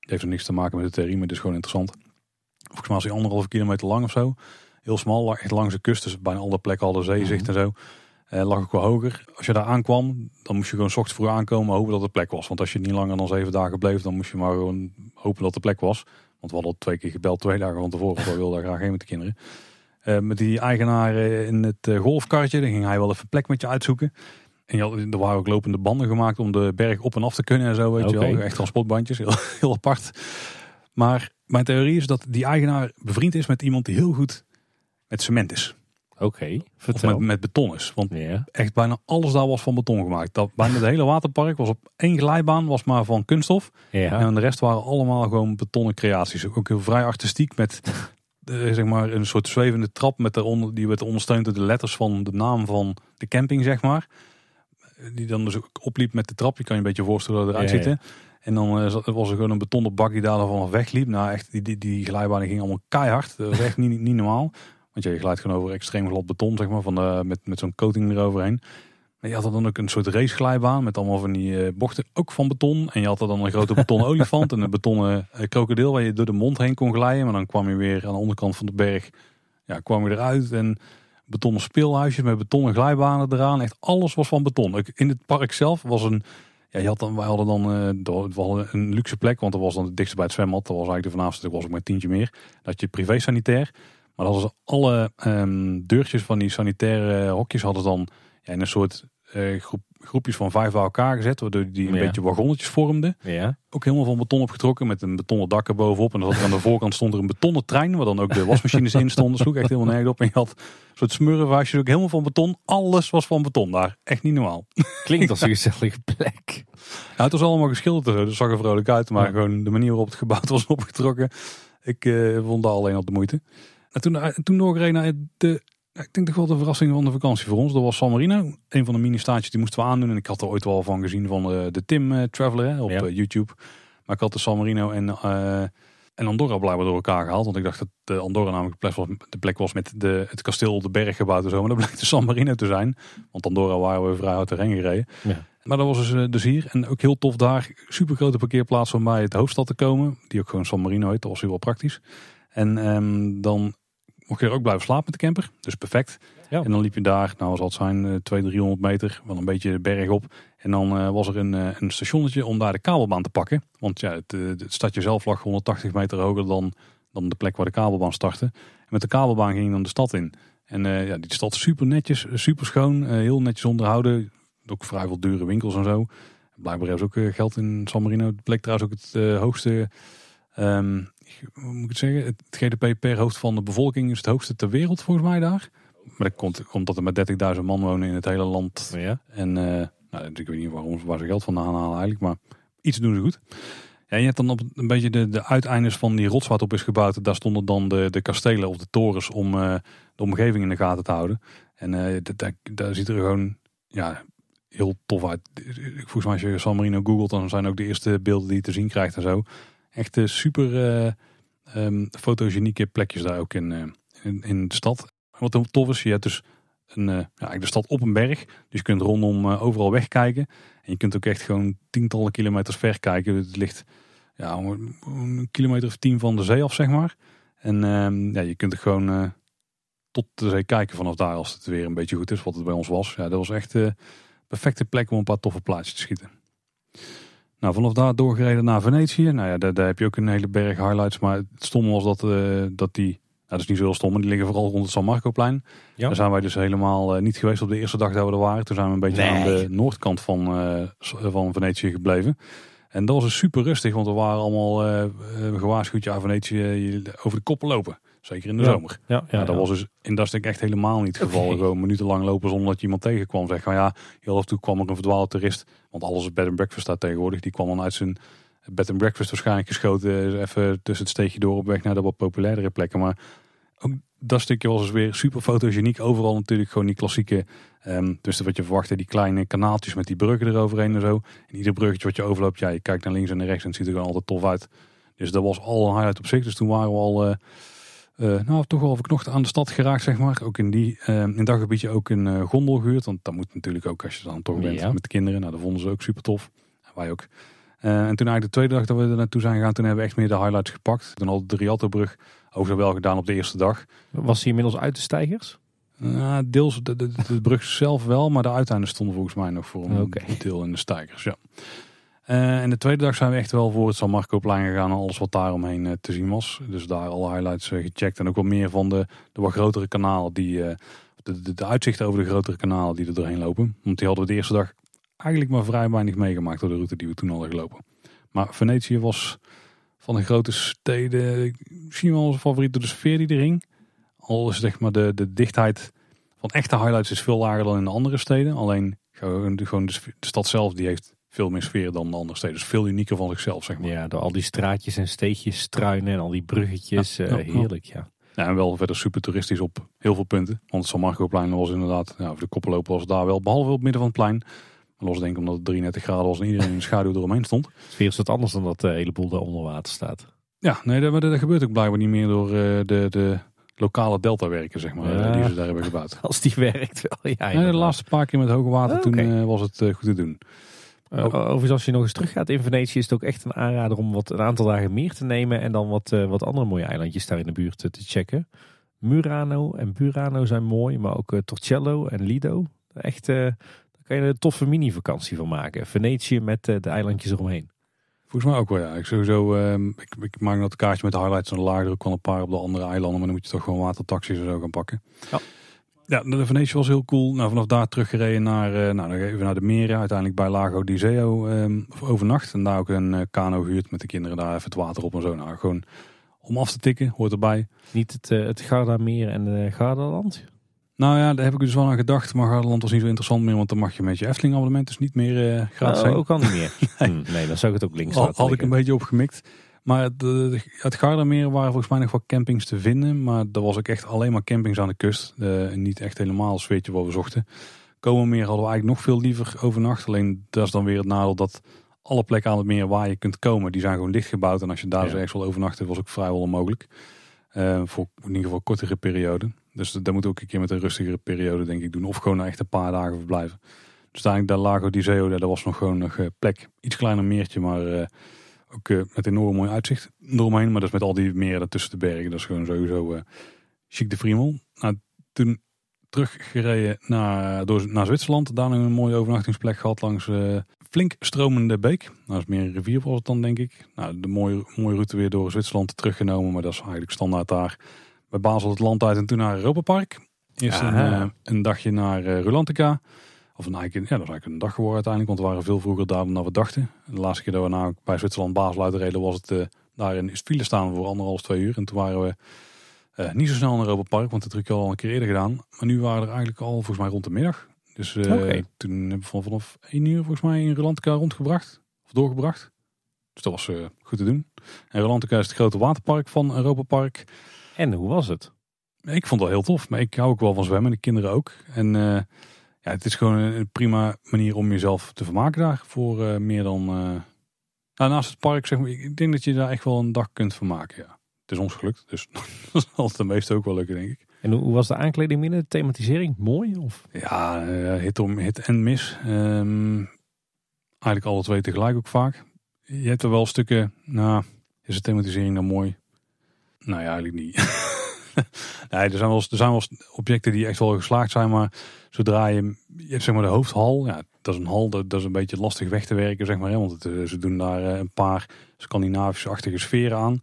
Die heeft er niks te maken met de theorie, maar het is gewoon interessant. Volgens mij was die anderhalve kilometer lang of zo. Heel smal, echt langs de kust. Dus bijna alle plekken hadden zeezicht en zo. Eh, lag ook wel hoger. Als je daar aankwam, dan moest je gewoon ochtends vroeg aankomen hopen dat er plek was. Want als je niet langer dan zeven dagen bleef, dan moest je maar gewoon hopen dat er plek was. Want we hadden al twee keer gebeld, twee dagen van tevoren. We wilden daar graag heen met de kinderen. Eh, met die eigenaar eh, in het golfkarretje, dan ging hij wel even plek met je uitzoeken. En je had, er waren ook lopende banden gemaakt om de berg op en af te kunnen en zo. Weet je wel. Echt transportbandjes, heel, heel apart. Maar mijn theorie is dat die eigenaar bevriend is met iemand die heel goed met cement is. Oké, Of vertel. met, met beton is. Want echt bijna alles daar was van beton gemaakt. Dat, bijna het hele waterpark was op één glijbaan was maar van kunststof. En de rest waren allemaal gewoon betonnen creaties. Ook heel vrij artistiek met eh, zeg maar een soort zwevende trap met daaronder, die werd ondersteund door de letters van de naam van de camping, zeg maar. Die dan dus ook opliep met de trap. Je kan je een beetje voorstellen hoe het eruit Ja, ziet. En dan eh, was er gewoon een betonnen bak die daar dan vanaf wegliep. Nou echt, die, die, die glijbanen gingen allemaal keihard. Dat was echt niet, niet normaal. Want ja, je glijdt gewoon over extreem glad beton, zeg maar, van de, met, met zo'n coating eroverheen. Maar je had er dan ook een soort raceglijbaan met allemaal van die eh, bochten, ook van beton. En je had er dan een grote betonnen olifant en een betonnen eh, krokodil waar je door de mond heen kon glijden. Maar dan kwam je weer aan de onderkant van de berg, ja, kwam je eruit. En betonnen speelhuisjes met betonnen glijbanen eraan. Echt alles was van beton. Ook in het park zelf was een, ja, je had dan, wij hadden dan eh, door- we hadden een luxe plek, want dat was dan het dichtst bij het zwembad. Dat was eigenlijk de vanavond, dat was ook maar tientje meer. Dat je privé sanitair. Maar dat was alle ehm, deurtjes van die sanitaire hokjes hadden dan ja, in een soort eh, groep, groepjes van vijf bij elkaar gezet. Waardoor die een Ja. beetje wagonnetjes vormden. Ja. Ook helemaal van beton opgetrokken met een betonnen dak erbovenop. En dan er aan de voorkant stond er een betonnen trein. Waar dan ook de wasmachines in stonden. sloeg echt helemaal nergens op. En je had een soort smurrenvaasjes ook helemaal van beton. Alles was van beton daar. Echt niet normaal. Klinkt als een gezellige plek. Ja, het was allemaal geschilderd. Dus zag er vrolijk uit. Maar Ja. gewoon de manier waarop het gebouwd was opgetrokken. Ik eh, vond dat alleen al de moeite. En toen, eh, toen doorgereden naar de... ja, Ik denk toch wel de verrassing van de vakantie voor ons. Dat was San Marino. Een van de mini-staatjes die moesten we aandoen. En ik had er ooit wel van gezien van de, de Tim eh, Traveler hè, op Ja. eh, YouTube. Maar ik had de San Marino en, eh, en Andorra blijkbaar door elkaar gehaald. Want ik dacht dat de Andorra namelijk de plek was, de plek was met de, het kasteel op de berg gebouwd en zo. Maar dat bleek de San Marino te zijn. Want Andorra waren we vrij hard erheen gereden. Ja. Maar dat was dus, eh, dus hier. En ook heel tof daar. Super grote parkeerplaats om bij het hoofdstad te komen. Die ook gewoon San Marino heet. Dat was heel wel praktisch. En ehm, dan mocht je er ook blijven slapen met de camper. Dus perfect. Ja. En dan liep je daar, nou zal het zijn, eh, 200, 300 meter. Wel een beetje de berg op. En dan eh, was er een, eh, een stationnetje om daar de kabelbaan te pakken. Want ja, het, eh, het stadje zelf lag 180 meter hoger dan, dan de plek waar de kabelbaan startte. En met de kabelbaan ging je dan de stad in. En eh, ja, die stad super netjes, super schoon, eh, heel netjes onderhouden. Ook vrij veel dure winkels en zo. Blijkbaar hebben ze ook eh, geld in San Marino. Het bleek trouwens ook het eh, hoogste, ehm, hoe moet ik het zeggen? Het GDP per hoofd van de bevolking is het hoogste ter wereld volgens mij daar. Maar dat komt omdat er maar 30.000 man wonen in het hele land. Ja. En eh, nou, ik weet niet waarom, waar ze geld vandaan halen eigenlijk, maar iets doen ze goed. Ja, je hebt dan op een beetje de, de uiteindes van die rots het op is gebouwd. Daar stonden dan de, de kastelen of de torens om eh, de omgeving in de gaten te houden. En eh, daar, daar ziet er gewoon ja, heel tof uit. Volgens mij als je San Marino googelt, dan zijn ook de eerste beelden die je te zien krijgt en zo. Echt super eh, ehm, fotogenieke plekjes daar ook in, eh, in, in de stad. Wat heel tof is, je hebt dus een, eh, ja, de stad op een berg. Dus je kunt rondom overal wegkijken. En je kunt ook echt gewoon tientallen kilometers ver kijken. Het ligt ja, een kilometer of tien van de zee af, zeg maar. En ehm, ja, je kunt er gewoon tot de zee kijken vanaf daar als het weer een beetje goed is, wat het bij ons was. Ja, dat was echt de perfecte plek om een paar toffe plaatjes te schieten. Nou, vanaf daar doorgereden naar Venetië. Nou ja, daar, daar heb je ook een hele berg highlights. Maar het stomme was dat, eh, dat die, nou, dat is niet zo heel stom, maar die liggen vooral rond het San Marcoplein. Ja. Daar zijn wij dus helemaal eh, niet geweest op de eerste dag dat we er waren. Toen zijn we een beetje Nee. aan de noordkant van, s- van Venetië gebleven. En dat was dus super rustig, want we waren allemaal gewaarschuwd, ja, Venetië over de koppen lopen. Zeker in de Ja. zomer. Ja, Ja, dat was dus in dat stuk echt helemaal niet het geval. Gewoon minutenlang lopen zonder dat je iemand tegenkwam. Zeg van ja, heel af en toe kwam er een verdwaalde toerist. Want alles is bed and breakfast daar tegenwoordig. Die kwam dan uit zijn bed and breakfast waarschijnlijk geschoten. Even tussen het steegje door op weg naar de wat populairdere plekken. Maar ook dat stukje was dus weer super fotogeniek. Overal natuurlijk gewoon die klassieke, ehm, dus wat je verwachtte, die kleine kanaaltjes met die bruggen eroverheen en zo. En ieder bruggetje wat je overloopt, ja, je kijkt naar links en naar rechts en het ziet er gewoon altijd tof uit. Dus dat was al een highlight op zich. Dus toen waren we al eh, eh, nou, toch wel nog aan de stad geraakt, zeg maar. Ook in, die, uh, in dat gebiedje ook een uh, gondel gehuurd. Want dat moet natuurlijk ook als je dan toch bent met de kinderen. Nou, dat vonden ze ook super tof. En wij ook. en toen eigenlijk de tweede dag dat we er naartoe zijn gegaan, toen hebben we echt meer de highlights gepakt. Toen hadden de Rialtobrug ook wel gedaan op de eerste dag. Was hij inmiddels uit de stijgers? Uh, deels de, de, de, brug zelf wel, maar de uiteinden stonden volgens mij nog voor een deel in de stijgers. Ja. Uh, en de tweede dag zijn we echt wel voor het San Marco-plein gegaan en alles wat daar omheen uh, te zien was. Dus daar alle highlights gecheckt en ook wat meer van de, de wat grotere kanalen, die, de, de, uitzichten over de grotere kanalen die er doorheen lopen. Want die hadden we de eerste dag eigenlijk maar vrij weinig meegemaakt door de route die we toen hadden gelopen. Maar Venetië was van de grote steden misschien wel onze favoriet door de sfeer die er hing. Al is zeg maar de, de dichtheid van echte highlights is veel lager dan in de andere steden. Alleen gewoon de stad zelf die heeft veel meer sfeer dan de andere steden. Dus veel unieker van zichzelf, zeg maar. Ja, door al die straatjes en steegjes, struinen en al die bruggetjes. Ja, uh, heerlijk, ja. ja. en wel verder super toeristisch op heel veel punten. Want het San Marco-plein was inderdaad, ja, voor de koppenloper was daar wel, behalve op het midden van het plein. Maar los denk ik omdat het 33 graden was en iedereen in de schaduw eromheen stond. Sfeer is wat anders dan dat de hele boel daar onder water staat. Ja, nee, dat, dat gebeurt ook blijkbaar niet meer door uh, de, de lokale delta werken, zeg maar, ja, die ze daar hebben gebouwd. Als die werkt wel, ja. Nee, de laatste paar keer met hoge water, oh, toen uh, was het goed te doen. Uh, overigens, als je nog eens teruggaat in Venetië, is het ook echt een aanrader om wat een aantal dagen meer te nemen en dan wat, wat andere mooie eilandjes daar in de buurt te checken. Murano en Burano zijn mooi, maar ook Torcello en Lido. Echt, daar kan je een toffe mini-vakantie van maken. Venetië met de eilandjes eromheen. Volgens mij ook wel, ja. Ik, sowieso, uh, ik, ik maak dat kaartje met de highlights en de ook wel een paar op de andere eilanden. Maar dan moet je toch gewoon watertaxis en zo gaan pakken. Ja. Ja, de Venetië was heel cool. Nou, vanaf daar teruggereden naar, uh, nou, even naar de meren. Uiteindelijk bij Lago di Seo um, overnacht. En daar ook een uh, kano gehuurd met de kinderen daar even het water op en zo. Nou, gewoon om af te tikken, hoort erbij. Niet het, uh, het Gardameer en de Gardaland? Nou ja, daar heb ik dus wel aan gedacht. Maar Gardaland was niet zo interessant meer. Want dan mag je met je Efteling abonnement dus niet meer uh, gratis oh, ook al niet meer. nee. Hm, nee, dan zou ik het ook links Al, Had ik een beetje opgemikt. Maar het, het waren volgens mij nog wel campings te vinden. Maar er was ook echt alleen maar campings aan de kust. Uh, niet echt helemaal het sfeertje wat we zochten. Komen meer hadden we eigenlijk nog veel liever overnacht. Alleen dat is dan weer het nadeel dat alle plekken aan het meer waar je kunt komen, die zijn gewoon dichtgebouwd. En als je daar ja. zo echt wil overnachten, was ook vrijwel onmogelijk. Uh, voor in ieder geval kortere perioden. Dus dat moet ook een keer met een rustigere periode denk ik doen. Of gewoon echt een paar dagen verblijven. Dus eigenlijk daar Lago di Zeo, daar was nog gewoon nog plek. Iets kleiner meertje, maar uh, ook uh, met enorm mooi uitzicht eromheen. Maar dat is met al die meren tussen de bergen. Dat is gewoon sowieso uh, chic de Friemel. Nou, toen teruggereden naar, door, naar Zwitserland. Daar nog een mooie overnachtingsplek gehad langs flink stromende beek. Nou, dat is meer een rivier was het dan denk ik. Nou, de mooie, mooie route weer door Zwitserland teruggenomen. Maar dat is eigenlijk standaard daar bij Basel het land uit en toen naar Europa Park. Eerst een, uh, een, dagje naar uh, Rulantica. Of een, eigenlijk, ja, dat eigenlijk een dag geworden uiteindelijk, want we waren veel vroeger daar dan we dachten. De laatste keer dat we naar, bij Zwitserland Basel uitreden was het uh, daar in file staan voor anderhalf, twee uur. En toen waren we niet zo snel naar Europa Park, want dat heb ik al een keer eerder gedaan. Maar nu waren we er eigenlijk al volgens mij rond de middag. Dus okay. toen hebben we vanaf één uur volgens mij in Rulantica rondgebracht. Of doorgebracht. Dus dat was goed te doen. En Rulantica is het grote waterpark van Europa Park. En hoe was het? Ik vond het wel heel tof. Maar ik hou ook wel van zwemmen. De kinderen ook. En ja, het is gewoon een prima manier om jezelf te vermaken daar. Voor uh, meer dan... Uh, nou, naast het park zeg maar. Ik denk dat je daar echt wel een dag kunt vermaken. Ja. Het is ons gelukt. Dus dat zal het de meeste ook wel lukken denk ik. En hoe was de aankleding binnen? De thematisering? Mooi? Of? Ja, hit, om, hit en mis. Um, eigenlijk alle twee tegelijk ook vaak. Je hebt er wel stukken... Nou, is de thematisering dan mooi? Nou ja, eigenlijk niet. nee, er zijn, wel, er zijn wel objecten die echt wel geslaagd zijn, maar zodra je, je hebt zeg maar de hoofdhal, ja, dat is een hal, dat, is een beetje lastig weg te werken, zeg maar, want eh, ze doen daar eh, een paar Scandinavische-achtige sferen aan.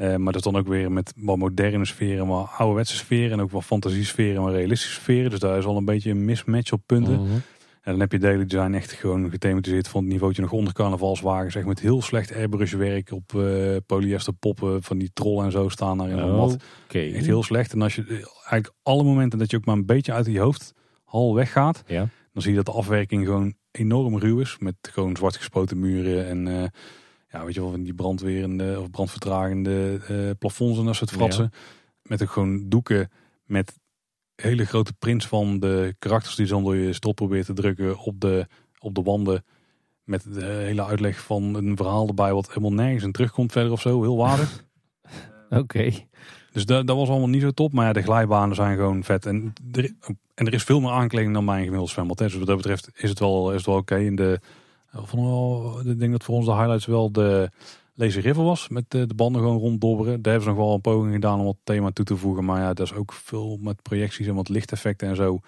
Uh, maar dat dan ook weer met wat moderne sferen, maar ouderwetse sferen en ook wat fantasiesferen, maar realistische sferen. Dus daar is al een beetje een mismatch op punten. Mhm. En dan heb je die zijn echt gewoon gethematiseerd van het niveautje nog onder carnavalswagen. Zeg met heel slecht airbrushwerk op uh, polyester poppen van die trollen en zo staan daar in een mat. Okay. Echt heel slecht. En als je eigenlijk alle momenten dat je ook maar een beetje uit je hoofdhal weggaat. Ja. Dan zie je dat de afwerking gewoon enorm ruw is. Met gewoon zwart gespoten muren en uh, ja, weet je wel, van die brandwerende of brandvertragende uh, plafonds en dat soort fratsen. Ja. Met ook gewoon doeken met hele grote prints van de karakters die dan door je strot probeert te drukken op de, op de wanden. Met de hele uitleg van een verhaal erbij wat helemaal nergens in terugkomt verder of zo. Heel waardig. Oké. Dus dat, dat was allemaal niet zo top. Maar ja, de glijbanen zijn gewoon vet. En er, en er is veel meer aankleding dan mijn gemiddelde zwembad. Dus wat dat betreft is het wel, is het wel oké. In de, van wel, ik denk dat voor ons de highlights wel de Lazy River was. Met de, de banden gewoon ronddobberen. Daar hebben ze nog wel een poging gedaan om wat thema toe te voegen. Maar ja, dat is ook veel met projecties en wat lichteffecten en zo.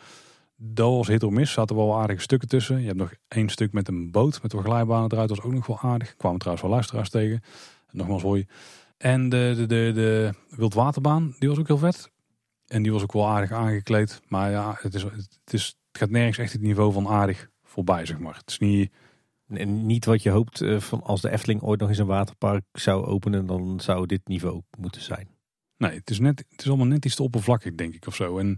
Dat was hit of miss. Zaten wel aardige stukken tussen. Je hebt nog één stuk met een boot met wat glijbanen eruit. Dat was ook nog wel aardig. Kwamen trouwens wel luisteraars tegen. Nogmaals hoi. En de, de, de, de wildwaterbaan, die was ook heel vet. En die was ook wel aardig aangekleed. Maar ja, het, is, het, is, het gaat nergens echt het niveau van aardig voorbij, zeg maar. Het is niet... En niet wat je hoopt eh, van als de Efteling ooit nog eens een waterpark zou openen, dan zou dit niveau moeten zijn. Nee, het is, net, het is allemaal net iets te oppervlakkig, denk ik, of zo. En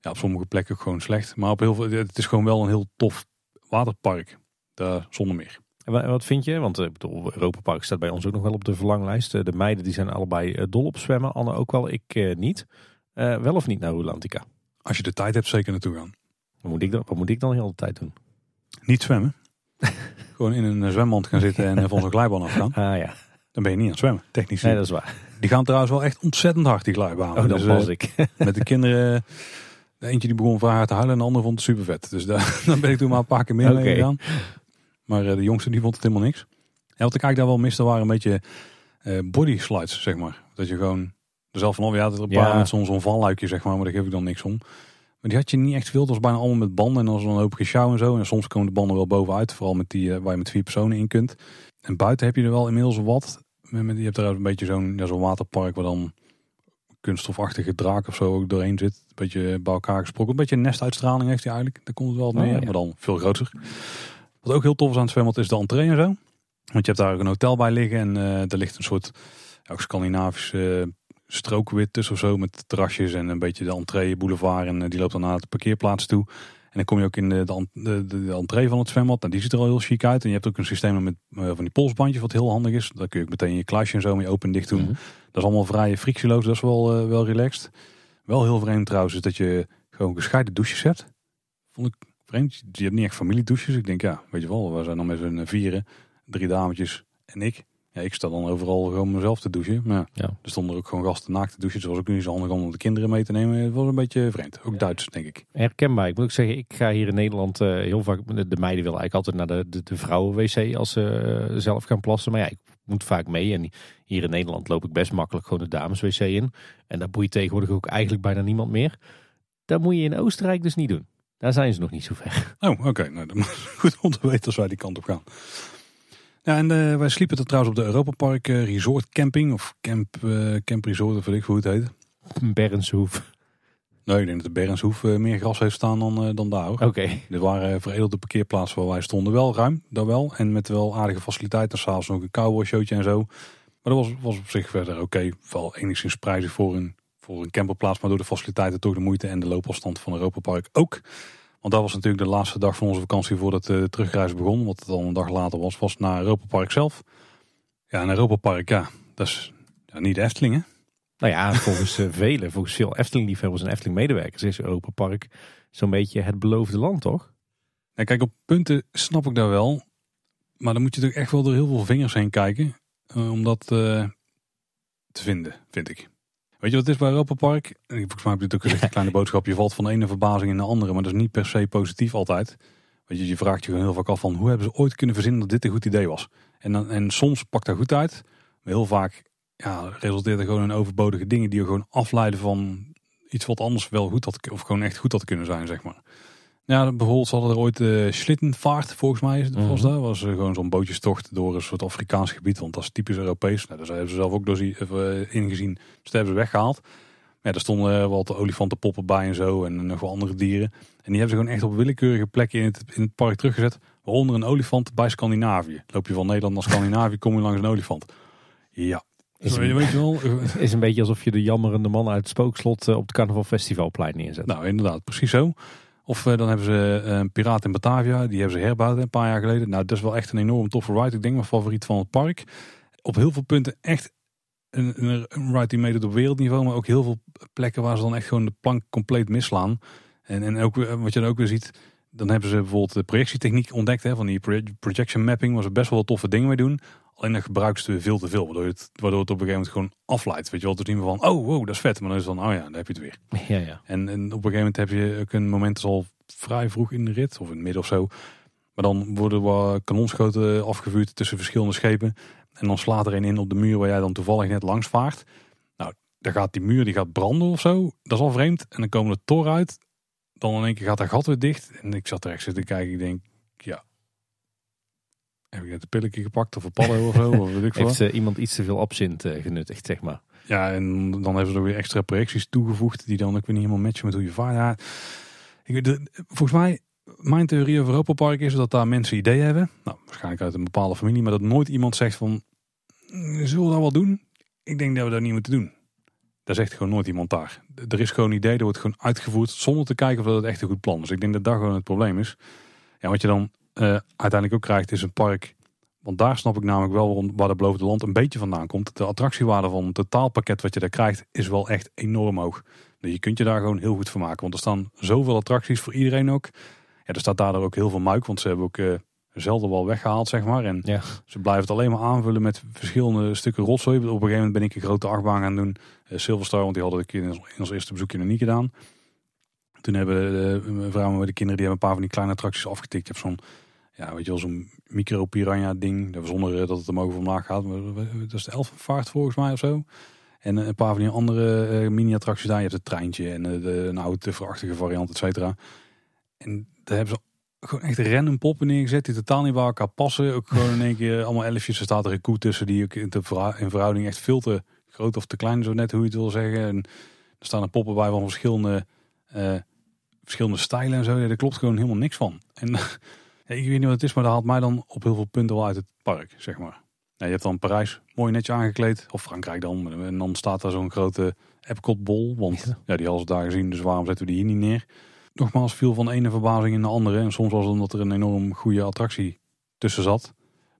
ja, op sommige plekken ook gewoon slecht. Maar op heel veel, het is gewoon wel een heel tof waterpark. Daar, zonder meer. En wat vind je? Want uh, Europa Park staat bij ons ook nog wel op de verlanglijst. Eh, de meiden die zijn allebei dol op zwemmen. Anne ook wel, ik niet. wel of niet naar Rolantica? Als je de tijd hebt, zeker naartoe gaan. Wat moet ik dan, wat moet ik dan heel de tijd doen? Niet zwemmen. Gewoon in een zwemband gaan zitten en van zo'n glijbaan afgaan. Ah ja. Dan ben je niet aan het zwemmen, technisch. Nee, dat is waar. Die gaan trouwens wel echt ontzettend hard, die glijbanen. Oh, dat dus, was ik. Met de kinderen eentje die begon vragen te huilen en de andere vond het super vet. Dus daar, dan ben ik toen maar een paar keer meer mee gegaan. Maar de jongste die vond het helemaal niks. En wat ik eigenlijk daar wel miste waren een beetje uh, body slides, zeg maar. Dat je gewoon er zelf vanaf, ja, dat er een paar met zo'n zo'n valluikje, zeg maar, maar daar geef ik dan niks om. Maar die had je niet echt veel. Dat was bijna allemaal met banden en dan was dan hoop sjouw en zo. En soms komen de banden wel bovenuit, vooral met die uh, waar je met vier personen in kunt. En buiten heb je er wel inmiddels wat. Je hebt er een beetje zo'n ja, zo'n waterpark waar dan kunststofachtige draak of zo ook doorheen zit. Een beetje bij elkaar gesproken. Een beetje een nestuitstraling heeft hij eigenlijk. Daar komt het wel mee, oh, maar dan veel groter. Wat ook heel tof is aan het zwembad is de entree en zo. Want je hebt daar ook een hotel bij liggen en uh, er ligt een soort ja, ook Scandinavische uh, strookwit tussen of zo. Met terrasjes en een beetje de entree boulevard. En uh, die loopt dan naar de parkeerplaats toe. En dan kom je ook in de, de, de, de entree van het zwembad. En nou, die ziet er al heel chic uit. En je hebt ook een systeem met van die polsbandjes wat heel handig is. Daar kun je ook meteen je kluisje en zo mee open en dicht doen. Mhm. Dat is allemaal vrij frictieloos. Dat is wel, uh, wel relaxed. Wel heel vreemd trouwens is dat je gewoon gescheiden douches hebt. Vond ik vreemd. Je hebt niet echt familiedouches. Ik denk ja, weet je wel, we zijn dan met z'n vieren. Drie dametjes en ik. Ja, ik sta dan overal gewoon mezelf te douchen. Maar ja. er stonden er ook gewoon gasten naakt te douchen. Het was ook niet zo handig om de kinderen mee te nemen. Het was een beetje vreemd. Ook Duits, denk ik. Herkenbaar. Ik moet ook zeggen, ik ga hier in Nederland uh, heel vaak... De meiden willen eigenlijk altijd naar de, de, de vrouwen-wc als ze uh, zelf gaan plassen. Maar ja, ik moet vaak mee. En hier in Nederland loop ik best makkelijk gewoon de dames-wc in. En daar boeit tegenwoordig ook eigenlijk bijna niemand meer. Dat moet je in Oostenrijk dus niet doen. Daar zijn ze nog niet zo ver. Oh, oké. Nou, dan goed om te weten als wij die kant op gaan. Ja, en uh, wij sliepen er trouwens op de Europa Park uh, Resort Camping. Of Camp, uh, camp Resort, of weet ik hoe het heet. Bernshoef. Nee, ik denk dat de Bernshoef meer gras heeft staan dan, dan daar. Oké. Okay. Dit waren veredelde parkeerplaatsen waar wij stonden. Wel ruim, daar wel. En met wel aardige faciliteiten. S'avonds nog een cowboy showtje en zo. Maar dat was, was op zich verder oké. Okay. Wel enigszins prijzig voor een, voor een camperplaats. Maar door de faciliteiten toch de moeite en de loopafstand van Europa Park ook. Want dat was natuurlijk de laatste dag van onze vakantie voordat de terugreis begon. Wat het al een dag later was, was naar Europa Park zelf. Ja, en Europa Park, ja, dat is ja, niet de Efteling hè? Nou ja, volgens uh, velen, volgens veel Efteling-liefhebbers en Efteling-medewerkers is Europa Park zo'n beetje het beloofde land, toch? Ja, kijk, op punten snap ik daar wel. Maar dan moet je toch echt wel door heel veel vingers heen kijken. Uh, om dat uh, te vinden, vind ik. Weet je wat het is bij Europa Park? Volgens mij heb je het ook gezegd, een kleine boodschap. Je valt van de ene verbazing in de andere, maar dat is niet per se positief altijd. Weet je, je vraagt je gewoon heel vaak af van hoe hebben ze ooit kunnen verzinnen dat dit een goed idee was. En, dan, en soms pakt dat goed uit, maar heel vaak ja, resulteert er gewoon in overbodige dingen die je gewoon afleiden van iets wat anders wel goed had, of gewoon echt goed had kunnen zijn, zeg maar. Ja, bijvoorbeeld ze hadden er ooit uh, Schlittenvaart, volgens mij was -hmm. dat. was uh, gewoon zo'n bootjestocht door een soort Afrikaans gebied, want dat is typisch Europees. Nou, daar hebben ze zelf ook door uh, ingezien, dus dat hebben ze weggehaald. Ja, er stonden wat olifantenpoppen bij en zo en nog wel andere dieren. En die hebben ze gewoon echt op willekeurige plekken in het, in het park teruggezet. Waaronder een olifant bij Scandinavië. Loop je van Nederland naar Scandinavië, kom je langs een olifant. Ja, is een, weet je wel, is een beetje alsof je de jammerende man uit het spookslot op het Carnaval Festivalplein neerzet. Nou, inderdaad, precies zo. Of uh, dan hebben ze uh, Piraat in Batavia. Die hebben ze herbouwd een paar jaar geleden. Nou, dat is wel echt een enorm toffe ride. Ik denk mijn favoriet van het park. Op heel veel punten echt een, een, ride die meedoet op wereldniveau. Maar ook heel veel plekken waar ze dan echt gewoon de plank compleet misslaan. En, en ook wat je dan ook weer ziet. Dan hebben ze bijvoorbeeld de projectietechniek ontdekt. Hè, van die projection mapping, waar ze best wel toffe dingen mee doen. Alleen dan gebruiken ze veel te veel, waardoor het, waardoor het op een gegeven moment gewoon afleidt. Weet je wel, is niet meer van, oh wow, dat is vet. Maar dan is het dan, oh ja, dan heb je het weer. Ja, ja. En, en op een gegeven moment heb je ook een moment al vrij vroeg in de rit, of in het midden of zo. Maar dan worden wel kanonschoten afgevuurd tussen verschillende schepen. En dan slaat er een in op de muur waar jij dan toevallig net langs vaart. Nou, dan gaat die muur die gaat branden of zo. Dat is al vreemd. En dan komen de tor uit. Dan in één keer gaat dat gat weer dicht. En ik zat er echt zitten kijken. Ik denk, ja. Heb ik net een pilletje gepakt of een padden of zo? Of weet ik Heeft uh, iemand iets te veel absint uh, genuttigd, zeg maar. Ja, en dan hebben ze er weer extra projecties toegevoegd. Die dan ook weer niet helemaal matchen met hoe je vaart. Ja, ik, de, volgens mij mijn theorie over Europa Park is dat daar mensen ideeën hebben. Nou, waarschijnlijk uit een bepaalde familie. Maar dat nooit iemand zegt van, mm, zullen we dat wel doen? Ik denk dat we dat niet moeten doen. Daar zegt gewoon nooit iemand daar. Er is gewoon een idee, er wordt gewoon uitgevoerd zonder te kijken of dat echt een goed plan is. Ik denk dat dat gewoon het probleem is. Ja, wat je dan uh, uiteindelijk ook krijgt is een park. Want daar snap ik namelijk wel waarom, waar de beloofde land een beetje vandaan komt. De attractiewaarde van het totaalpakket wat je daar krijgt is wel echt enorm hoog. Dus je kunt je daar gewoon heel goed van maken. Want er staan zoveel attracties voor iedereen ook. Ja, er staat daardoor ook heel veel muik, want ze hebben ook uh, zelden wel weggehaald, zeg maar. En ja. ze blijven het alleen maar aanvullen met verschillende stukken rotzooi. Op een gegeven moment ben ik een grote achtbaan gaan doen. Uh, Silverstar, want die hadden ik in ons eerste bezoekje nog niet gedaan. Toen hebben de, mijn vrouw met de kinderen, die hebben een paar van die kleine attracties afgetikt. Je hebt zo'n, ja, weet je wel, zo'n micro piranha ding. Zonder dat het omhoog of omlaag gaat. Dat is de elfenvaart volgens mij of zo. En een paar van die andere uh, mini-attracties daar. Je hebt het treintje en de, de, een oude tufferachtige variant, et cetera. En daar hebben ze gewoon echt random poppen neergezet die totaal niet bij elkaar passen. Ook gewoon in één keer allemaal elfjes. Er staat er een koe tussen die ook in, in verhouding echt veel te groot of te klein, zo net hoe je het wil zeggen. En er staan er poppen bij van verschillende, uh, verschillende stijlen en zo. Ja, daar klopt gewoon helemaal niks van. En ja, ik weet niet wat het is, maar dat haalt mij dan op heel veel punten wel uit het park, zeg maar. Ja, je hebt dan Parijs mooi netjes aangekleed, of Frankrijk dan. En dan staat daar zo'n grote Epcot bol, want ja. ja die hadden ze daar gezien, dus waarom zetten we die hier niet neer? Nogmaals viel van de ene verbazing in de andere. En soms was het omdat er een enorm goede attractie tussen zat.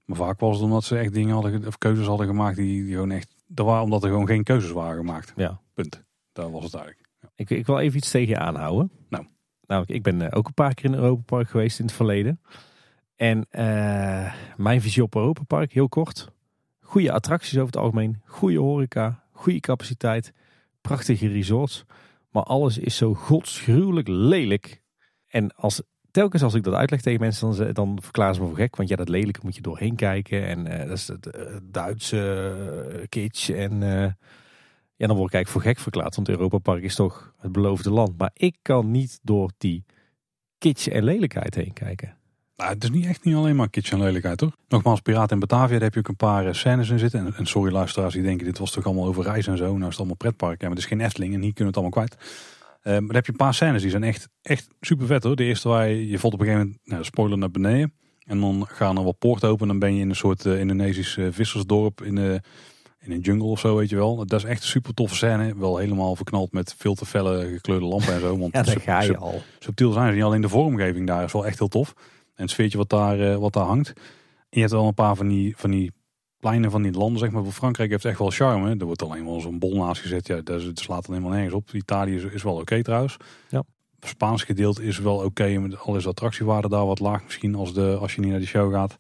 Maar vaak was het omdat ze echt dingen hadden, of keuzes hadden gemaakt die, die gewoon echt. Dat waren omdat er gewoon geen keuzes waren gemaakt. Ja. Punt. Daar was het eigenlijk. Ja. Ik, ik wil even iets tegen je aanhouden. Nou. Namelijk, ik ben eh, ook een paar keer in Europa Park geweest in het verleden. En uh, mijn visie op Europa Park, heel kort. Goede attracties over het algemeen. Goede horeca. Goede capaciteit. Prachtige resorts. Maar alles is zo godsgruwelijk lelijk. En als, telkens als ik dat uitleg tegen mensen, dan, dan verklaren ze me voor gek. Want ja, dat lelijke moet je doorheen kijken. En uh, dat is het uh, Duitse uh, kitsch. En ja, dan word ik eigenlijk voor gek verklaard. Want Europa Park is toch het beloofde land. Maar ik kan niet door die kitsch en lelijkheid heen kijken. Nou, het is niet echt niet alleen maar kitsch en lelijkheid hoor. Nogmaals, Piraten in Batavia, daar heb je ook een paar uh, scènes in zitten. En, en, sorry luisteraars die denken, dit was toch allemaal over reizen en zo. Nou is het allemaal pretpark. Ja, maar het is geen Efteling en hier kunnen we het allemaal kwijt. Uh, maar dan heb je een paar scènes die zijn echt, echt super vet hoor. De eerste waar je, je valt op een gegeven moment, nou, spoiler naar beneden. En dan gaan er wat poorten open en dan ben je in een soort uh, Indonesisch vissersdorp in, in een jungle of zo, weet je wel. Dat is echt een super toffe scène. Wel helemaal verknald met veel te felle gekleurde lampen en zo. Want ja, daar ga je al. Subtiel zijn ze niet alleen de vormgeving daar is wel echt heel tof. En het sfeertje wat daar, uh, wat daar hangt. En je hebt wel een paar van die, van die pleinen van die landen, zeg maar. Voor Frankrijk heeft echt wel charme. Er wordt alleen wel zo'n bol naast gezet. Ja, dat, slaat dan helemaal nergens op. Italië is, is wel oké trouwens. Ja. Het Spaans gedeelte is wel oké. met al is de attractiewaarde daar wat laag misschien als, de, als je niet naar de show gaat.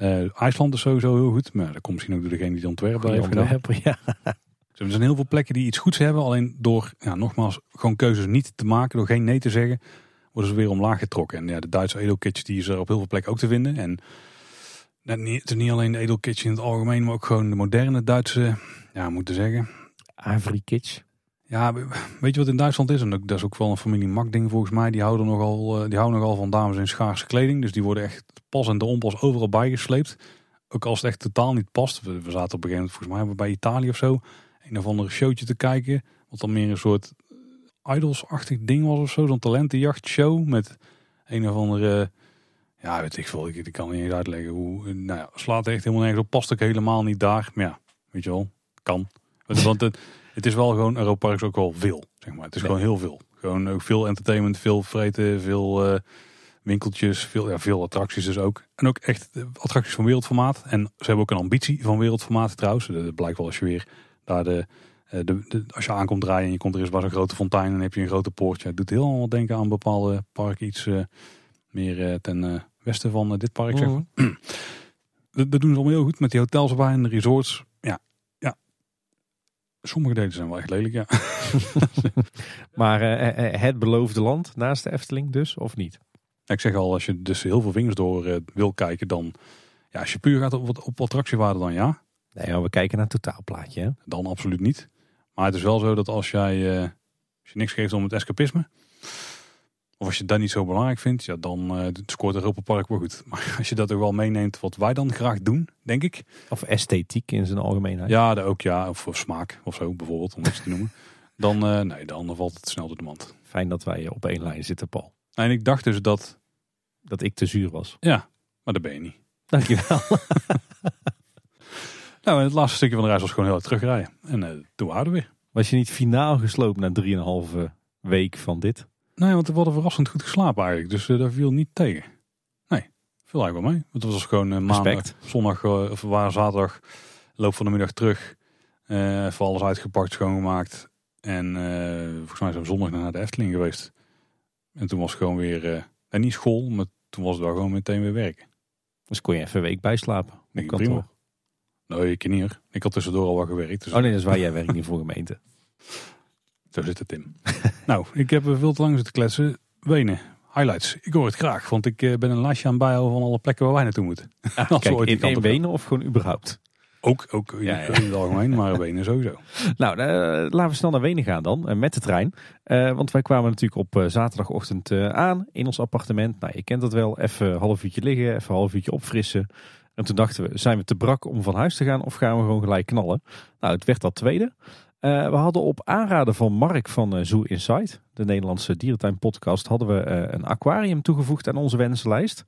Uh, IJsland is sowieso heel goed. Maar dat komt misschien ook door degene die ontwerp daar heeft gedaan. Ja. Er zijn heel veel plekken die iets goeds hebben. Alleen door, ja, nogmaals, gewoon keuzes niet te maken. Door geen nee te zeggen worden ze weer omlaag getrokken. En ja, de Duitse edelkitchen die is er op heel veel plekken ook te vinden. En het is niet alleen de edelkitchen in het algemeen, maar ook gewoon de moderne Duitse, ja, moeten zeggen. Ivory kitsch. Ja, weet je wat in Duitsland is? En dat is ook wel een familie Mak ding volgens mij. Die houden nogal, eh, die houden nogal van dames in schaarse kleding. Dus die worden echt pas en de onpas overal bijgesleept. Ook als het echt totaal niet past. We, zaten op een gegeven moment volgens mij bij Italië of zo. Een of andere showtje te kijken. Wat dan meer een soort Idols-achtig ding was of zo. Zo'n talentenjachtshow met een of andere... Ja, weet ik veel. Ik, ik kan niet eens uitleggen hoe... Nou ja, slaat echt helemaal nergens op. Past ook helemaal niet daar. Maar ja, weet je wel. Kan. Want het, het is wel gewoon... Europa is ook wel veel, zeg maar. Het is gewoon heel veel. Gewoon ook veel entertainment, veel vreten, veel... Uh, winkeltjes, veel, ja, veel attracties dus ook. En ook echt attracties van wereldformaat. En ze hebben ook een ambitie van wereldformaat trouwens. Dat blijkt wel als je weer daar de eh, de, als je aankomt draaien en je komt er eens bij zo'n grote fontein en dan heb je een grote poortje. Het doet heel allemaal denken aan bepaalde parken iets, uh, Meer eh, ten eh, westen van eh, dit park, zeg maar. Mhm. Dat, dat doen ze allemaal heel goed met die hotels erbij en de resorts. Ja, ja. Sommige delen zijn wel echt lelijk, ja. Maar eh, eh, het beloofde land naast de Efteling dus, of niet? Ik zeg al, als je dus heel veel vingers door eh, wil kijken, dan... Ja, als je puur gaat op, wat- op attractiewaarde, dan ja. Nee, maar we kijken naar het totaalplaatje. Hè? Dan absoluut niet. Maar het is wel zo dat als jij eh, als je niks geeft om het escapisme, of als je dat niet zo belangrijk vindt, ja, dan eh scoort Europa Park wel goed. Maar als je dat ook wel meeneemt, wat wij dan graag doen, denk ik. Of esthetiek in zijn algemeenheid. Ja, dat ook ja. Of, of smaak of zo bijvoorbeeld, om iets te noemen. Dan, eh, nee, dan valt het snel door de mand. Fijn dat wij op één lijn zitten, Paul. En ik dacht dus dat, Dat ik te zuur was. ja, maar dat ben je niet. Dankjewel. Nou, en het laatste stukje van de reis was gewoon heel hard terugrijden. En eh, toen waren we weer. Was je niet finaal gesloopt na 3,5 week van dit? Nee, want we hadden verrassend goed geslapen eigenlijk. Dus eh, daar viel niet tegen. Nee, viel eigenlijk wel mee. Want het was gewoon eh, maandag, Respect. zondag of waren zaterdag, loop van de middag terug. even alles uitgepakt, schoongemaakt. En volgens mij zijn we zondag naar de Efteling geweest. En toen was het gewoon weer, en niet school, maar toen was het wel gewoon meteen weer werken. Dus kon je even een week bijslapen. ik kantoor. Nee, ik niet hoor. Ik had tussendoor al wat gewerkt. Dus Oh nee, dat is waar jij werkt niet voor gemeente. Zo zit het in. nou, ik heb er veel te lang zitten kletsen. Wenen, highlights. Ik hoor het graag, want ik eh, ben een lijstje aan bijhouden van alle plekken waar wij naartoe moeten. Ah, Als kijk, in gaan. Wenen of gewoon überhaupt? Ook, ook in, Ja, ja. in het algemeen, maar Wenen sowieso. Nou, eh, laten we snel naar Wenen gaan dan, eh, met de trein. Eh, want wij kwamen natuurlijk op eh, zaterdagochtend eh, aan in ons appartement. Nou, je kent dat wel. Even een half uurtje liggen, even een half uurtje opfrissen. En toen dachten we, zijn we te brak om van huis te gaan of gaan we gewoon gelijk knallen? Nou, het werd dat tweede. Eh, we hadden op aanraden van Mark van eh, Zoo Insight, de Nederlandse dierentuin podcast, hadden we eh, een aquarium toegevoegd aan onze wensenlijst.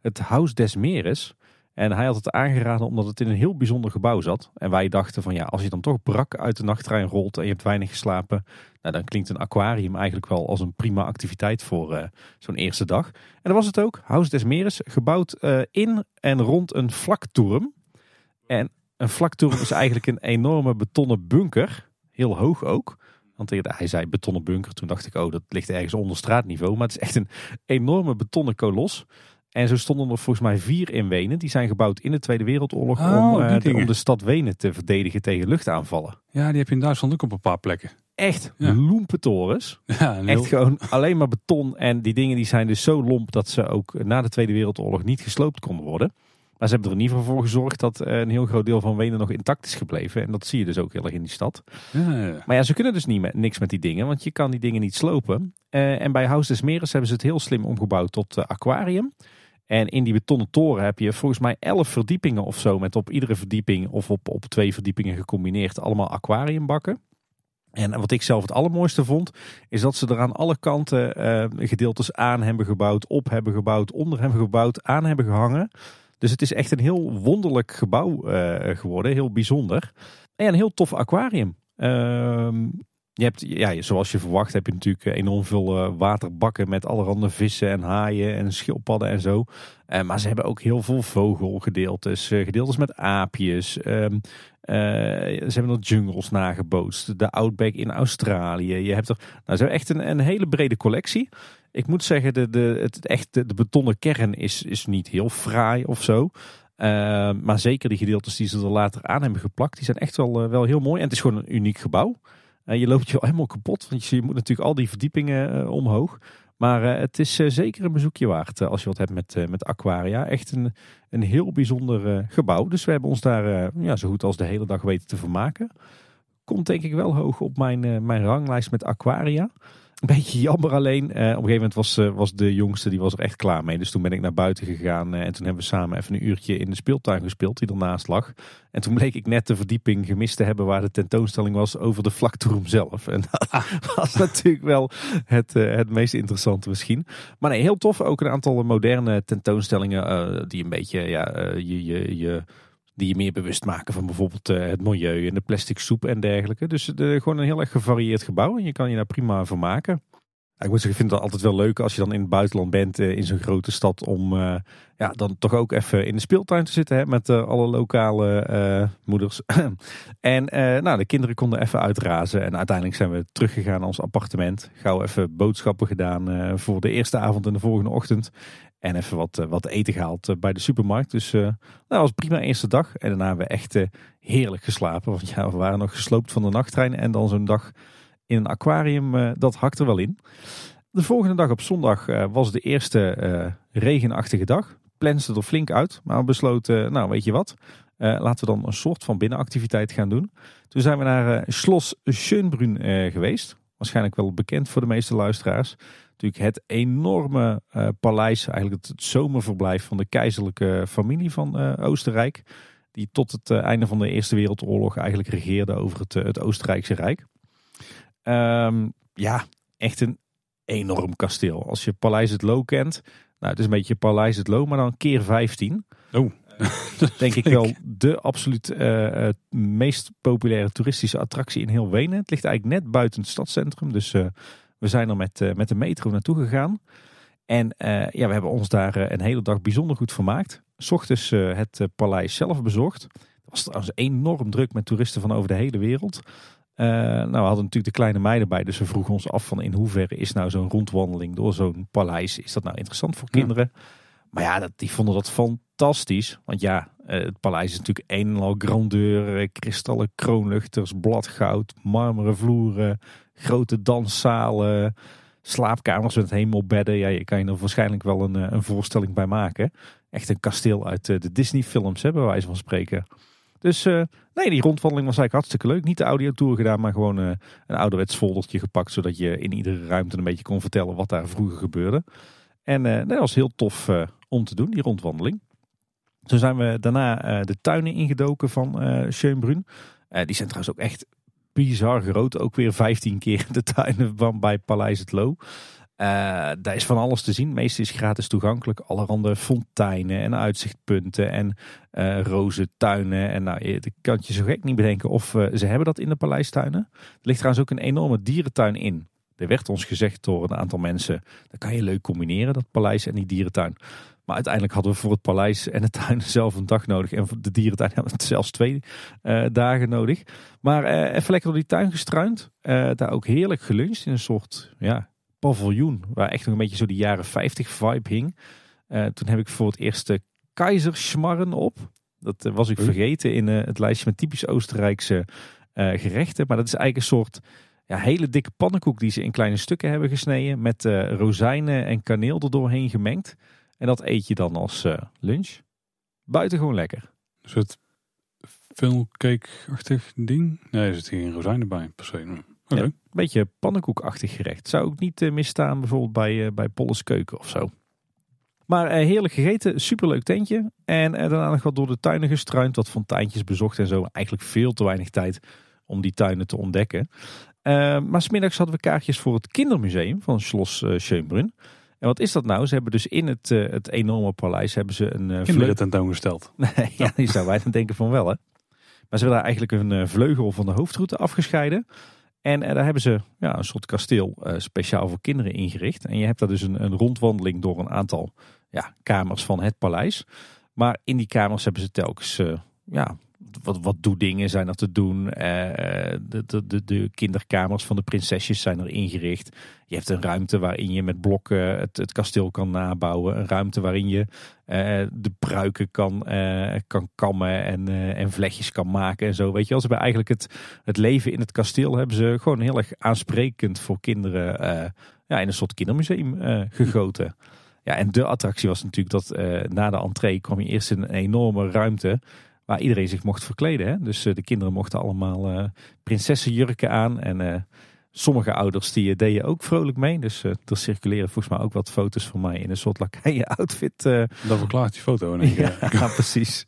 Het Huis des Meres. En hij had het aangeraden omdat het in een heel bijzonder gebouw zat. En wij dachten van ja, als je dan toch brak uit de nachttrein rolt en je hebt weinig geslapen. Nou, dan klinkt een aquarium eigenlijk wel als een prima activiteit voor eh, zo'n eerste dag. En dat was het ook. Huis des Meres, gebouwd eh, in en rond een vlaktoren. En een vlaktoren is eigenlijk een enorme betonnen bunker. Heel hoog ook. Want hij zei betonnen bunker. Toen dacht ik, oh, dat ligt ergens onder straatniveau. Maar het is echt een enorme betonnen kolos. En zo stonden er volgens mij vier in Wenen. Die zijn gebouwd in de Tweede Wereldoorlog Oh, om, eh, de, om de stad Wenen te verdedigen tegen luchtaanvallen. Ja, die heb je in Duitsland ook op een paar plekken. Echt Ja. loempetorens. Ja, Echt heel- gewoon alleen maar beton. En die dingen die zijn dus zo lomp dat ze ook na de Tweede Wereldoorlog niet gesloopt konden worden. Maar ze hebben er in ieder geval voor gezorgd dat eh, een heel groot deel van Wenen nog intact is gebleven. En dat zie je dus ook heel erg in die stad. ja, ja. Maar ja, ze kunnen dus niet met, niks met die dingen, want je kan die dingen niet slopen. Eh, en bij Huis des Meres hebben ze het heel slim omgebouwd tot aquarium. En in die betonnen toren heb je volgens mij elf verdiepingen of zo. Met op iedere verdieping of op, op twee verdiepingen gecombineerd allemaal aquariumbakken. En wat ik zelf het allermooiste vond, is dat ze er aan alle kanten eh, gedeeltes aan hebben gebouwd, op hebben gebouwd, onder hebben gebouwd, aan hebben gehangen. Dus het is echt een heel wonderlijk gebouw eh, geworden, heel bijzonder. En een heel tof aquarium. Ehm, je hebt, ja, zoals je verwacht heb je natuurlijk enorm veel eh, waterbakken met allerhande vissen en haaien en schildpadden en zo. Eh, maar ze hebben ook heel veel vogelgedeeltes, eh, gedeeltes met aapjes. Ehm, eh, ze hebben er jungles nagebootst. De Outback in Australië. Je hebt er nou, hebben echt een, een hele brede collectie. Ik moet zeggen, de, de, het, echt, de, betonnen kern is, is niet heel fraai of zo. Eh, maar zeker die gedeeltes die ze er later aan hebben geplakt, die zijn echt wel, eh, wel heel mooi. En het is gewoon een uniek gebouw. Eh, je loopt je helemaal kapot, want je, moet natuurlijk al die verdiepingen eh, omhoog. Maar eh, het is eh, zeker een bezoekje waard als je wat hebt met, met aquaria. Echt een, een heel bijzonder gebouw. Dus we hebben ons daar ja, zo goed als de hele dag weten te vermaken. Komt denk ik wel hoog op mijn, mijn ranglijst met aquaria. Een beetje jammer alleen. eh, op een gegeven moment was, eh, was de jongste die was er echt klaar mee. Dus toen ben ik naar buiten gegaan. eh, en toen hebben we samen even een uurtje in de speeltuin gespeeld die ernaast lag. En toen bleek ik net de verdieping gemist te hebben waar de tentoonstelling was over de vlaktoerum zelf. En dat was natuurlijk wel het, het meest interessante misschien. Maar nee, heel tof. Ook een aantal moderne tentoonstellingen die een beetje ja, je, je, je, die je meer bewust maken van bijvoorbeeld eh, het milieu en de plastic soep en dergelijke. Dus eh, gewoon een heel erg gevarieerd gebouw en je kan je daar prima vermaken. Ik moet zeggen, ik vind het altijd wel leuk als je dan in het buitenland bent, in zo'n grote stad, om ja, dan toch ook even in de speeltuin te zitten hè, met alle lokale moeders. en nou, de kinderen konden even uitrazen en uiteindelijk zijn we teruggegaan naar ons appartement. Gauw even boodschappen gedaan voor de eerste avond en de volgende ochtend. En even wat, eh, wat eten gehaald eh, bij de supermarkt. Dus uh, nou, dat was prima eerste dag. En daarna hebben we echt heerlijk geslapen. Want ja, we waren nog gesloopt van de nachttrein. En dan zo'n dag in een aquarium, dat hakt er wel in. De volgende dag op zondag was de eerste regenachtige dag. Plenste er flink uit. Maar we besloten, nou weet je wat. laten we dan een soort van binnenactiviteit gaan doen. Toen zijn we naar Schloss Schönbrunn geweest. Waarschijnlijk wel bekend voor de meeste luisteraars natuurlijk het enorme uh, paleis, eigenlijk het, zomerverblijf van de keizerlijke familie van uh, Oostenrijk. Die tot het uh, einde van de Eerste Wereldoorlog eigenlijk regeerde over het, het Oostenrijkse Rijk. Um, ja, echt een enorm kasteel. Als je Paleis het Loo kent, nou het is een beetje Paleis het Loo, maar dan keer 15. Oh. denk ik wel de absoluut meest populaire toeristische attractie in heel Wenen. Het ligt eigenlijk net buiten het stadscentrum, dus we zijn er met, uh, met de metro naartoe gegaan. En uh, ja, we hebben ons daar uh, een hele dag bijzonder goed vermaakt. S ochtends het paleis zelf bezocht. Het was trouwens enorm druk met toeristen van over de hele wereld. nou, we hadden natuurlijk de kleine meiden bij, dus we vroegen ons af van in hoeverre is nou zo'n rondwandeling door zo'n paleis, is dat nou interessant voor kinderen? Maar ja, dat, die vonden dat fantastisch. Want ja, het paleis is natuurlijk een en al grandeur, kristallen kroonluchters, bladgoud, marmeren vloeren, grote danszalen, slaapkamers met hemelbedden. Ja, je kan je er waarschijnlijk wel een, eh, een voorstelling bij maken. Echt een kasteel uit eh, de Disney films, hebben bij wijze van spreken. Dus uh, nee, die rondwandeling was eigenlijk hartstikke leuk. Niet de audiotour gedaan, maar gewoon uh, een ouderwets foldertje gepakt. Zodat je in iedere ruimte een beetje kon vertellen wat daar vroeger gebeurde. En uh, dat was heel tof om te doen, die rondwandeling. Toen zijn we daarna de tuinen ingedoken van Schönbrunn. die zijn trouwens ook echt bizar groot. Ook weer 15 keer de tuinen van bij Paleis het Loo. Uh, daar is van alles te zien. Meest is gratis toegankelijk. Allerhande fonteinen en uitzichtpunten en uh, rozentuinen. En nou, je kan je zo gek niet bedenken of uh, ze hebben dat in de paleistuinen. Er ligt trouwens ook een enorme dierentuin in. Er werd ons gezegd door een aantal mensen, dat kan je leuk combineren, dat paleis en die dierentuin. Maar uiteindelijk hadden we voor het paleis en de tuin zelf een dag nodig. En voor de dierentuin hadden we zelfs twee uh, dagen nodig. Maar uh, even lekker door die tuin gestruind. Uh, daar ook heerlijk geluncht in een soort ja, paviljoen. Waar echt nog een beetje zo die jaren 50 vibe hing. toen heb ik voor het eerst de keizerschmarren op. Dat was ik vergeten in het lijstje met typisch Oostenrijkse gerechten. Maar dat is eigenlijk een soort ja, hele dikke pannenkoek die ze in kleine stukken hebben gesneden. Met rozijnen en kaneel er doorheen gemengd. En dat eet je dan als uh, lunch. Buitengewoon lekker. Een soort filmcake-achtig ding? Nee, er zit geen rozijnen bij per se. Okay. Ja, een beetje pannenkoekachtig gerecht. Zou ook niet uh, misstaan bijvoorbeeld bij, uh, bij Polles Keuken of zo. Maar heerlijk gegeten, superleuk tentje. En daarna nog wat door de tuinen gestruind, wat fonteintjes bezocht en zo. Eigenlijk veel te weinig tijd om die tuinen te ontdekken. maar smiddags hadden we kaartjes voor het kindermuseum van Schloss Schönbrunn. En wat is dat nou? Ze hebben dus in het, uh, het enorme paleis hebben ze een uh, Kinderen tentoongesteld. nee, ja, die zou wij dan denken van wel hè. Maar ze hebben daar eigenlijk een uh, vleugel van de hoofdroute afgescheiden. En daar hebben ze ja, een soort kasteel speciaal voor kinderen ingericht. En je hebt daar dus een, een rondwandeling door een aantal ja, kamers van het paleis. Maar in die kamers hebben ze telkens ja, wat, wat dingen zijn er te doen. Eh, de, de, de, de, kinderkamers van de prinsesjes zijn er ingericht. Je hebt een ruimte waarin je met blokken het, het kasteel kan nabouwen. Een ruimte waarin je uh, de pruiken kan, kan kammen en, en vlechtjes kan maken en zo. Weet je, als bij eigenlijk het, het leven in het kasteel hebben ze gewoon heel erg aansprekend voor kinderen ja, in een soort kindermuseum gegoten. Ja, en de attractie was natuurlijk dat na de entree kwam je eerst in een enorme ruimte waar iedereen zich mocht verkleden. Hè? Dus eh, de kinderen mochten allemaal uh, prinsessenjurken aan. En uh, sommige ouders die deden ook vrolijk mee. Dus er circuleren volgens mij ook wat foto's van mij in een soort lakaien outfit. Dat verklaart die foto. ja, ja, precies.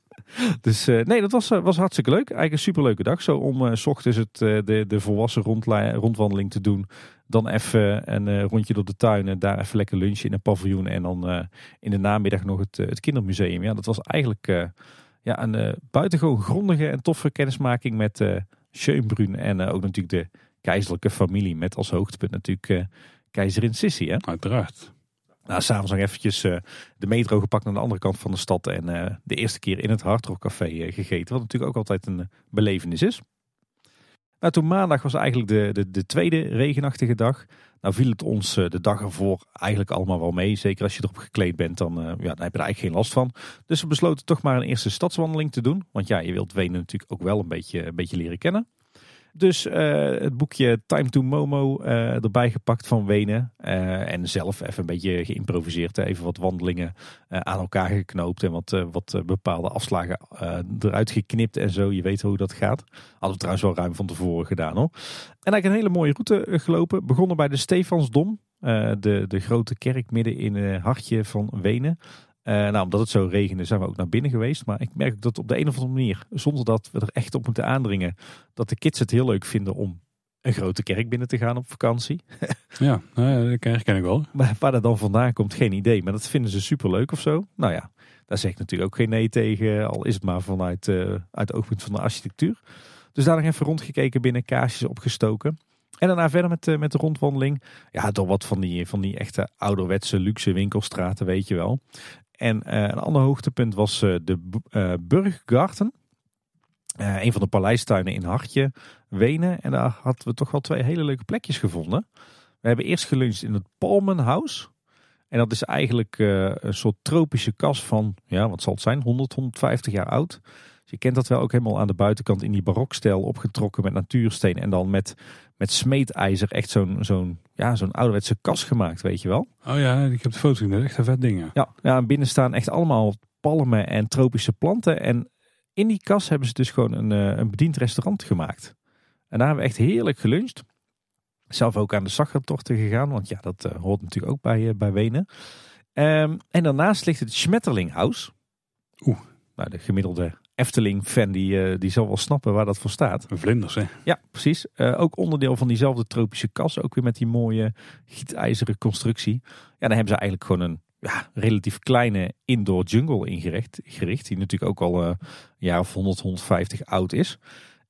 Dus nee, dat was, was hartstikke leuk. Eigenlijk een superleuke dag. Zo om s ochtends het, de, de volwassen rondwandeling te doen. Dan even een rondje door de tuin. En daar even lekker lunchen in een paviljoen. En dan in de namiddag nog het, het kindermuseum. Ja, dat was eigenlijk ja, een uh, buitengewoon grondige en toffe kennismaking met uh, Schönbrunn. En uh, ook natuurlijk de keizerlijke familie. Met als hoogtepunt natuurlijk keizerin Sissi. Hè? Uiteraard. Nou, s'avonds nog eventjes uh, de metro gepakt naar de andere kant van de stad. En uh, de eerste keer in het Hard Rock Café uh, gegeten. Wat natuurlijk ook altijd een belevenis is. Nou, toen maandag was eigenlijk de, de, de tweede regenachtige dag. Nou viel het ons de dag ervoor eigenlijk allemaal wel mee. Zeker als je erop gekleed bent, dan, ja, dan heb je er eigenlijk geen last van. Dus we besloten toch maar een eerste stadswandeling te doen. Want ja, je wilt Wenen natuurlijk ook wel een beetje, een beetje leren kennen. Dus uh, het boekje Time to Momo uh, erbij gepakt van Wenen. Uh, en zelf even een beetje geïmproviseerd. Even wat wandelingen aan elkaar geknoopt. En wat, wat bepaalde afslagen eruit geknipt en zo. Je weet hoe dat gaat. Hadden we trouwens wel ruim van tevoren gedaan hoor. En eigenlijk een hele mooie route gelopen. Begonnen bij de Stefansdom. de, de grote kerk midden in het hartje van Wenen. Uh, nou, omdat het zo regende zijn we ook naar binnen geweest. Maar ik merk dat op de een of andere manier, zonder dat we er echt op moeten aandringen, dat de kids het heel leuk vinden om een grote kerk binnen te gaan op vakantie. ja, nou dat ken ik wel. Maar waar dat dan vandaan komt, geen idee. Maar dat vinden ze super leuk of zo. Nou ja, daar zeg ik natuurlijk ook geen nee tegen, al is het maar vanuit uh, uit het oogpunt van de architectuur. Dus daar nog even rondgekeken binnen, kaarsjes opgestoken. En daarna verder met, uh, met de rondwandeling. Ja, door wat van die, van die echte ouderwetse luxe winkelstraten, weet je wel. En uh, een ander hoogtepunt was uh, de uh, Burggarten. een van de paleistuinen in Hartje, Wenen. En daar hadden we toch wel twee hele leuke plekjes gevonden. We hebben eerst geluncht in het Palmenhaus. En dat is eigenlijk een soort tropische kas van, ja, wat zal het zijn, 100, 150 jaar oud. Dus je kent dat wel ook helemaal aan de buitenkant in die barokstijl opgetrokken met natuursteen. En dan met, met smeedijzer echt zo'n zo'n ja, zo'n ouderwetse kas gemaakt, weet je wel. Oh ja, ik heb de foto gezien. Echt een vet ding. Ja, ja, en binnen staan echt allemaal palmen en tropische planten. En in die kas hebben ze dus gewoon een, een bediend restaurant gemaakt. En daar hebben we echt heerlijk geluncht. Zelf ook aan de Sachertochten gegaan, want ja, dat uh, hoort natuurlijk ook bij, uh, bij Wenen. Um, en daarnaast ligt het Schmetterlinghaus. Oeh. Nou, de gemiddelde Efteling-fan die, uh, die zal wel snappen waar dat voor staat. Vlinders, hè? Ja, precies. Uh, ook onderdeel van diezelfde tropische kas. Ook weer met die mooie gietijzeren constructie. Ja, dan hebben ze eigenlijk gewoon een ja, relatief kleine indoor jungle ingericht. Gericht, die natuurlijk ook al uh, een jaar of 100, 150 oud is.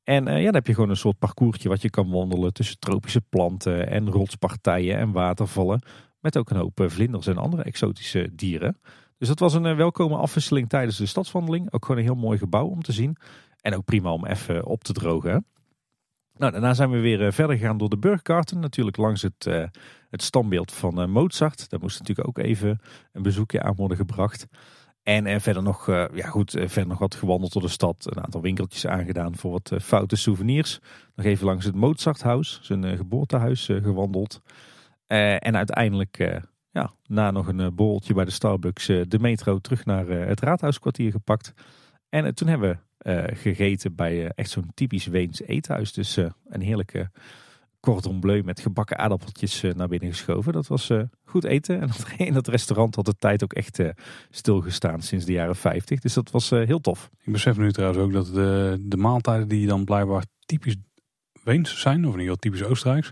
En ja, dan heb je gewoon een soort parcoursje wat je kan wandelen tussen tropische planten en rotspartijen en watervallen. Met ook een hoop vlinders en andere exotische dieren. Dus dat was een uh, welkome afwisseling tijdens de stadswandeling. Ook gewoon een heel mooi gebouw om te zien. En ook prima om even op te drogen. Nou, daarna zijn we weer uh, verder gegaan door de Burggarten. Natuurlijk langs het, uh, het standbeeld van Mozart. Daar moest natuurlijk ook even een bezoekje aan worden gebracht. En, en verder, nog, ja goed, verder nog wat gewandeld door de stad. Een aantal winkeltjes aangedaan voor wat foute souvenirs. Nog even langs het Mozarthuis, zijn geboortehuis, gewandeld. en uiteindelijk ja, na nog een borreltje bij de Starbucks de metro terug naar het Raadhuiskwartier gepakt. En toen hebben we gegeten bij echt zo'n typisch Weens eethuis. Dus een heerlijke cordon bleu met gebakken aardappeltjes naar binnen geschoven. Dat was goed eten. En in dat restaurant had de tijd ook echt stilgestaan sinds de jaren 50. Dus dat was heel tof. Ik besef nu trouwens ook dat de, de maaltijden die dan blijkbaar typisch Weens zijn, of in ieder geval typisch Oostenrijks,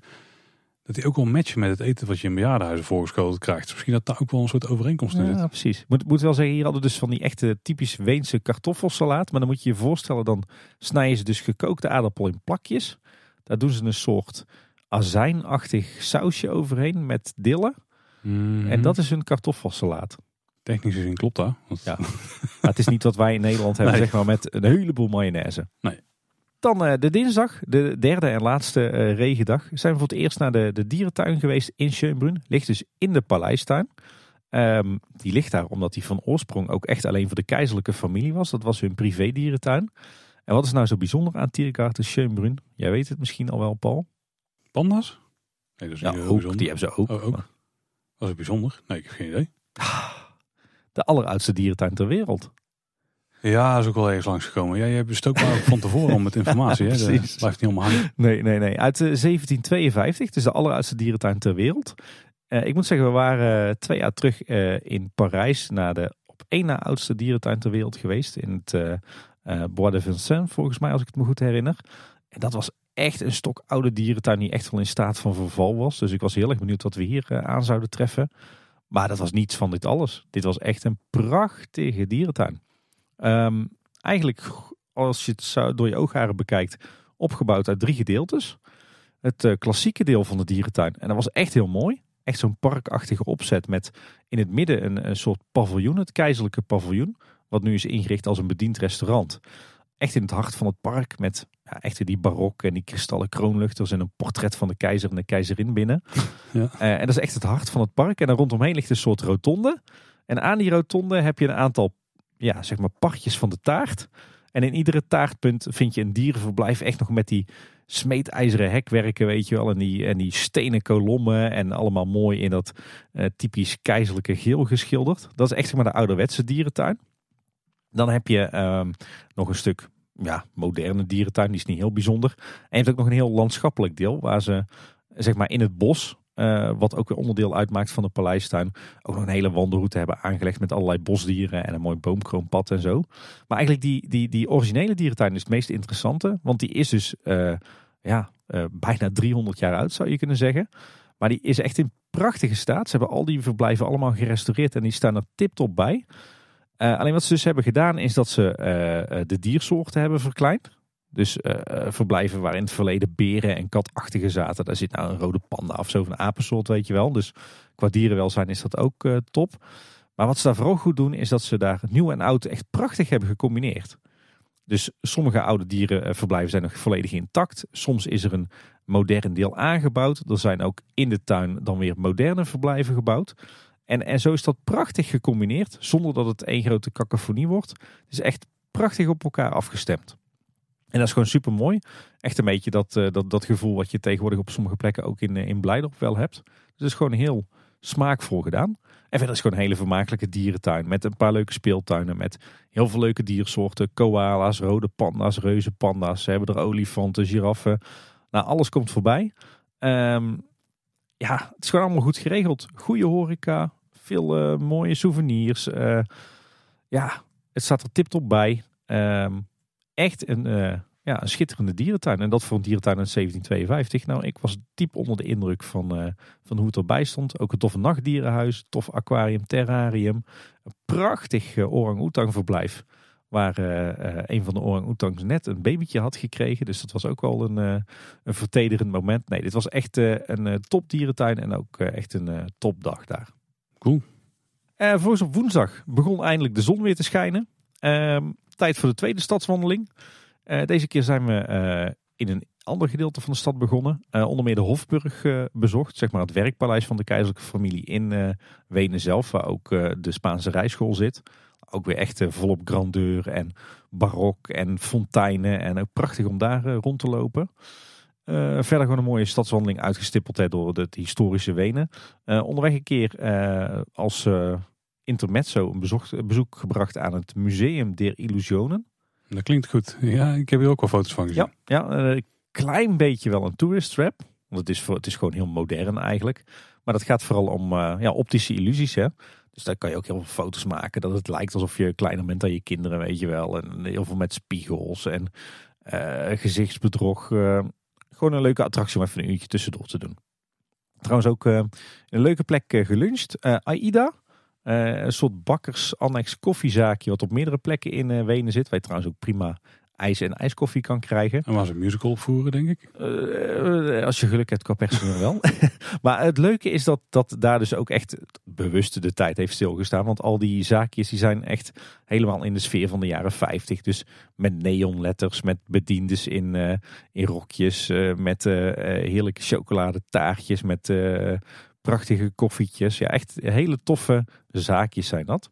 dat die ook wel matchen met het eten wat je in bejaardenhuizen voorgeschoten krijgt. Misschien dat daar ook wel een soort overeenkomst in zit. Ja, precies. Moet, moet wel zeggen, hier hadden we dus van die echte typisch Weense kartoffelsalaat. Maar dan moet je je voorstellen, dan snijden ze dus gekookte aardappel in plakjes. Daar doen ze een soort azijnachtig sausje overheen met dille. Mm. En dat is hun kartoffelsalaat. Technisch gezien klopt dat. Want... Ja. maar het is niet wat wij in Nederland hebben, Nee. zeg maar, met een heleboel mayonaise. Nee. Dan eh, de dinsdag, de derde en laatste eh, regendag, zijn we voor het eerst naar de, de dierentuin geweest in Schönbrunn. Ligt dus in de paleistuin. Ehm, die ligt daar omdat die van oorsprong ook echt alleen voor de keizerlijke familie was. Dat was hun privé dierentuin. En wat is nou zo bijzonder aan Tiergarten Schönbrunn? Jij weet het misschien al wel, Paul. Panda's? Nee, dat is Ja, ook, bijzonder. die hebben ze ook. Oh, ook? Was het bijzonder? Nee, ik heb geen idee. De alleroudste dierentuin ter wereld. Ja, is ook wel ergens langsgekomen. Ja, je hebt bestookt maar van tevoren om met informatie. hè. Dat blijft niet allemaal hangen. Nee, nee, nee. Uit eh, 1752. Dus de alleroudste dierentuin ter wereld. Eh, ik moet zeggen, we waren eh, twee jaar terug eh, in Parijs naar de op één na oudste dierentuin ter wereld geweest. In het eh eh, Bois de Vincennes, volgens mij, als ik het me goed herinner. En dat was echt een stok oude dierentuin die echt wel in staat van verval was. Dus ik was heel erg benieuwd wat we hier eh, aan zouden treffen. Maar dat was niets van dit alles. Dit was echt een prachtige dierentuin. Ehm, eigenlijk, als je het door je oogharen bekijkt, opgebouwd uit drie gedeeltes. Het eh, klassieke deel van de dierentuin. En dat was echt heel mooi. echt zo'n parkachtige opzet met in het midden een, een soort paviljoen, het keizerlijke paviljoen. Wat nu is ingericht als een bediend restaurant. Echt in het hart van het park met ja, echt die barok en die kristallen kroonluchters en een portret van de keizer en de keizerin binnen. Ja. Eh, en dat is echt het hart van het park. En daar rondomheen ligt een soort rotonde. En aan die rotonde heb je een aantal ja, zeg maar partjes van de taart. En in iedere taartpunt vind je een dierenverblijf echt nog met die smeedijzeren hekwerken, weet je wel. En die, en die stenen kolommen en allemaal mooi in dat eh, typisch keizerlijke geel geschilderd. Dat is echt zeg maar de ouderwetse dierentuin. Dan heb je ehm, nog een stuk ja, moderne dierentuin, die is niet heel bijzonder. En je ook nog een heel landschappelijk deel, waar ze zeg maar in het bos, eh, wat ook weer onderdeel uitmaakt van de paleistuin, ook nog een hele wandelroute hebben aangelegd met allerlei bosdieren en een mooi boomkroonpad en zo. Maar eigenlijk die, die, die originele dierentuin is het meest interessante, want die is dus eh, ja, eh, bijna 300 jaar oud zou je kunnen zeggen. Maar die is echt in prachtige staat. Ze hebben al die verblijven allemaal gerestaureerd en die staan er tip-top bij. Alleen wat ze dus hebben gedaan is dat ze de diersoorten hebben verkleind. Dus uh, verblijven waar in het verleden beren en katachtigen zaten. Daar zit nou een rode panda of zo, een apensoort, weet je wel. Dus qua dierenwelzijn is dat ook top. Maar wat ze daar vooral goed doen, is dat ze daar nieuw en oud echt prachtig hebben gecombineerd. Dus sommige oude dierenverblijven zijn nog volledig intact. Soms is er een modern deel aangebouwd. Er zijn ook in de tuin dan weer moderne verblijven gebouwd. En, en zo is dat prachtig gecombineerd, zonder dat het één grote cacophonie wordt. Het is echt prachtig op elkaar afgestemd. En dat is gewoon super mooi. Echt een beetje dat, uh, dat, dat gevoel wat je tegenwoordig op sommige plekken ook in, in Blijdorp wel hebt. Dus het is gewoon heel smaakvol gedaan. En verder is gewoon een hele vermakelijke dierentuin. Met een paar leuke speeltuinen. Met heel veel leuke diersoorten. Koala's, rode panda's, reuze panda's. Ze hebben er olifanten, giraffen. Nou, alles komt voorbij. Um, ja, het is gewoon allemaal goed geregeld. Goede horeca, veel uh, mooie souvenirs. Ja, het staat er tip-top bij. Um, echt een, uh, ja, een schitterende dierentuin. En dat voor een dierentuin in 1752. Nou, ik was diep onder de indruk van, van hoe het erbij stond. Ook een toffe nachtdierenhuis, tof aquarium, terrarium. Een prachtig orang-oetang verblijf. Waar een van de orang-oetangs net een babytje had gekregen. Dus dat was ook wel een, een vertederend moment. Nee, dit was echt een topdierentuin en ook echt een topdag daar. Cool. vervolgens op woensdag begon eindelijk de zon weer te schijnen. Ehm, tijd voor de tweede stadswandeling. deze keer zijn we in een ander gedeelte van de stad begonnen. onder meer de Hofburg bezocht. Zeg maar het werkpaleis van de keizerlijke familie in Wenen zelf. Waar ook de Spaanse rijschool zit. Ook weer echt volop grandeur en barok en fonteinen. En ook prachtig om daar rond te lopen. Verder gewoon een mooie stadswandeling uitgestippeld door het historische Wenen. Onderweg een keer als intermezzo een bezocht, bezoek gebracht aan het Museum der Illusionen. Dat klinkt goed. Ja, ik heb hier ook wel foto's van gezien. Ja, ja een klein beetje wel een tourist trap. Want het is, voor, het is gewoon heel modern eigenlijk. Maar dat gaat vooral om ja, optische illusies. Hè. Dus daar kan je ook heel veel foto's maken. Dat het lijkt alsof je kleiner bent dan je kinderen, weet je wel. En heel veel met spiegels en uh, gezichtsbedrog. Uh, gewoon een leuke attractie om even een uurtje tussendoor te doen. Trouwens ook een leuke plek geluncht. Aida. Een soort bakkers-annex koffiezaakje wat op meerdere plekken in Wenen zit. Waar je trouwens ook prima ijs en ijskoffie kan krijgen. En waar ze een musical opvoeren, denk ik. Uh, als je geluk hebt qua personeel wel. maar het leuke is dat, dat daar dus ook echt bewust de tijd heeft stilgestaan. Want al die zaakjes die zijn echt helemaal in de sfeer van de jaren 50. Dus met neonletters, met bediendes in, uh, in rokjes. Uh, met heerlijke chocoladetaartjes, met prachtige koffietjes. Ja, echt hele toffe zaakjes zijn dat.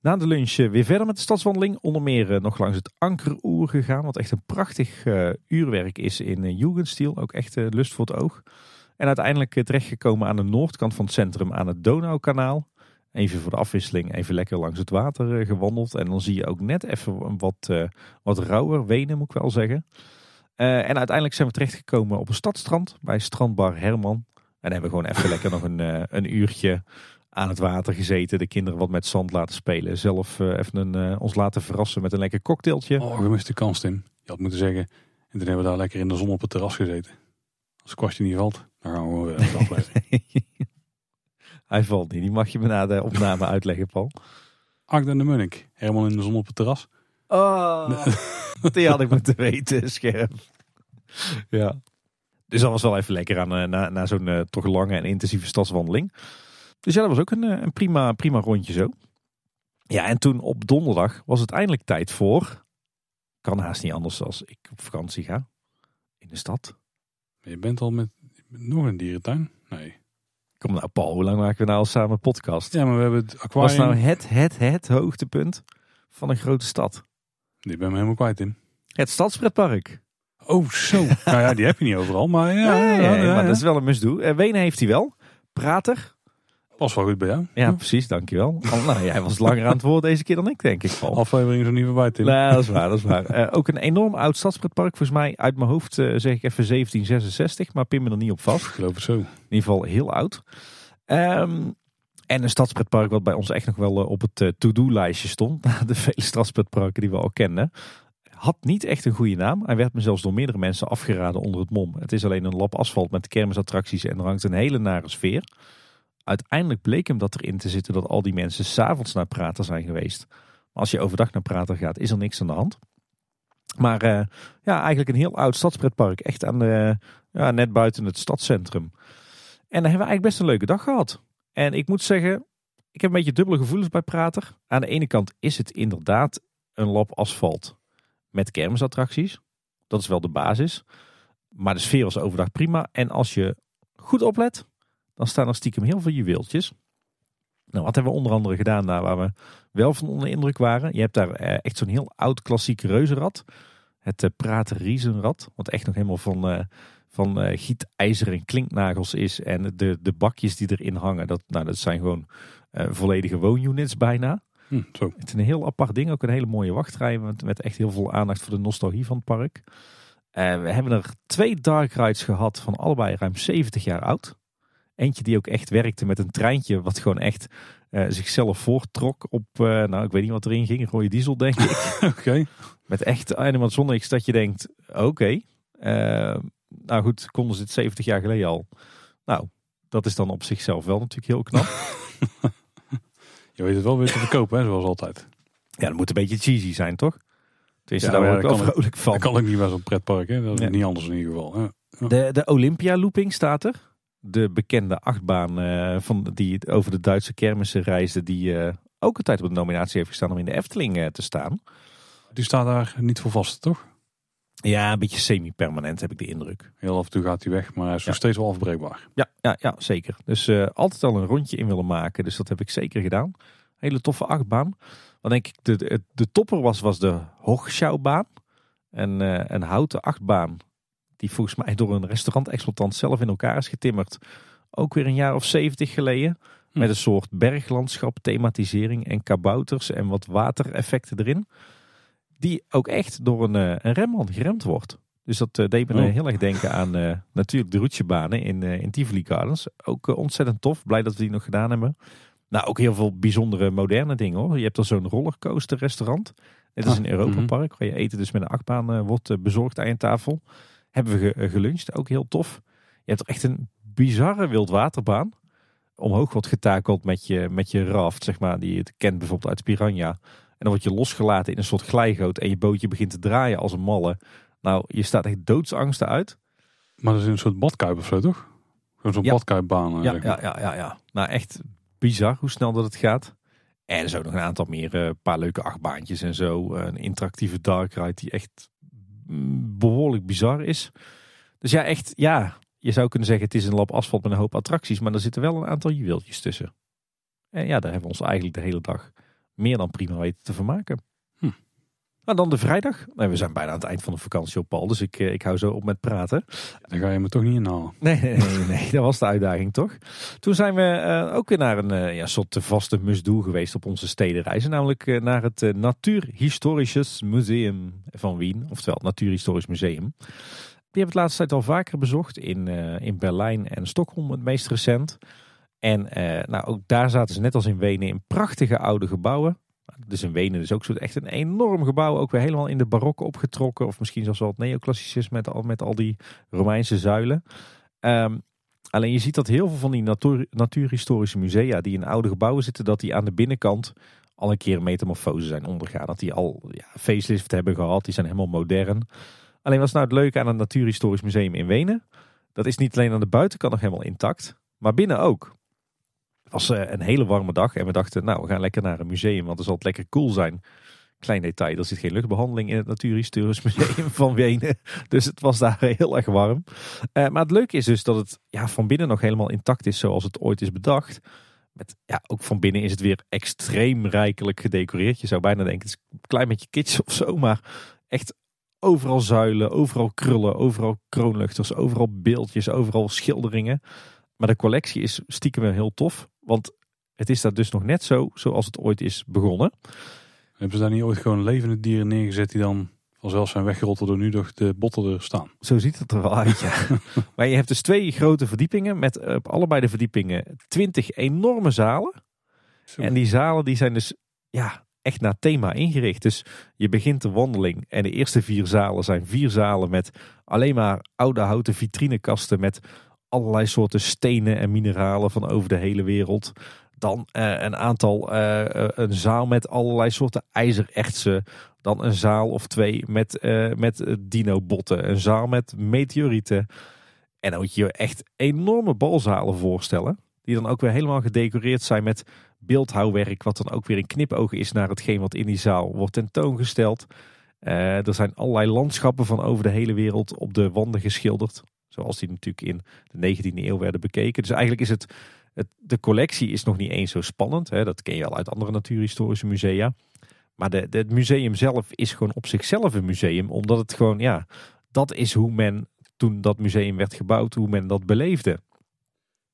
Na de lunch weer verder met de stadswandeling. Onder meer nog langs het Ankeroer gegaan. Wat echt een prachtig uh, uurwerk is in Jugendstil. Ook echt lust voor het oog. En uiteindelijk terechtgekomen aan de noordkant van het centrum aan het Donaukanaal. Even voor de afwisseling, even lekker langs het water gewandeld. En dan zie je ook net even wat, wat rauwer Wenen, moet ik wel zeggen. en uiteindelijk zijn we terechtgekomen op een stadstrand bij strandbar Herman. En hebben we gewoon even lekker nog een, een uurtje aan het water gezeten. De kinderen wat met zand laten spelen. Zelf uh, even een, uh, ons laten verrassen met een lekker cocktailtje. Oh, we mist de kans, Tim. Je had moeten zeggen. En toen hebben we daar lekker in de zon op het terras gezeten. Als het kwartje niet valt, dan gaan we weer afblijven. Hij valt niet. Die mag je me na de opname uitleggen, Paul. Agda en de Munnik. Helemaal in de zon op het terras. Oh, die had ik moeten weten, scherp. Ja. Dus dat was wel even lekker aan, eh, na, na zo'n eh, toch lange en intensieve stadswandeling. Dus ja, dat was ook een, eh, een prima, prima rondje zo. Ja, en toen op donderdag was het eindelijk tijd voor... Kan haast niet anders als ik op vakantie ga. In de stad. Je bent al met nog een dierentuin? Nee. Kom nou Paul, hoe lang maken we nou al samen podcast? Ja, maar we hebben het Was aquarium. nou het, het, het hoogtepunt van een grote stad? Die ben me helemaal kwijt in. Het stadspretpark. Oh, zo. nou ja, die heb je niet overal, maar ja. Ja, ja, ja, ja, maar dat is wel een must-do. Eh, Wenen heeft hij wel. Prater. Pas wel goed bij jou. Ja, precies, dankjewel. Oh, nou, jij was langer aan het woord deze keer dan ik, denk ik. Paul. Aflevering is er niet voorbij, Tim. Nee, dat is waar, dat is waar. Eh, ook een enorm oud stadspretpark. Volgens mij uit mijn hoofd eh, zeg ik even 1766, maar pin me er niet op vast. Ik geloof het zo. In ieder geval heel oud. Ehm, en een stadspretpark wat bij ons echt nog wel op het to-do-lijstje stond. De vele stadspretparken die we al kenden. Had niet echt een goede naam. Hij werd me zelfs door meerdere mensen afgeraden onder het mom. Het is alleen een lap asfalt met kermisattracties en er hangt een hele nare sfeer. Uiteindelijk bleek hem dat erin te zitten dat al die mensen s'avonds naar Prater zijn geweest. Maar als je overdag naar Prater gaat, is er niks aan de hand. Maar eh, ja, eigenlijk een heel oud stadspretpark. Echt aan de, ja, net buiten het stadscentrum. En daar hebben we eigenlijk best een leuke dag gehad. En ik moet zeggen, ik heb een beetje dubbele gevoelens bij Prater. Aan de ene kant is het inderdaad een lap asfalt met kermisattracties. Dat is wel de basis. Maar de sfeer was overdag prima. En als je goed oplet, dan staan er stiekem heel veel juweeltjes. Nou, wat hebben we onder andere gedaan daar waar we wel van onder de indruk waren? Je hebt daar eh, echt zo'n heel oud klassiek reuzenrad. Het eh, Prater Riesenrad. Wat echt nog helemaal van, eh, van gietijzer en klinknagels is. En de, de bakjes die erin hangen, dat, nou, dat zijn gewoon volledige woonunits bijna. Hm, zo. Het is een heel apart ding. Ook een hele mooie wachtrij met, met echt heel veel aandacht voor de nostalgie van het park. We hebben er twee dark rides gehad van allebei ruim 70 jaar oud. Eentje die ook echt werkte met een treintje wat gewoon echt eh, zichzelf voorttrok op, eh, nou ik weet niet wat erin ging, rode diesel denk ik. Oké. met echt animatronics dat je denkt, oké. eh, nou goed, konden ze het 70 jaar geleden al. Nou, dat is dan op zichzelf wel natuurlijk heel knap. Je weet het wel weer te verkopen, hè, zoals altijd. ja, dat moet een beetje cheesy zijn, toch? Tenminste, Ja, daar word ik wel vrolijk van. Dat kan ook niet bij zo'n pretpark, hè. Dat is niet anders in ieder geval. Ja. De, de Olympia looping staat er. De bekende achtbaan eh, van, die over de Duitse kermissen reisde. Die eh, ook een tijd op de nominatie heeft gestaan om in de Efteling eh, te staan. Die staat daar niet voor vast, toch? Ja, een beetje semi-permanent heb ik de indruk. Heel af en toe gaat hij weg, maar hij is nog Ja. steeds wel afbreekbaar. Ja, ja, ja zeker. Dus eh, altijd al een rondje in willen maken. Dus dat heb ik zeker gedaan. Hele toffe achtbaan. Wat denk ik de, de, de topper was, was de Hochschaubaan. Een, eh, een houten achtbaan. Die volgens mij door een restaurantexploitant zelf in elkaar is getimmerd. Ook weer een jaar of zeventig geleden. Hm. Met een soort berglandschap, thematisering en kabouters en wat watereffecten erin. Die ook echt door een, eh, een remman geremd wordt. Dus dat eh, deed me Oh. heel erg denken aan eh, natuurlijk de roetjebanen in, in Tivoli Gardens. Ook ontzettend tof. Blij dat we die nog gedaan hebben. Nou, ook heel veel bijzondere moderne dingen hoor. Je hebt er zo'n rollercoaster restaurant. Dit is Ah, een Europa Park waar je eten dus met een achtbaan wordt bezorgd aan je tafel. Hebben we ge- geluncht, ook heel tof. Je hebt er echt een bizarre wildwaterbaan. Omhoog wordt getakeld met je, met je raft, zeg maar, die je kent bijvoorbeeld uit Piranha. En dan word je losgelaten in een soort glijgoot en je bootje begint te draaien als een malle. Nou, je staat echt doodsangsten uit. Maar dat is een soort badkuip of zo, toch? Zo'n Ja. badkuipbaan. eh, Ja, zeg ja, maar. ja, ja, ja. Nou, echt bizar hoe snel dat het gaat. En er ook nog een aantal meer, eh, een paar leuke achtbaantjes en zo. Eh, Een interactieve dark ride die echt mm, behoorlijk bizar is. Dus ja, echt, ja, je zou kunnen zeggen het is een lap asfalt met een hoop attracties. Maar er zitten wel een aantal juweeltjes tussen. En ja, daar hebben we ons eigenlijk de hele dag meer dan prima weten te vermaken. Hm. Nou, dan de vrijdag. Nou, we zijn bijna aan het eind van de vakantie op Paul, dus ik, eh, ik hou zo op met praten. Daar ga je me toch niet inhalen. Nee, nee, nee, nee, dat was de uitdaging toch? Toen zijn we eh, ook weer naar een eh, ja, soort vaste must-do geweest op onze stedenreizen. Namelijk naar het Natuurhistorisches Museum van Wien. Oftewel, het Natuurhistorisch Museum. Die heb ik de laatste tijd al vaker bezocht. In, in Berlijn en Stockholm het meest recent. En eh, nou, ook daar zaten ze net als in Wenen in prachtige oude gebouwen. Dus in Wenen is ook zo echt een enorm gebouw. Ook weer helemaal in de barokke opgetrokken. Of misschien zelfs wel het neoclassicisme met al, met al die Romeinse zuilen. Ehm, alleen je ziet dat heel veel van die natuur, natuurhistorische musea die in oude gebouwen zitten, dat die aan de binnenkant al een keer een metamorfose zijn ondergaan. Dat die al ja, facelift hebben gehad, die zijn helemaal modern. Alleen wat is nou het leuke aan het Natuurhistorisch Museum in Wenen? Dat is niet alleen aan de buitenkant nog helemaal intact, maar binnen ook. Het was eh, een hele warme dag en we dachten, nou, we gaan lekker naar een museum, want het zal het lekker koel zijn. Klein detail, er zit geen luchtbehandeling in het Natuurhistorisch Museum van Wenen. Dus het was daar heel erg warm. Uh, maar het leuke is dus dat het ja, van binnen nog helemaal intact is zoals het ooit is bedacht. Met, ja, ook van binnen is het weer extreem rijkelijk gedecoreerd. Je zou bijna denken, het is een klein beetje kitsch of zo. Maar echt overal zuilen, overal krullen, overal kroonluchters, overal beeldjes, overal schilderingen. Maar de collectie is stiekem wel heel tof. Want het is daar dus nog net zo zoals het ooit is begonnen. Hebben ze daar niet ooit gewoon levende dieren neergezet die dan vanzelf zijn weggerold door nu nog de botten er staan? Zo ziet het er wel uit, ja. maar je hebt dus twee grote verdiepingen met eh, op allebei de verdiepingen twintig enorme zalen. En die zalen die zijn dus ja, echt naar thema ingericht. Dus je begint de wandeling en de eerste vier zalen zijn vier zalen met alleen maar oude houten vitrinekasten met allerlei soorten stenen en mineralen van over de hele wereld. Dan uh, een aantal, uh, een zaal met allerlei soorten ijzerertsen. Dan een zaal of twee met, uh, met dino-botten. Een zaal met meteorieten. En dan moet je je echt enorme balzalen voorstellen. Die dan ook weer helemaal gedecoreerd zijn met beeldhouwwerk. Wat dan ook weer een knipoog is naar hetgeen wat in die zaal wordt tentoongesteld. er zijn allerlei landschappen van over de hele wereld op de wanden geschilderd. Zoals die natuurlijk in de 19e eeuw werden bekeken. Dus eigenlijk is het het, de collectie is nog niet eens zo spannend. Hè? Dat ken je wel uit andere natuurhistorische musea. Maar de, de, het museum zelf is gewoon op zichzelf een museum. Omdat het gewoon, ja, dat is hoe men toen dat museum werd gebouwd, hoe men dat beleefde.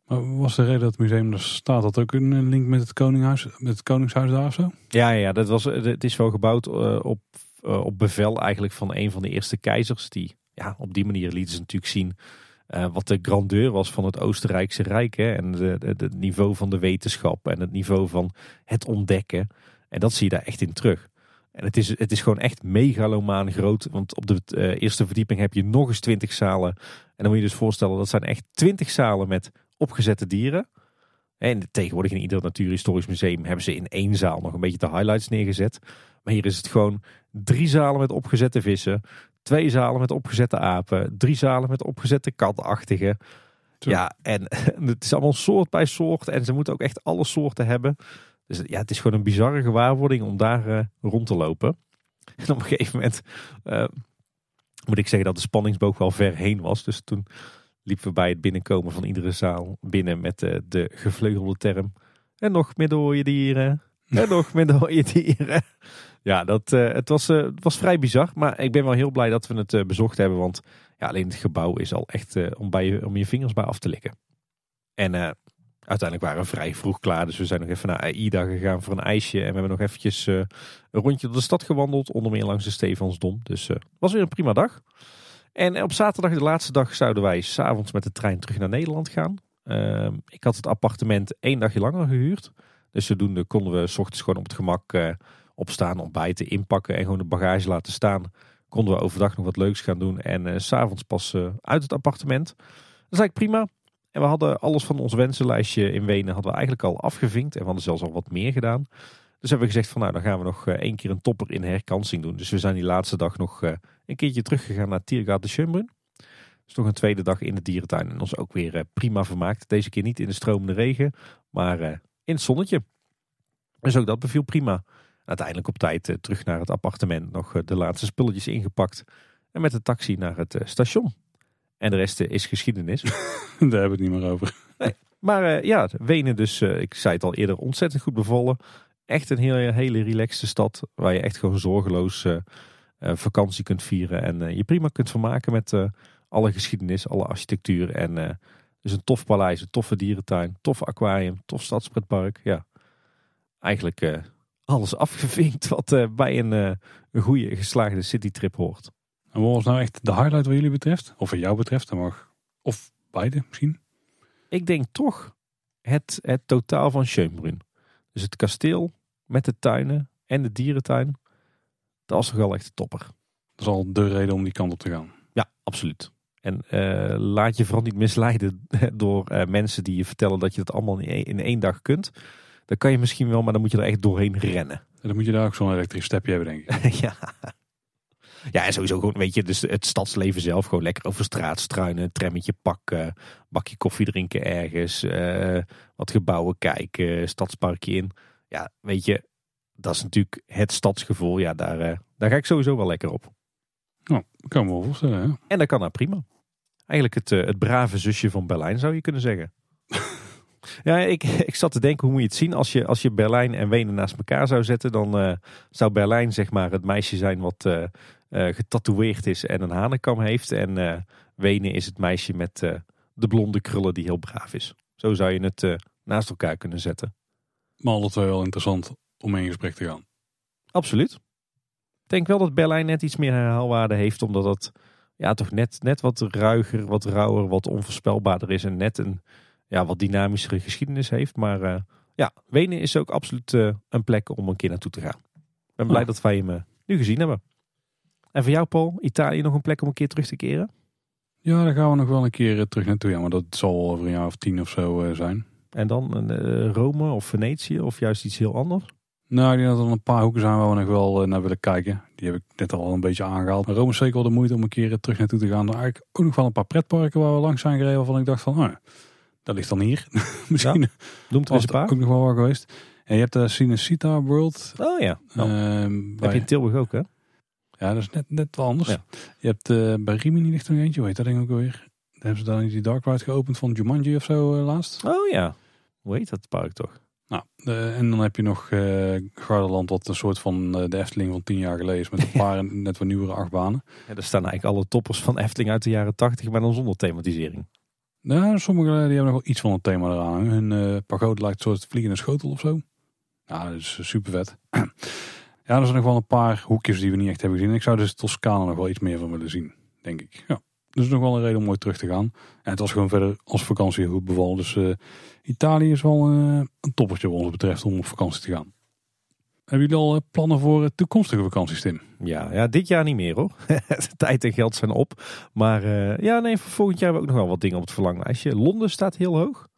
Maar was de reden dat het museum er staat? Dat ook een link met het, koninghuis, met het koningshuis daar of zo? Ja, ja dat was, het is wel gebouwd uh, op, uh, op bevel eigenlijk van een van de eerste keizers. Die ja, op die manier lieten ze natuurlijk zien uh, wat de grandeur was van het Oostenrijkse Rijk. Hè, en het niveau van de wetenschap en het niveau van het ontdekken. En dat zie je daar echt in terug. En het is, het is gewoon echt megalomaan groot. Want op de uh, eerste verdieping heb je nog eens twintig zalen. En dan moet je dus voorstellen, dat zijn echt twintig zalen met opgezette dieren. En tegenwoordig in ieder natuurhistorisch museum hebben ze in één zaal nog een beetje de highlights neergezet. Maar hier is het gewoon drie zalen met opgezette vissen, Twee zalen met opgezette apen. Drie zalen met opgezette katachtige. Ja, en het is allemaal soort bij soort. En ze moeten ook echt alle soorten hebben. Dus ja, het is gewoon een bizarre gewaarwording om daar uh, rond te lopen. En op een gegeven moment uh, moet ik zeggen dat de spanningsboog wel ver heen was. Dus toen liepen we bij het binnenkomen van iedere zaal binnen met uh, de gevleugelde term. En nog je dieren. En nog je dieren. Ja, dat, uh, het, was, het was vrij bizar. Maar ik ben wel heel blij dat we het uh, bezocht hebben. Want ja, alleen het gebouw is al echt om, bij je, om je vingers bij af te likken. En uiteindelijk waren we vrij vroeg klaar. Dus we zijn nog even naar AIDA gegaan voor een ijsje. En we hebben nog eventjes een rondje door de stad gewandeld. Onder meer langs de Stefansdom. Dus het was weer een prima dag. En op zaterdag, de laatste dag, zouden wij s'avonds met de trein terug naar Nederland gaan. Ehm, ik had het appartement één dagje langer gehuurd. Dus zodoende konden we s ochtends gewoon op het gemak opstaan, ontbijten, inpakken en gewoon de bagage laten staan. Konden we overdag nog wat leuks gaan doen en uh, s'avonds pas uh, uit het appartement. Dat is eigenlijk prima. En we hadden alles van ons wensenlijstje in Wenen hadden we eigenlijk al afgevinkt. En we hadden zelfs al wat meer gedaan. Dus hebben we gezegd van nou dan gaan we nog uh, één keer een topper in herkansing doen. Dus we zijn die laatste dag nog een keertje teruggegaan naar Tiergaard de Schönbrunn. Dus nog een tweede dag in de dierentuin. En ons ook weer prima vermaakt. Deze keer niet in de stromende regen, maar in het zonnetje. Dus ook dat beviel prima. Uiteindelijk op tijd eh, terug naar het appartement. Nog eh, de laatste spulletjes ingepakt. En met de taxi naar het eh, station. En de rest is geschiedenis. Daar hebben we het niet meer over. Nee. Maar ja, Wenen dus, ik zei het al eerder, ontzettend goed bevallen. Echt een hele, hele relaxte stad. Waar je echt gewoon zorgeloos vakantie kunt vieren. En je prima kunt vermaken met alle geschiedenis, alle architectuur. En dus een tof paleis, een toffe dierentuin, tof aquarium, tof stadspretpark. Ja, eigenlijk alles afgevinkt wat uh, bij een, uh, een goede geslaagde citytrip hoort. En wat was nou echt de highlight wat jullie betreft? Of wat jou betreft? Dan mag, of beide misschien? Ik denk toch het, het totaal van Schönbrunn. Dus het kasteel met de tuinen en de dierentuin. Dat was toch wel echt de topper. Dat is al de reden om die kant op te gaan. Ja, absoluut. En uh, laat je vooral niet misleiden door mensen die je vertellen dat je het allemaal in één dag kunt. Dan kan je misschien wel, maar dan moet je er echt doorheen rennen. En dan moet je daar ook zo'n elektrisch stepje hebben, denk ik. ja. Ja, en sowieso gewoon, weet je, dus het stadsleven zelf. Gewoon lekker over straat struinen, trammetje pakken, bakje koffie drinken ergens. eh, wat gebouwen kijken, stadsparkje in. Ja, weet je, dat is natuurlijk het stadsgevoel. Ja, daar, eh, daar ga ik sowieso wel lekker op. Nou, kan me wel voorstellen. Hè? En dat kan nou prima. Eigenlijk het, eh, het brave zusje van Berlijn zou je kunnen zeggen. Ja, ik, ik zat te denken, hoe moet je het zien? Als je, als je Berlijn en Wenen naast elkaar zou zetten, dan eh, zou Berlijn zeg maar het meisje zijn wat eh eh, getatoeëerd is en een hanenkam heeft. En Wenen is het meisje met de blonde krullen die heel braaf is. Zo zou je het naast elkaar kunnen zetten. Maar alle twee wel interessant om in gesprek te gaan. Absoluut. Ik denk wel dat Berlijn net iets meer herhaalwaarde heeft, omdat het ja, toch net, net wat ruiger, wat rauwer, wat onvoorspelbaarder is en net een ja, wat dynamischere geschiedenis heeft. Maar eh, ja, Wenen is ook absoluut eh, een plek om een keer naartoe te gaan. Ik ben blij Ja. dat wij hem eh, nu gezien hebben. En voor jou, Paul, Italië nog een plek om een keer terug te keren? Ja, daar gaan we nog wel een keer terug naartoe. Ja, maar dat zal over een jaar of tien of zo zijn. En dan Rome of Venetië of juist iets heel anders? Nou, ik denk dat er een paar hoeken zijn waar we nog wel naar willen kijken. Die heb ik net al een beetje aangehaald. Maar Rome is zeker wel de moeite om een keer terug naartoe te gaan. Er eigenlijk ook nog wel een paar pretparken waar we langs zijn gereden. Waarvan ik dacht van, oh, dat ligt dan hier. Misschien Noemt er eens een paar. ook nog wel waar geweest. En je hebt de Cinecittà World. Oh ja, nou, Ehm, heb bij- je in Tilburg ook hè? Ja, dat is net, net wel anders. Ja. Je hebt eh, bij Rimini ligt er nog eentje. Hoe heet dat ding ook alweer? Daar hebben ze dan die Dark Ride geopend van Jumanji of zo eh, laatst. Oh ja, hoe heet dat park toch? Nou, eh, en dan heb je nog eh Gardaland, wat een soort van eh, de Efteling van tien jaar geleden is. Met een paar net wat nieuwere achtbanen. Ja, er staan eigenlijk alle toppers van Efteling uit de jaren 80, maar dan zonder thematisering. Nou, sommige eh, die hebben nog wel iets van een thema eraan. Hun eh pagode lijkt een soort vliegende schotel of zo. Ja, dat is super vet. ja, er zijn nog wel een paar hoekjes die we niet echt hebben gezien. Ik zou dus Toscane nog wel iets meer van willen zien, denk ik. Ja. Dus nog wel een reden om mooi terug te gaan. En het was gewoon verder als vakantie goed bevallen. Dus eh, Italië is wel eh, een toppertje wat ons betreft om op vakantie te gaan. Hebben jullie al eh, plannen voor eh, toekomstige vakanties, Tim? Ja, ja, dit jaar niet meer hoor. Tijd en geld zijn op. Maar eh, ja, nee, voor volgend jaar hebben we ook nog wel wat dingen op het verlanglijstje. Londen staat heel hoog.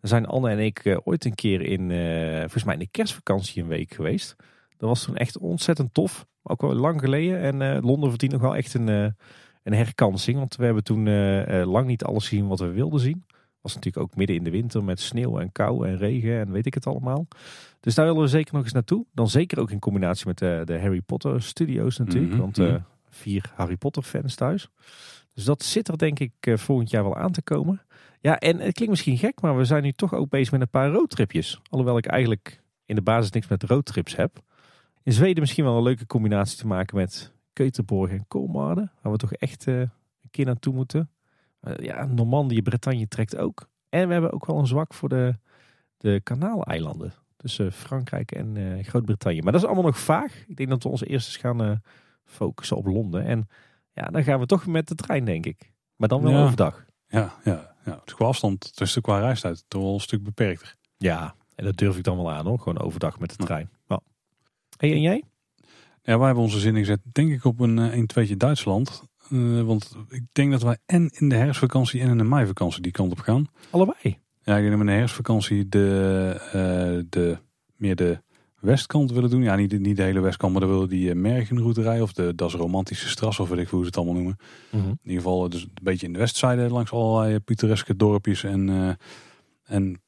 Daar zijn Anne en ik ooit een keer in, volgens mij in de kerstvakantie een week geweest. Dat was toen echt ontzettend tof. Ook wel lang geleden. En Londen verdient nog wel echt een, een herkansing. Want we hebben toen lang niet alles gezien wat we wilden zien. Was natuurlijk ook midden in de winter met sneeuw en kou en regen en weet ik het allemaal. Dus daar willen we zeker nog eens naartoe. Dan zeker ook in combinatie met de, de Harry Potter studios natuurlijk. Mhm, Want eh, mhm. vier Harry Potter fans thuis. Dus dat zit er denk ik eh, volgend jaar wel aan te komen. Ja, en het klinkt misschien gek, maar we zijn nu toch ook bezig met een paar roadtripjes. Alhoewel ik eigenlijk in de basis niks met roadtrips heb. In Zweden misschien wel een leuke combinatie te maken met Keuterborg en Kolmarden. Waar we toch echt eh, een keer naartoe moeten. Eh, ja, Normandië, Bretagne trekt ook. En we hebben ook wel een zwak voor de, de Kanaaleilanden. Tussen Frankrijk en eh, Groot-Brittannië. Maar dat is allemaal nog vaag. Ik denk dat we ons eerst eens gaan eh, focussen op Londen. En ja, dan gaan we toch met de trein, denk ik. Maar dan wel Ja. overdag. Ja, ja, ja. Het is qua afstand, dus qua reistijd, toch wel een stuk beperkter. Ja, en dat durf ik dan wel aan hoor. Gewoon overdag met de trein. Ja. Hey, en jij? Ja, wij hebben onze zin gezet, denk ik, op een 1 2 Duitsland. Eh, want ik denk dat wij en in de herfstvakantie en in de meivakantie die kant op gaan. Allebei. Ja, ik denk dat we in de herfstvakantie de, eh, de, meer de westkant willen doen. Ja, niet, de- niet de hele westkant, maar dan willen we die uh, Mergenroute rijden. Of de, dat is romantische stras, of weet ik hoe ze het allemaal noemen. In ieder geval dus een beetje in de westzijde langs allerlei pittoreske dorpjes en, eh en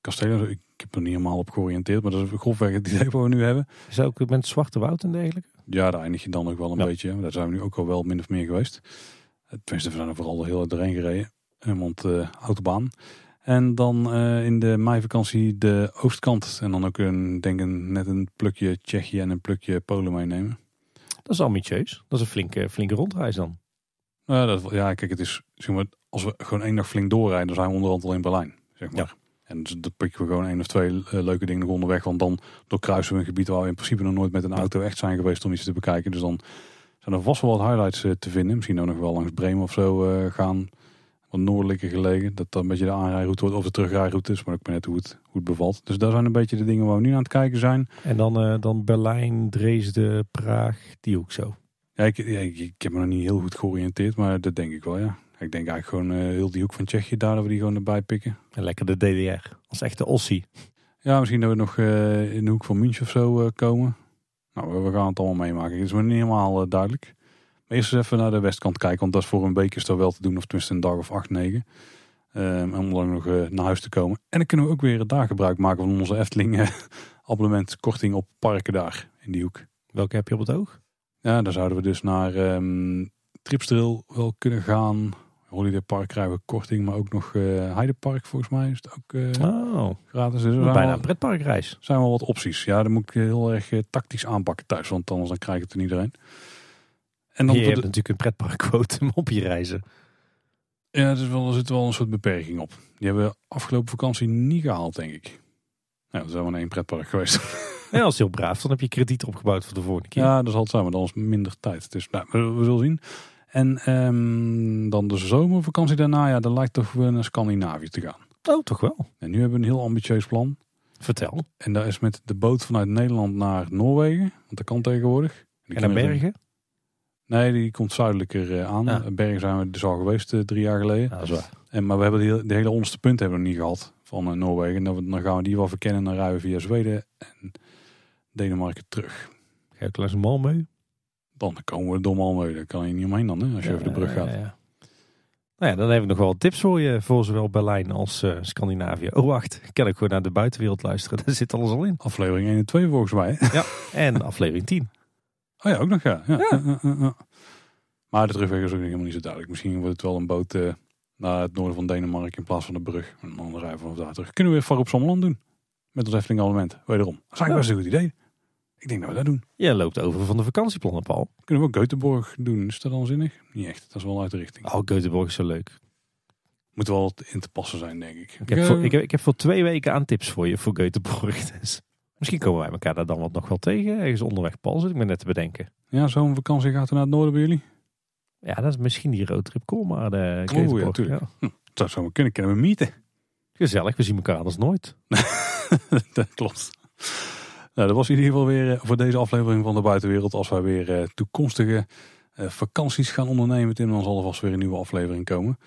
kastelen. Ik heb er niet helemaal op georiënteerd, maar dat is grofweg het idee wat we nu hebben. Is ook met Zwarte Woud en dergelijke? Ja, daar eindig je dan ook wel een Ja. beetje. Daar zijn we nu ook al wel min of meer geweest. Eh, Tenminste, we zijn er vooral heel doorheen gereden. Eh, Want eh autobaan. En dan eh, in de meivakantie de oostkant. En dan ook een, denk een, net een plukje Tsjechië en een plukje Polen meenemen. Dat is ambitieus. Dat is een flinke, flinke rondreis dan. Nou, dat, ja, kijk, het is, zeg maar, als we gewoon één dag flink doorrijden, dan zijn we onderhand al in Berlijn. Zeg maar. Ja. En dus dan pikken we gewoon één of twee eh, leuke dingen nog onderweg. Want dan doorkruisen we een gebied waar we in principe nog nooit met een auto echt zijn geweest om iets te bekijken. Dus dan zijn er vast wel wat highlights eh, te vinden. Misschien ook nog wel langs Bremen of zo eh, gaan. Wat noordelijker gelegen. Dat dan een beetje de aanrijroute wordt of de terugrijroute is. Maar ik ben net hoe het, hoe het bevalt. Dus daar zijn een beetje de dingen waar we nu aan het kijken zijn. En dan, dan Berlijn, Dresden, Praag, die hoek zo. Ja, ik, ja, ik, ik heb me nog niet heel goed georiënteerd. Maar dat denk ik wel, ja. Ik denk eigenlijk gewoon eh, heel die hoek van Tsjechië daar dat we die gewoon erbij pikken. En lekker de DDR. Als echte Ossie. Ja, misschien dat we nog eh, in de hoek van München of zo eh, komen. Nou, we, gaan het allemaal meemaken. Het is me niet helemaal duidelijk. Eerst eens even naar de westkant kijken, want dat is voor een week is dat wel te doen. Of tenminste een dag of acht, negen. Um, om dan nog uh, naar huis te komen. En dan kunnen we ook weer daar gebruik maken van onze Efteling uh, abonnementkorting op parken daar in die hoek. Welke heb je op het oog? Ja, dan zouden we dus naar um, Tripsdrill wel kunnen gaan. Holiday Park krijgen we korting, maar ook nog uh, Heidepark volgens mij is het ook uh, oh. gratis. Dus bijna wel, een pretparkreis. zijn wel wat opties. Ja, dan moet ik heel erg uh, tactisch aanpakken thuis, want anders dan krijg ik het er iedereen. En dan je hebt de... natuurlijk een pretparkquotum op je reizen. Ja, er, is wel, er zit wel een soort beperking op. Die hebben we afgelopen vakantie niet gehaald, denk ik. Ja, we zijn wel in één pretpark geweest. Ja, als heel braaf. Dan heb je krediet opgebouwd voor de volgende keer. Ja, dat zal het zijn, maar dan is minder tijd. Dus nou, we, we zullen zien. En um, dan de zomervakantie daarna, ja, dan lijkt toch weer naar Scandinavië te gaan. Oh, toch wel. En nu hebben we een heel ambitieus plan. Vertel. En dat is met de boot vanuit Nederland naar Noorwegen. Want dat kan tegenwoordig. En naar Bergen? Nee, die komt zuidelijker uh, aan. Ja. Bergen zijn we dus al geweest uh, drie jaar geleden. Ja, dat is waar. En, maar we hebben de, de hele onderste punt hebben we nog niet gehad van uh, Noorwegen. En dan, dan gaan we die wel verkennen. Dan rijden we via Zweden en Denemarken terug. Ga je langs Malmö? Dan komen we door Malmö. Daar kan je niet omheen dan, hè, als je ja, over de brug gaat. Ja, nou ja, dan hebben we nog wel tips voor je voor zowel Berlijn als uh, Scandinavië. Oh wacht, ik kan ik gewoon naar de buitenwereld luisteren. Daar zit alles al in. Aflevering 1 en 2 volgens mij. Ja, en aflevering 10. Oh ja, ook nog ja. ja. ja. Maar de terugweg is ook helemaal niet zo duidelijk. Misschien wordt het wel een boot uh, naar het noorden van Denemarken in plaats van de brug. En dan rijden we vanaf daar terug. Kunnen we weer Varop Sommerland doen. Met ons Efteling abonnement. Wederom. Dat is eigenlijk best een goed idee. Ik denk dat we dat doen. Jij loopt over van de vakantieplannen, Paul. Kunnen we ook Göteborg doen? Is dat dan zinnig? Niet echt. Dat is wel uit de richting. Oh, Göteborg is zo leuk. Moet wel wat in te passen zijn, denk ik. Ik heb, voor, ik, heb, ik heb voor twee weken aan tips voor je voor Göteborg. Dus misschien komen wij elkaar daar dan wat nog wel tegen. Ergens onderweg, Paul, zit ik me net te bedenken. Ja, zo'n vakantie gaat er naar het noorden bij jullie? Ja, dat is misschien die roadtrip Cool, maar de oh, ja, natuurlijk. Ja. Hm, dat zou we kunnen. Kunnen we mieten? Gezellig, we zien elkaar anders nooit. dat klopt. Nou, dat was in ieder geval weer voor deze aflevering van de buitenwereld. Als wij weer uh, toekomstige uh, vakanties gaan ondernemen, Tim, dan zal er vast weer een nieuwe aflevering komen.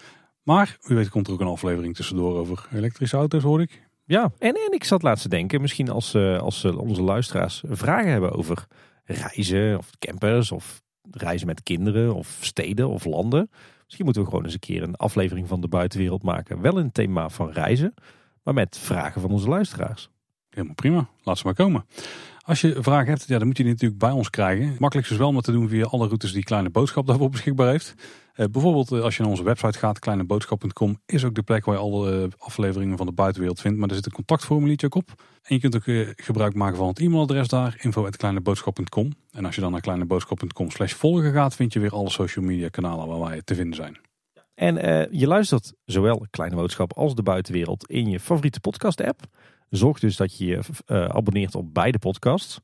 Maar u weet komt er ook een aflevering tussendoor over elektrische auto's, hoor ik. Ja, en, en ik zat laatst te denken, misschien als, als onze luisteraars vragen hebben over reizen of campers of reizen met kinderen of steden of landen. Misschien moeten we gewoon eens een keer een aflevering van de buitenwereld maken. Wel een thema van reizen, maar met vragen van onze luisteraars. Helemaal prima, laat ze maar komen. Als je vragen hebt, ja, dan moet je die natuurlijk bij ons krijgen. Makkelijkst is wel om te doen via alle routes die Kleine Boodschap daarvoor beschikbaar heeft. Uh, bijvoorbeeld uh, als je naar onze website gaat, kleineboodschap.com, is ook de plek waar je alle uh, afleveringen van de buitenwereld vindt. Maar er zit een contactformuliertje ook op. En je kunt ook gebruik maken van het e-mailadres daar, info.kleineboodschap.com. En als je dan naar kleineboodschap.com slash volgen gaat, vind je weer alle social media kanalen waar wij te vinden zijn. En je luistert zowel Kleine Boodschap als de buitenwereld in je favoriete podcast app. Zorg dus dat je je uh, abonneert op beide podcasts.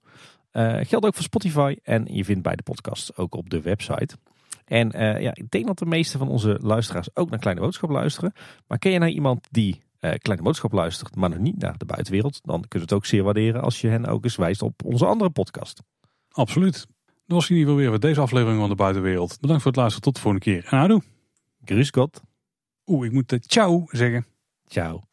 Uh, geldt ook voor Spotify en je vindt beide podcasts ook op de website. En uh, ja, ik denk dat de meeste van onze luisteraars ook naar Kleine Boodschap luisteren. Maar ken je nou iemand die Kleine Boodschap luistert, maar nog niet naar de buitenwereld? Dan kun je het ook zeer waarderen als je hen ook eens wijst op onze andere podcast. Absoluut. Dat was in ieder geval weer voor deze aflevering van de buitenwereld. Bedankt voor het luisteren. Tot de volgende keer. En houdoe. Grüß Gott. Oeh, ik moet ciao zeggen. Ciao.